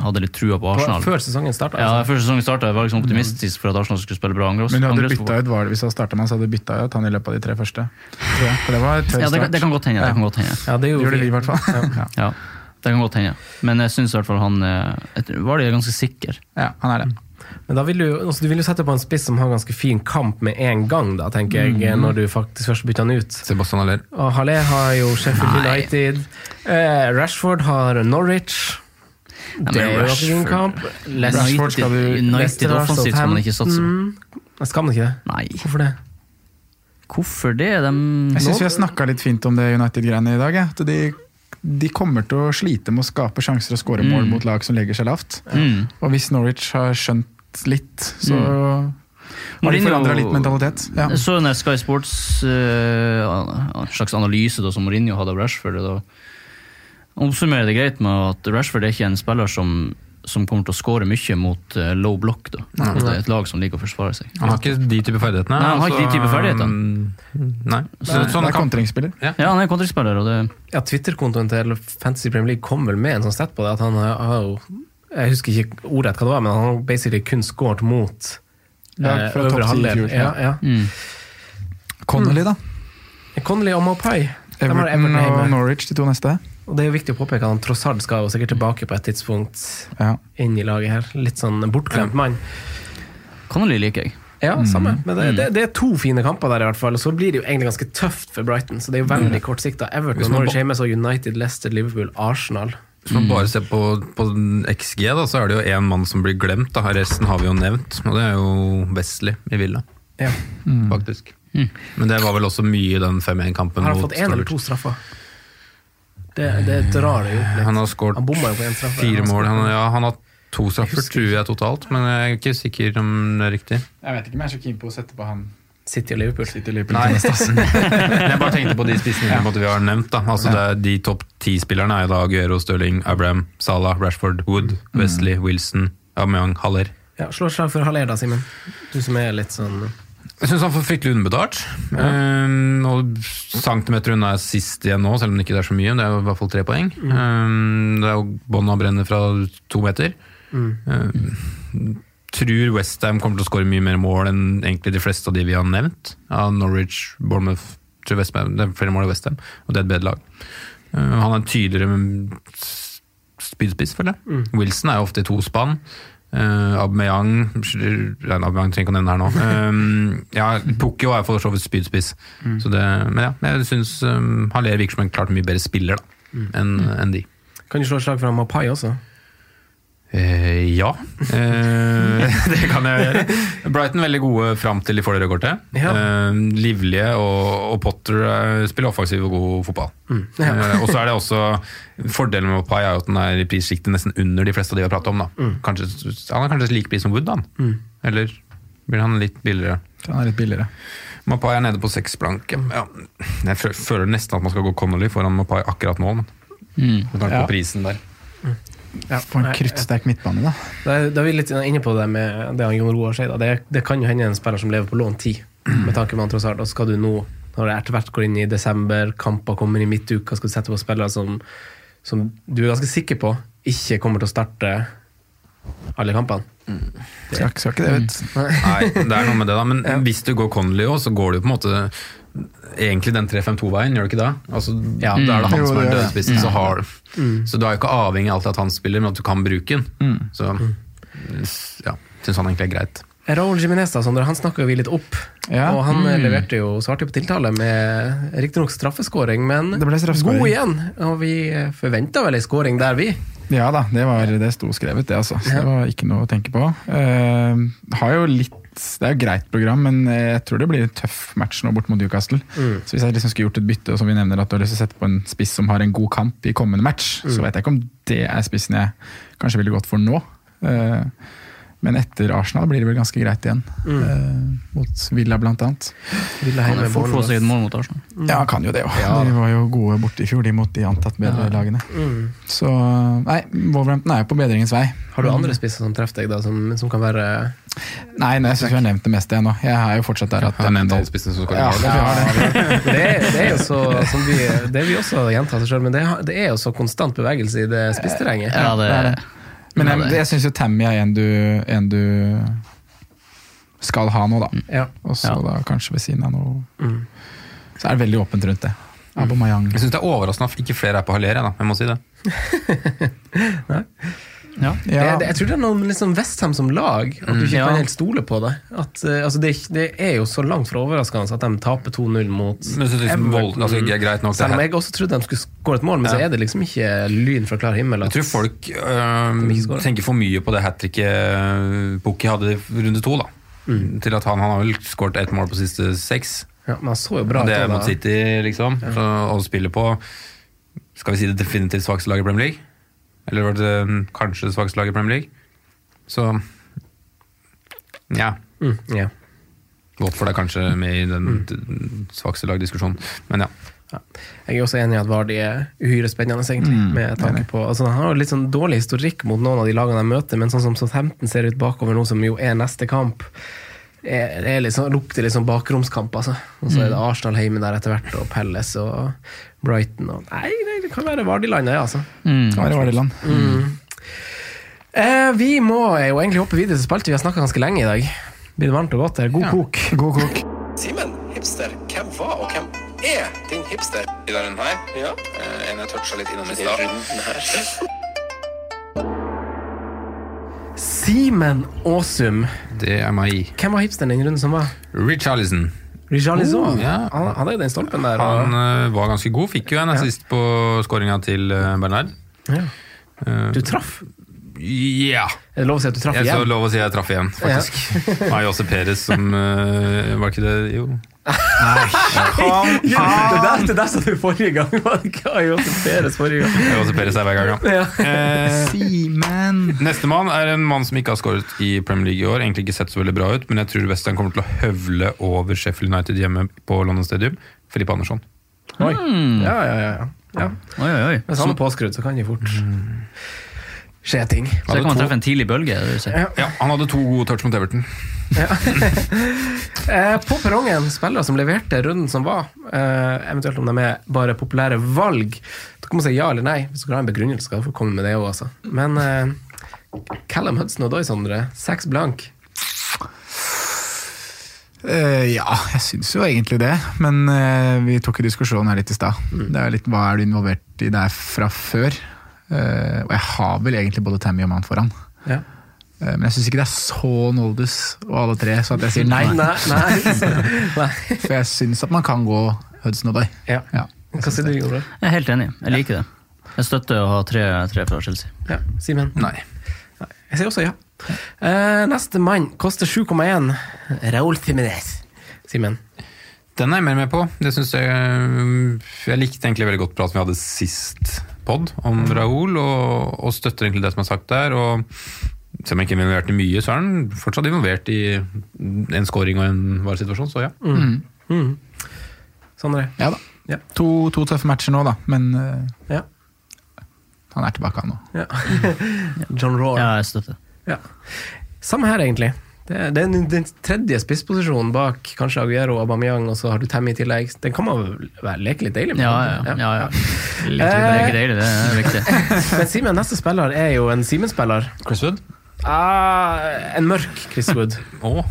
[SPEAKER 4] hadde litt trua på Arsenal.
[SPEAKER 2] Før sesongen starta.
[SPEAKER 4] Ja,
[SPEAKER 2] Altså.
[SPEAKER 4] Før sesongen starta, var jeg liksom optimistisk for at Arsenal skulle spille bra angreps.
[SPEAKER 1] Men du hadde bytta ut Vardi Hvis du hadde starta med han, så hadde du bytta ut han i løpet av de tre første. Tror jeg. For det var tørr
[SPEAKER 4] Ja, det, kan- det kan godt hende. Det kan godt hende.
[SPEAKER 2] Ja, det er
[SPEAKER 1] Det gjorde vi i hvert fall. Ja.
[SPEAKER 4] Ja, det kan godt hende. Men jeg syns i hvert fall han Vardi Vardy er ganske sikker.
[SPEAKER 1] ja, han er det.
[SPEAKER 2] Men da vil du, altså du vil jo sette på en spiss som har ganske fin kamp med en gang, da, tenker jeg, når du faktisk først bytter han ut.
[SPEAKER 3] Sebastian Haller.
[SPEAKER 2] Og Halle har jo Sheffield
[SPEAKER 4] Nei.
[SPEAKER 2] United. Eh, Rashford har Norwich.
[SPEAKER 4] men
[SPEAKER 2] Det er jo
[SPEAKER 4] en
[SPEAKER 2] kamp.
[SPEAKER 1] Rashford skal du-
[SPEAKER 4] United offensivt skal man ikke satse på.
[SPEAKER 2] Mm. Skal man ikke det?
[SPEAKER 4] Nei,
[SPEAKER 2] Hvorfor det?
[SPEAKER 4] hvorfor det? De
[SPEAKER 1] Jeg syns vi har snakka litt fint om det United-greiene i dag. At de, de kommer til å slite med å skape sjanser og skåre mål mot lag som legger seg lavt.
[SPEAKER 4] mm.
[SPEAKER 1] Og hvis Norwich har skjønt litt, så har de forandra litt mentalitet. Ja.
[SPEAKER 4] Så en Sky Sports uh, slags analyse da, som Mourinho hadde av Rashford. Da oppsummerer det greit med at Rashford er ikke en spiller som, som kommer til å skåre mye mot eh, low block. Da. Nei, det er et lag som liker å forsvare seg.
[SPEAKER 3] Han har ikke de type ferdighetene.
[SPEAKER 4] Nei, han har ikke de type ferdighetene.
[SPEAKER 3] um, Nei. Så, sånn
[SPEAKER 1] er kontringsspiller.
[SPEAKER 4] Ja, han er kontringsspiller, det
[SPEAKER 2] Ja, Twitter-kontoen til Fantasy Premier League kom vel med en sånn sett på det, at han har har jo Jeg husker ikke ordrett hva det var, men han basically kun skåret mot
[SPEAKER 1] Lag
[SPEAKER 2] eh, øvre halvdel. Ja,
[SPEAKER 1] ja.
[SPEAKER 2] ja.
[SPEAKER 4] mm.
[SPEAKER 1] Connolly, da.
[SPEAKER 2] Connolly og Mopai.
[SPEAKER 1] Everton
[SPEAKER 2] Everton
[SPEAKER 1] og. Norwich, de to neste.
[SPEAKER 2] Og det er jo viktig å påpeke at han Trossard skal jo sikkert tilbake på et tidspunkt
[SPEAKER 1] Ja.
[SPEAKER 2] inn i laget her. Litt sånn bortglemt mann.
[SPEAKER 4] Connolly liker jeg.
[SPEAKER 2] Ja, samme. Men det, det, det er to fine kamper der, i hvert fall. Og så blir det jo egentlig ganske tøft for Brighton. Så det er jo veldig kortsikta. Everton, Norwich hjemme, så United, Leicester, Liverpool, Arsenal.
[SPEAKER 3] Hvis man bare ser på, på XG, da, så er det jo én mann som blir glemt. Da. Resten har vi jo nevnt, og det er jo Wesley i Villa,
[SPEAKER 2] Ja.
[SPEAKER 3] faktisk. Men det var vel også mye i den 5-1-kampen
[SPEAKER 2] Har han
[SPEAKER 3] har
[SPEAKER 2] fått én eller to straffer? Det, det drar det jo litt.
[SPEAKER 3] Han har skåret fire mål. Han, ja, han har to straffer, tror jeg, totalt, men jeg er ikke sikker om det er riktig.
[SPEAKER 1] Jeg vet ikke om jeg er så keen på å sette på han
[SPEAKER 2] City og Liverpool.
[SPEAKER 1] City Liverpool.
[SPEAKER 3] Nei. Jeg bare tenkte på de spissene ja. vi har nevnt. da Altså det er De topp ti-spillerne er i da Guero, Stirling, Abraham, Salah, Rashford, Wood, Wesley, Wilson, Aubameyang, Haller.
[SPEAKER 2] Ja, Slå et slag for Haller, da, Simen. Du som er litt sånn
[SPEAKER 3] Jeg syns han får fryktelig underbetalt. Um, og centimeter unna er sist igjen nå, selv om det ikke er så mye. Det er i hvert fall tre poeng. Um, det er jo bånda brenner fra to meter. Um, tror Westham kommer til å skåre mye mer mål enn egentlig de fleste av de vi har nevnt. Av Norwich, Bournemouth tror West Ham, Det er flere mål i Westham, og det er et bedre lag. Uh, han er en tydeligere spydspiss, føler jeg. Wilson er jo ofte i to spann. Uh, Aubameyang Nei, Aubameyang trenger ikke å nevne her nå. Um, ja, Pukki er for så vidt spydspiss. Så det, men ja, jeg syns um, Haller virker som en klart mye bedre spiller da, enn enn de.
[SPEAKER 2] Kan du slå et slag for Mapai også?
[SPEAKER 3] Eh, ja, Eh, det kan jeg gjøre. Brighton veldig gode fram til de får det røde kortet.
[SPEAKER 2] Ja.
[SPEAKER 3] Eh, livlige, og, og Potter eh, spiller offensiv og god fotball. Eh, og så er det også Fordelen med Pai er jo at den er i prissjiktet nesten under de fleste av de vi har pratet om. da. Kanskje, han er kanskje like pris som Wood, han. Eller blir han litt billigere?
[SPEAKER 1] Han er litt billigere.
[SPEAKER 3] Mapai er nede på seks blanke. Ja. Jeg føler nesten at man skal gå Connolly foran Mapai akkurat nå, men med tanke
[SPEAKER 1] Ja.
[SPEAKER 3] på prisen der.
[SPEAKER 2] Ja,
[SPEAKER 1] På en kruttsterk midtbane, da.
[SPEAKER 2] Da er, da er vi litt inne på det med det han Jon Roar sier. Det, det kan jo hende en spiller som lever på lån ti, med tanke på han tross alt. Og skal du nå, når det etter hvert går inn i desember, kamper kommer i midtuka, skal du sette på spillere som, som du er ganske sikker på ikke kommer til å starte alle kampene.
[SPEAKER 1] Skal, skal ikke det, vet du.
[SPEAKER 3] Nei, det er noe med det, da. Men hvis du går Connolly òg, så går du på en måte egentlig den 3-5-2-veien, gjør du ikke det? Altså,
[SPEAKER 2] Ja.
[SPEAKER 3] Da er det han
[SPEAKER 1] Jo,
[SPEAKER 3] som er dødspissen, så, har, så du er jo ikke avhengig alltid av at han spiller, men at du kan bruke den. Så ja, syns han egentlig er greit.
[SPEAKER 2] Raúl Jiménez da, han snakka vi litt opp.
[SPEAKER 1] Ja.
[SPEAKER 2] Og han mm. leverte jo, svarte på tiltale med riktignok straffeskåring, men
[SPEAKER 1] Det
[SPEAKER 2] god igjen. Og vi forventa vel ei skåring der, vi.
[SPEAKER 1] Ja da, det, var, det sto skrevet, det altså. Så det var ikke noe å tenke på. Uh, har jo litt Det er jo greit program, men jeg tror det blir en tøff match nå bort mot Newcastle. Så hvis jeg liksom skulle gjort et bytte, og som vi nevner at du har lyst til å sette på en spiss som har en god kamp i kommende match, så vet jeg ikke om det er spissen jeg kanskje ville gått for nå. Eh, men etter Arsenal blir det vel ganske greit igjen. eh, mot Villa blant annet.
[SPEAKER 2] Villa
[SPEAKER 4] kan fort få seg et mål mot Arsenal.
[SPEAKER 1] Ja, han kan jo det òg.
[SPEAKER 2] Ja.
[SPEAKER 1] De var jo gode borte i fjor, de mot de antatt bedre lagene. Så nei, Wolverhampton er jo på bedringens vei.
[SPEAKER 2] Har du andre spisser som treffer deg, da, som, som kan være
[SPEAKER 1] Nei, nei jeg syns vi har nevnt det meste ennå. nå. Jeg er jo fortsatt der at
[SPEAKER 3] nevnt alle spissene som skal
[SPEAKER 1] Ja,
[SPEAKER 3] gjøre
[SPEAKER 1] det
[SPEAKER 3] det.
[SPEAKER 1] har det.
[SPEAKER 2] det, er, jo så som vi, Det vi også gjentar seg sjøl, men det, det er jo så konstant bevegelse i det spissterrenget.
[SPEAKER 4] Ja, det,
[SPEAKER 1] det er det. Men jeg, jeg syns jo Tammy er en du, en du skal ha nå, da.
[SPEAKER 2] Ja.
[SPEAKER 1] Og så
[SPEAKER 4] Ja.
[SPEAKER 1] da kanskje ved siden av noe
[SPEAKER 2] Mm.
[SPEAKER 1] Så er det veldig åpent rundt det. Abomayang.
[SPEAKER 3] Jeg syns det er overraskende at ikke flere er på Haller, da. Jeg må si det.
[SPEAKER 4] ja.
[SPEAKER 2] Det,
[SPEAKER 1] Ja,
[SPEAKER 2] det, jeg tror det er noe med liksom Westham som lag, at du ikke
[SPEAKER 4] Ja.
[SPEAKER 2] kan helt stole på det. At, uh, altså det, det er jo så langt fra overraskende at de taper 2-0 mot
[SPEAKER 3] Men så liksom vold, altså, er nok det
[SPEAKER 2] Selv om jeg også trodde de skulle skåre et mål, men så er det liksom ikke lyn fra klar himmel.
[SPEAKER 3] Jeg tror folk øh, tenker for mye på det hat tricket Pukki hadde i runde to. da Til at han, han har vel skåret ett mål på siste seks.
[SPEAKER 2] ja, men han så jo bra
[SPEAKER 3] Og det er mot City, liksom. Så, og spiller på Skal vi si det definitivt svakeste laget i Premier League? Eller var det mm, kanskje det svakeste laget i Premier League? Så ja.
[SPEAKER 2] Mm, yeah.
[SPEAKER 3] Watford er kanskje med i den mm. svakeste lagdiskusjonen. Men ja.
[SPEAKER 2] Ja. Jeg er også enig i at Vardy er uhyre spennende, egentlig.
[SPEAKER 1] Mm,
[SPEAKER 2] med tanke på, altså Han har jo litt sånn dårlig historikk mot noen av de lagene de møter, men sånn som Southampton ser ut bakover nå, som jo er neste kamp, er, det er sånn, lukter litt sånn bakromskamp. altså. Og så er det Arsenal hjemme der etter hvert, og Pelles og Brighton og Nei, det kan være Vardy-landet, ja, altså.
[SPEAKER 4] Mm.
[SPEAKER 1] Kan det var Mm. land.
[SPEAKER 2] Eh, vi må jo egentlig hoppe videre til spalte. Vi har snakka ganske lenge i dag. Blir det varmt og godt her? God kok.
[SPEAKER 1] God kok.
[SPEAKER 2] Simen, hipster, hvem var og hvem
[SPEAKER 5] er din hipster?
[SPEAKER 6] I den runden her.
[SPEAKER 5] Ja.
[SPEAKER 6] Eh, en jeg toucha litt innom i stad.
[SPEAKER 2] Simen Aasum.
[SPEAKER 3] Det er meg.
[SPEAKER 2] Hvem var hipsteren i den runden som var?
[SPEAKER 3] Richarlison.
[SPEAKER 2] Oh,
[SPEAKER 3] ja.
[SPEAKER 2] Han han er jo den stolpen der.
[SPEAKER 3] Han uh, var ganske god. Fikk jo en assist på skåringa til eh, Bernard.
[SPEAKER 2] ja.
[SPEAKER 3] Eh,
[SPEAKER 2] Du traff.
[SPEAKER 3] Ja.
[SPEAKER 2] Er det lov å si at du traff igjen?
[SPEAKER 3] Jeg lov å si at jeg traff igjen, faktisk. Ja. Jose Perez som uh, Var ikke det Jo.
[SPEAKER 2] Ja, det der, det der sa du forrige gang. Hva det Peres forrige gang?
[SPEAKER 3] Jose Peres er hver gang, ja. Eh, Nestemann er en mann som ikke har skåret i Premier League i år. Egentlig ikke sett så veldig bra ut, men jeg tror Western kommer til å høvle over Sheffield United hjemme på London Stadium. Filippe Andersson.
[SPEAKER 2] Oi. Ja, ja, ja. ja. ja.
[SPEAKER 4] Oi, oi, oi.
[SPEAKER 2] Hvis han er påskrudd, så kan de fort skje ting.
[SPEAKER 4] Så jeg kan man treffe en tidlig bølge? du?
[SPEAKER 2] Ja.
[SPEAKER 3] Ja, Han hadde to gode touch mot Everton.
[SPEAKER 2] Eh, på perrongen, spillere som leverte runden som var, eh, eventuelt om de er bare populære valg. Da kan man si ja eller nei. Hvis dere har en begrunnelse, skal dere få komme med det òg, altså. Men uh, Callum Hudson og Doy, Sondre. Seks blank.
[SPEAKER 1] Uh, ja, jeg syns jo egentlig det. Men uh, vi tok jo diskusjonen her litt i stad. Det er litt hva er du involvert i der fra før? Eh, og jeg har vel egentlig både Tammy og Mount foran.
[SPEAKER 2] Ja.
[SPEAKER 1] Eh, men jeg syns ikke det er så Noldus og alle tre, så at jeg sier nei.
[SPEAKER 2] Nei, nei.
[SPEAKER 1] For jeg syns at man kan gå Hudson og Doy.
[SPEAKER 2] Ja.
[SPEAKER 1] Ja.
[SPEAKER 2] Hva sier du, Jore?
[SPEAKER 4] Jeg er helt enig. Jeg liker det. Jeg støtter å ha tre, tre fra Chelsea.
[SPEAKER 2] Ja, Simen?
[SPEAKER 3] Nei.
[SPEAKER 2] Jeg sier også ja. Uh, neste mann koster 7,1. Raúl Jiménez. Simen?
[SPEAKER 3] Den er jeg mer med på. Det synes Jeg Jeg likte egentlig veldig godt praten vi hadde sist pod om Raúl, og, og støtter egentlig det som er sagt der. og Selv om han ikke er involvert i mye, så er han fortsatt involvert i en scoring og en varesituasjon, så ja.
[SPEAKER 2] Mm. Sondre?
[SPEAKER 1] Ja da.
[SPEAKER 2] Ja.
[SPEAKER 1] To, to tøffe matcher nå, da. Men eh,
[SPEAKER 2] Ja.
[SPEAKER 1] han er tilbake, han nå.
[SPEAKER 2] ja. John Roar.
[SPEAKER 4] Ja, jeg støtter.
[SPEAKER 2] Ja. Samme her, egentlig. Det er den, den tredje spissposisjonen bak kanskje Aguero og Aubameyang, og så har du Tammy i tillegg. Den kan man vel leke litt deilig med.
[SPEAKER 4] Ja, ja. ja, ja. Litt,
[SPEAKER 2] Eh.
[SPEAKER 4] det deilig, det er viktig.
[SPEAKER 2] Men Simen, neste spiller er jo en Simen-spiller.
[SPEAKER 3] Chris Wood?
[SPEAKER 2] Ah, en mørk Chris Wood.
[SPEAKER 3] oh.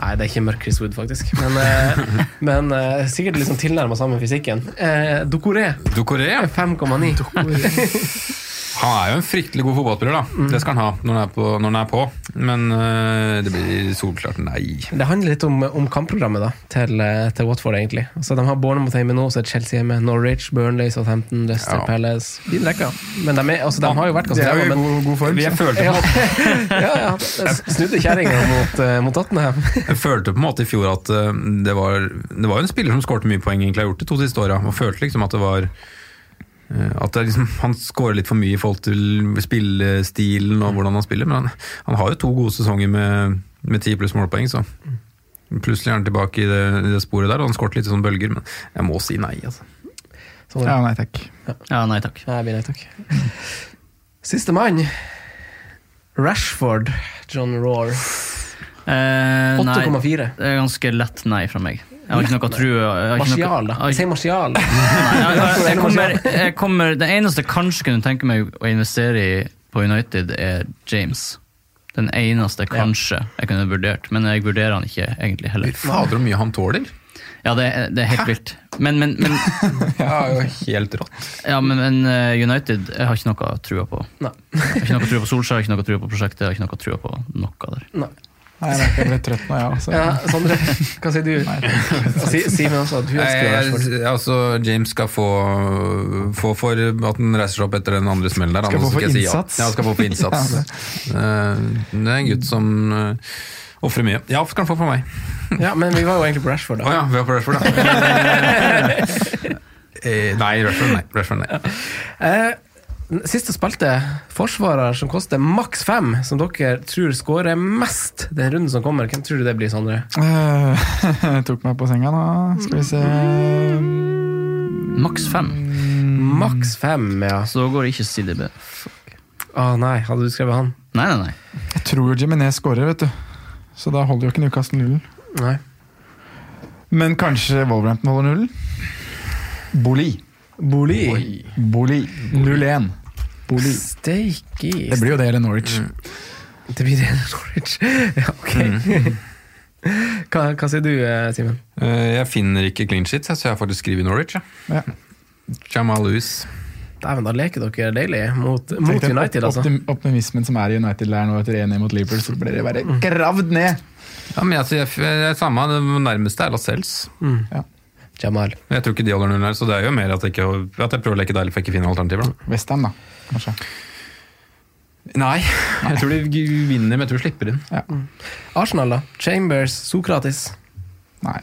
[SPEAKER 2] Nei, det er ikke mørk Chris Wood, faktisk. Men, eh, men eh, sikkert liksom tilnærma samme fysikken. Eh, Dokoré,
[SPEAKER 3] Ducoré, ja.
[SPEAKER 2] 5,9.
[SPEAKER 3] Han er jo en fryktelig god fotballspiller, da. Det skal han ha når han er på. Når han er på. Men uh, det blir solklart nei.
[SPEAKER 2] Det handler litt om, om kampprogrammet da, til, eh, til Watford, egentlig. Altså, de har Bournemouth hjemme nå, så er Chelsea hjemme, Norwich, Burnley, Southampton, Leicester
[SPEAKER 3] Ja.
[SPEAKER 2] Palace. Fin rekke. Men de, er, altså, de har jo vært ganske ræva, men
[SPEAKER 1] god form.
[SPEAKER 3] vi følte,
[SPEAKER 2] ja, ja, ja. Snudde kjerringa mot, uh, mot Tottenham.
[SPEAKER 3] jeg følte på en måte i fjor at uh, det var Det var jo en spiller som skårte mye poeng, egentlig har gjort de to siste åra. Og følte liksom at det var at det er liksom, Han skårer litt for mye i forhold til spillestilen og hvordan han spiller, men han, han har jo to gode sesonger med, ti 10 pluss målpoeng, så plutselig er han tilbake i det, i det sporet der, og han skåret litt i sånne bølger, men jeg må si nei, altså.
[SPEAKER 2] Sånn,
[SPEAKER 1] Ja, nei takk.
[SPEAKER 4] Ja, nei takk.
[SPEAKER 2] Nei, nei takk. Siste mann. Rashford, John Roar.
[SPEAKER 4] Eh,
[SPEAKER 2] 8,4.
[SPEAKER 4] det er ganske lett nei fra meg. Jeg har ikke noe tro ikke noe-
[SPEAKER 2] Martial, da.
[SPEAKER 4] jeg
[SPEAKER 2] Si Martial.
[SPEAKER 4] Jeg, jeg, jeg, kommer, jeg kommer, Det eneste jeg kanskje kunne tenke meg å investere i på United, er James. Den eneste kanskje jeg kunne vurdert, men jeg vurderer han ikke egentlig heller.
[SPEAKER 3] Fader, hvor mye han tåler!
[SPEAKER 4] Ja, det, er- det er helt vilt. Men, men, men,
[SPEAKER 3] Ja, jo helt rått.
[SPEAKER 4] ja, men, men eh, United jeg har ikke noe trua på.
[SPEAKER 2] Nei.
[SPEAKER 4] Jeg har ikke noe trua på Solskjær, jeg har ikke noe trua på prosjektet, jeg har ikke noe trua på noe der.
[SPEAKER 2] Nei.
[SPEAKER 1] Nei, jeg merker jeg ble trøtt nå, ja. også.
[SPEAKER 2] Ja, Sondre, hva sier du? Nei, Si- Simen også, at du elsker.
[SPEAKER 3] Jeg, altså, James skal få, få for at han reiser seg opp etter den andre smellen der.
[SPEAKER 1] Skal få for
[SPEAKER 3] innsats. si ja. Ja, skal få for innsats. Eh, det er en gutt som uh, ofrer mye. Ja, skal han få for meg.
[SPEAKER 2] Ja, men vi var jo egentlig på Rashford,
[SPEAKER 3] Å
[SPEAKER 2] da.
[SPEAKER 3] ja, vi var på Rashford, da. Eh, nei, Rashford nei. Rashford, nei.
[SPEAKER 2] Siste spilte forsvarer som koster maks fem, som dere tror skårer mest den runden som kommer. Hvem tror du det blir, Sondre?
[SPEAKER 1] Uh, tok meg på senga nå. Skal vi se
[SPEAKER 4] Maks fem.
[SPEAKER 2] Maks fem, ja.
[SPEAKER 4] Så går det ikke CDB.
[SPEAKER 2] Å nei, hadde du skrevet han?
[SPEAKER 4] Nei, nei, nei.
[SPEAKER 1] Jeg tror Jiminez skårer, vet du. Så da holder jo ikke Newcastle nullen.
[SPEAKER 2] Nei.
[SPEAKER 1] Men kanskje Wolverhampton holder nullen? Boli.
[SPEAKER 2] Boli.
[SPEAKER 1] Boli. 0-1. Boli.
[SPEAKER 2] Steiki.
[SPEAKER 1] Det blir jo det eller Norwich.
[SPEAKER 2] Det blir det eller Norwich. Ja, ok. Hva, hva sier du, eh, Simen?
[SPEAKER 3] Eh, Jeg finner ikke clean shit, så jeg har faktisk skrevet Norwich. Ja.
[SPEAKER 1] Ja.
[SPEAKER 3] Jamal Lewis.
[SPEAKER 2] Dæven, da leker dere deilig mot, mot
[SPEAKER 1] deg
[SPEAKER 2] United, altså.
[SPEAKER 1] optim- Optimismen som er i United der nå etter 1-1 mot Liverpool, så blir det bare gravd ned.
[SPEAKER 3] Ja, men jeg, jeg, jeg, samme, Det nærmeste er Lascelles.
[SPEAKER 2] Jamal.
[SPEAKER 3] Jeg tror ikke de holder null her, så det er jo mer at jeg, ikke, at jeg prøver å leke deilig for ikke ikke finne alternativer. da.
[SPEAKER 1] Westham, da. Kanskje.
[SPEAKER 3] Nei, jeg tror de vinner, men jeg tror de slipper inn.
[SPEAKER 1] Ja.
[SPEAKER 2] Arsenal, da? Chambers, Sokratis.
[SPEAKER 1] Nei,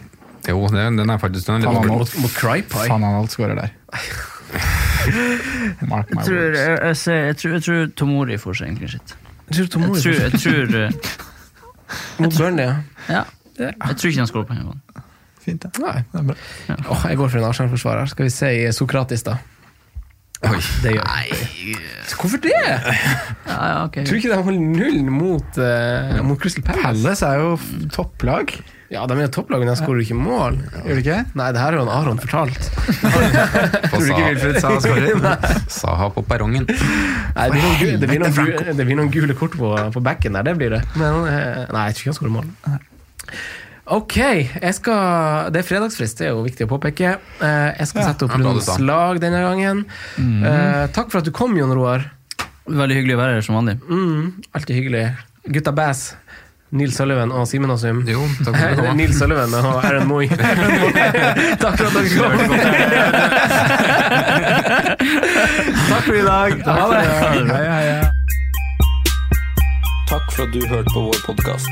[SPEAKER 3] Jo, den, den er faktisk den er litt
[SPEAKER 1] han.
[SPEAKER 2] Mot, mot Crypie.
[SPEAKER 1] faen alt skårer der. Mark my
[SPEAKER 4] Jeg tror,
[SPEAKER 1] words.
[SPEAKER 4] jeg, jeg, ser- jeg, tror, jeg tror Tomori får seg en clean shit.
[SPEAKER 2] Jeg tror
[SPEAKER 4] Jeg tror, jeg tror, eh,
[SPEAKER 2] mot Burnley, ja.
[SPEAKER 4] ja. jeg tror ikke han skårer på en gang.
[SPEAKER 1] Fint, det.
[SPEAKER 2] Nei.
[SPEAKER 1] det er bra.
[SPEAKER 2] Åh, jeg går for en Arsenal-forsvarer. Skal vi si Sokratis, da?
[SPEAKER 3] Oi.
[SPEAKER 2] Det gjør
[SPEAKER 4] Nei
[SPEAKER 2] Hvorfor det?
[SPEAKER 4] ja, ja, okay.
[SPEAKER 2] Tror du ikke de holder nullen mot, uh, mot Crystal Palace?
[SPEAKER 1] Palace er jo topplag,
[SPEAKER 2] Ja, de er topplag, men de skårer ikke mål.
[SPEAKER 1] gjør de ikke?
[SPEAKER 2] Nei, det her er jo en Aron fortalt.
[SPEAKER 3] Tror du ikke
[SPEAKER 1] Wilfred Saha skårer?
[SPEAKER 3] Saha på perrongen.
[SPEAKER 2] Nei, det blir noen, gu- det blir noen, det blir noen gule kort på, på backen der, det blir det. Men eh, nei, jeg tror ikke han skårer mål. Ok, jeg skal, det er fredagsfrist, det er jo viktig å påpeke. Eh, Jeg skal
[SPEAKER 1] Ja,
[SPEAKER 2] sette opp rundens lag denne gangen. Eh, Takk for at du kom, Jon Roar.
[SPEAKER 4] Veldig hyggelig å være her som vanlig.
[SPEAKER 2] Mm, alltid hyggelig. Gutta Bass, Nils Sullivan og Simen Asum.
[SPEAKER 3] Jo, takk for at du kom.
[SPEAKER 2] Nils Sullivan og Aaron Moy. Takk for at dere kom. Takk for i dag. Ha det.
[SPEAKER 1] Hei, hei, hei.
[SPEAKER 5] Takk for at du hørte på vår podkast.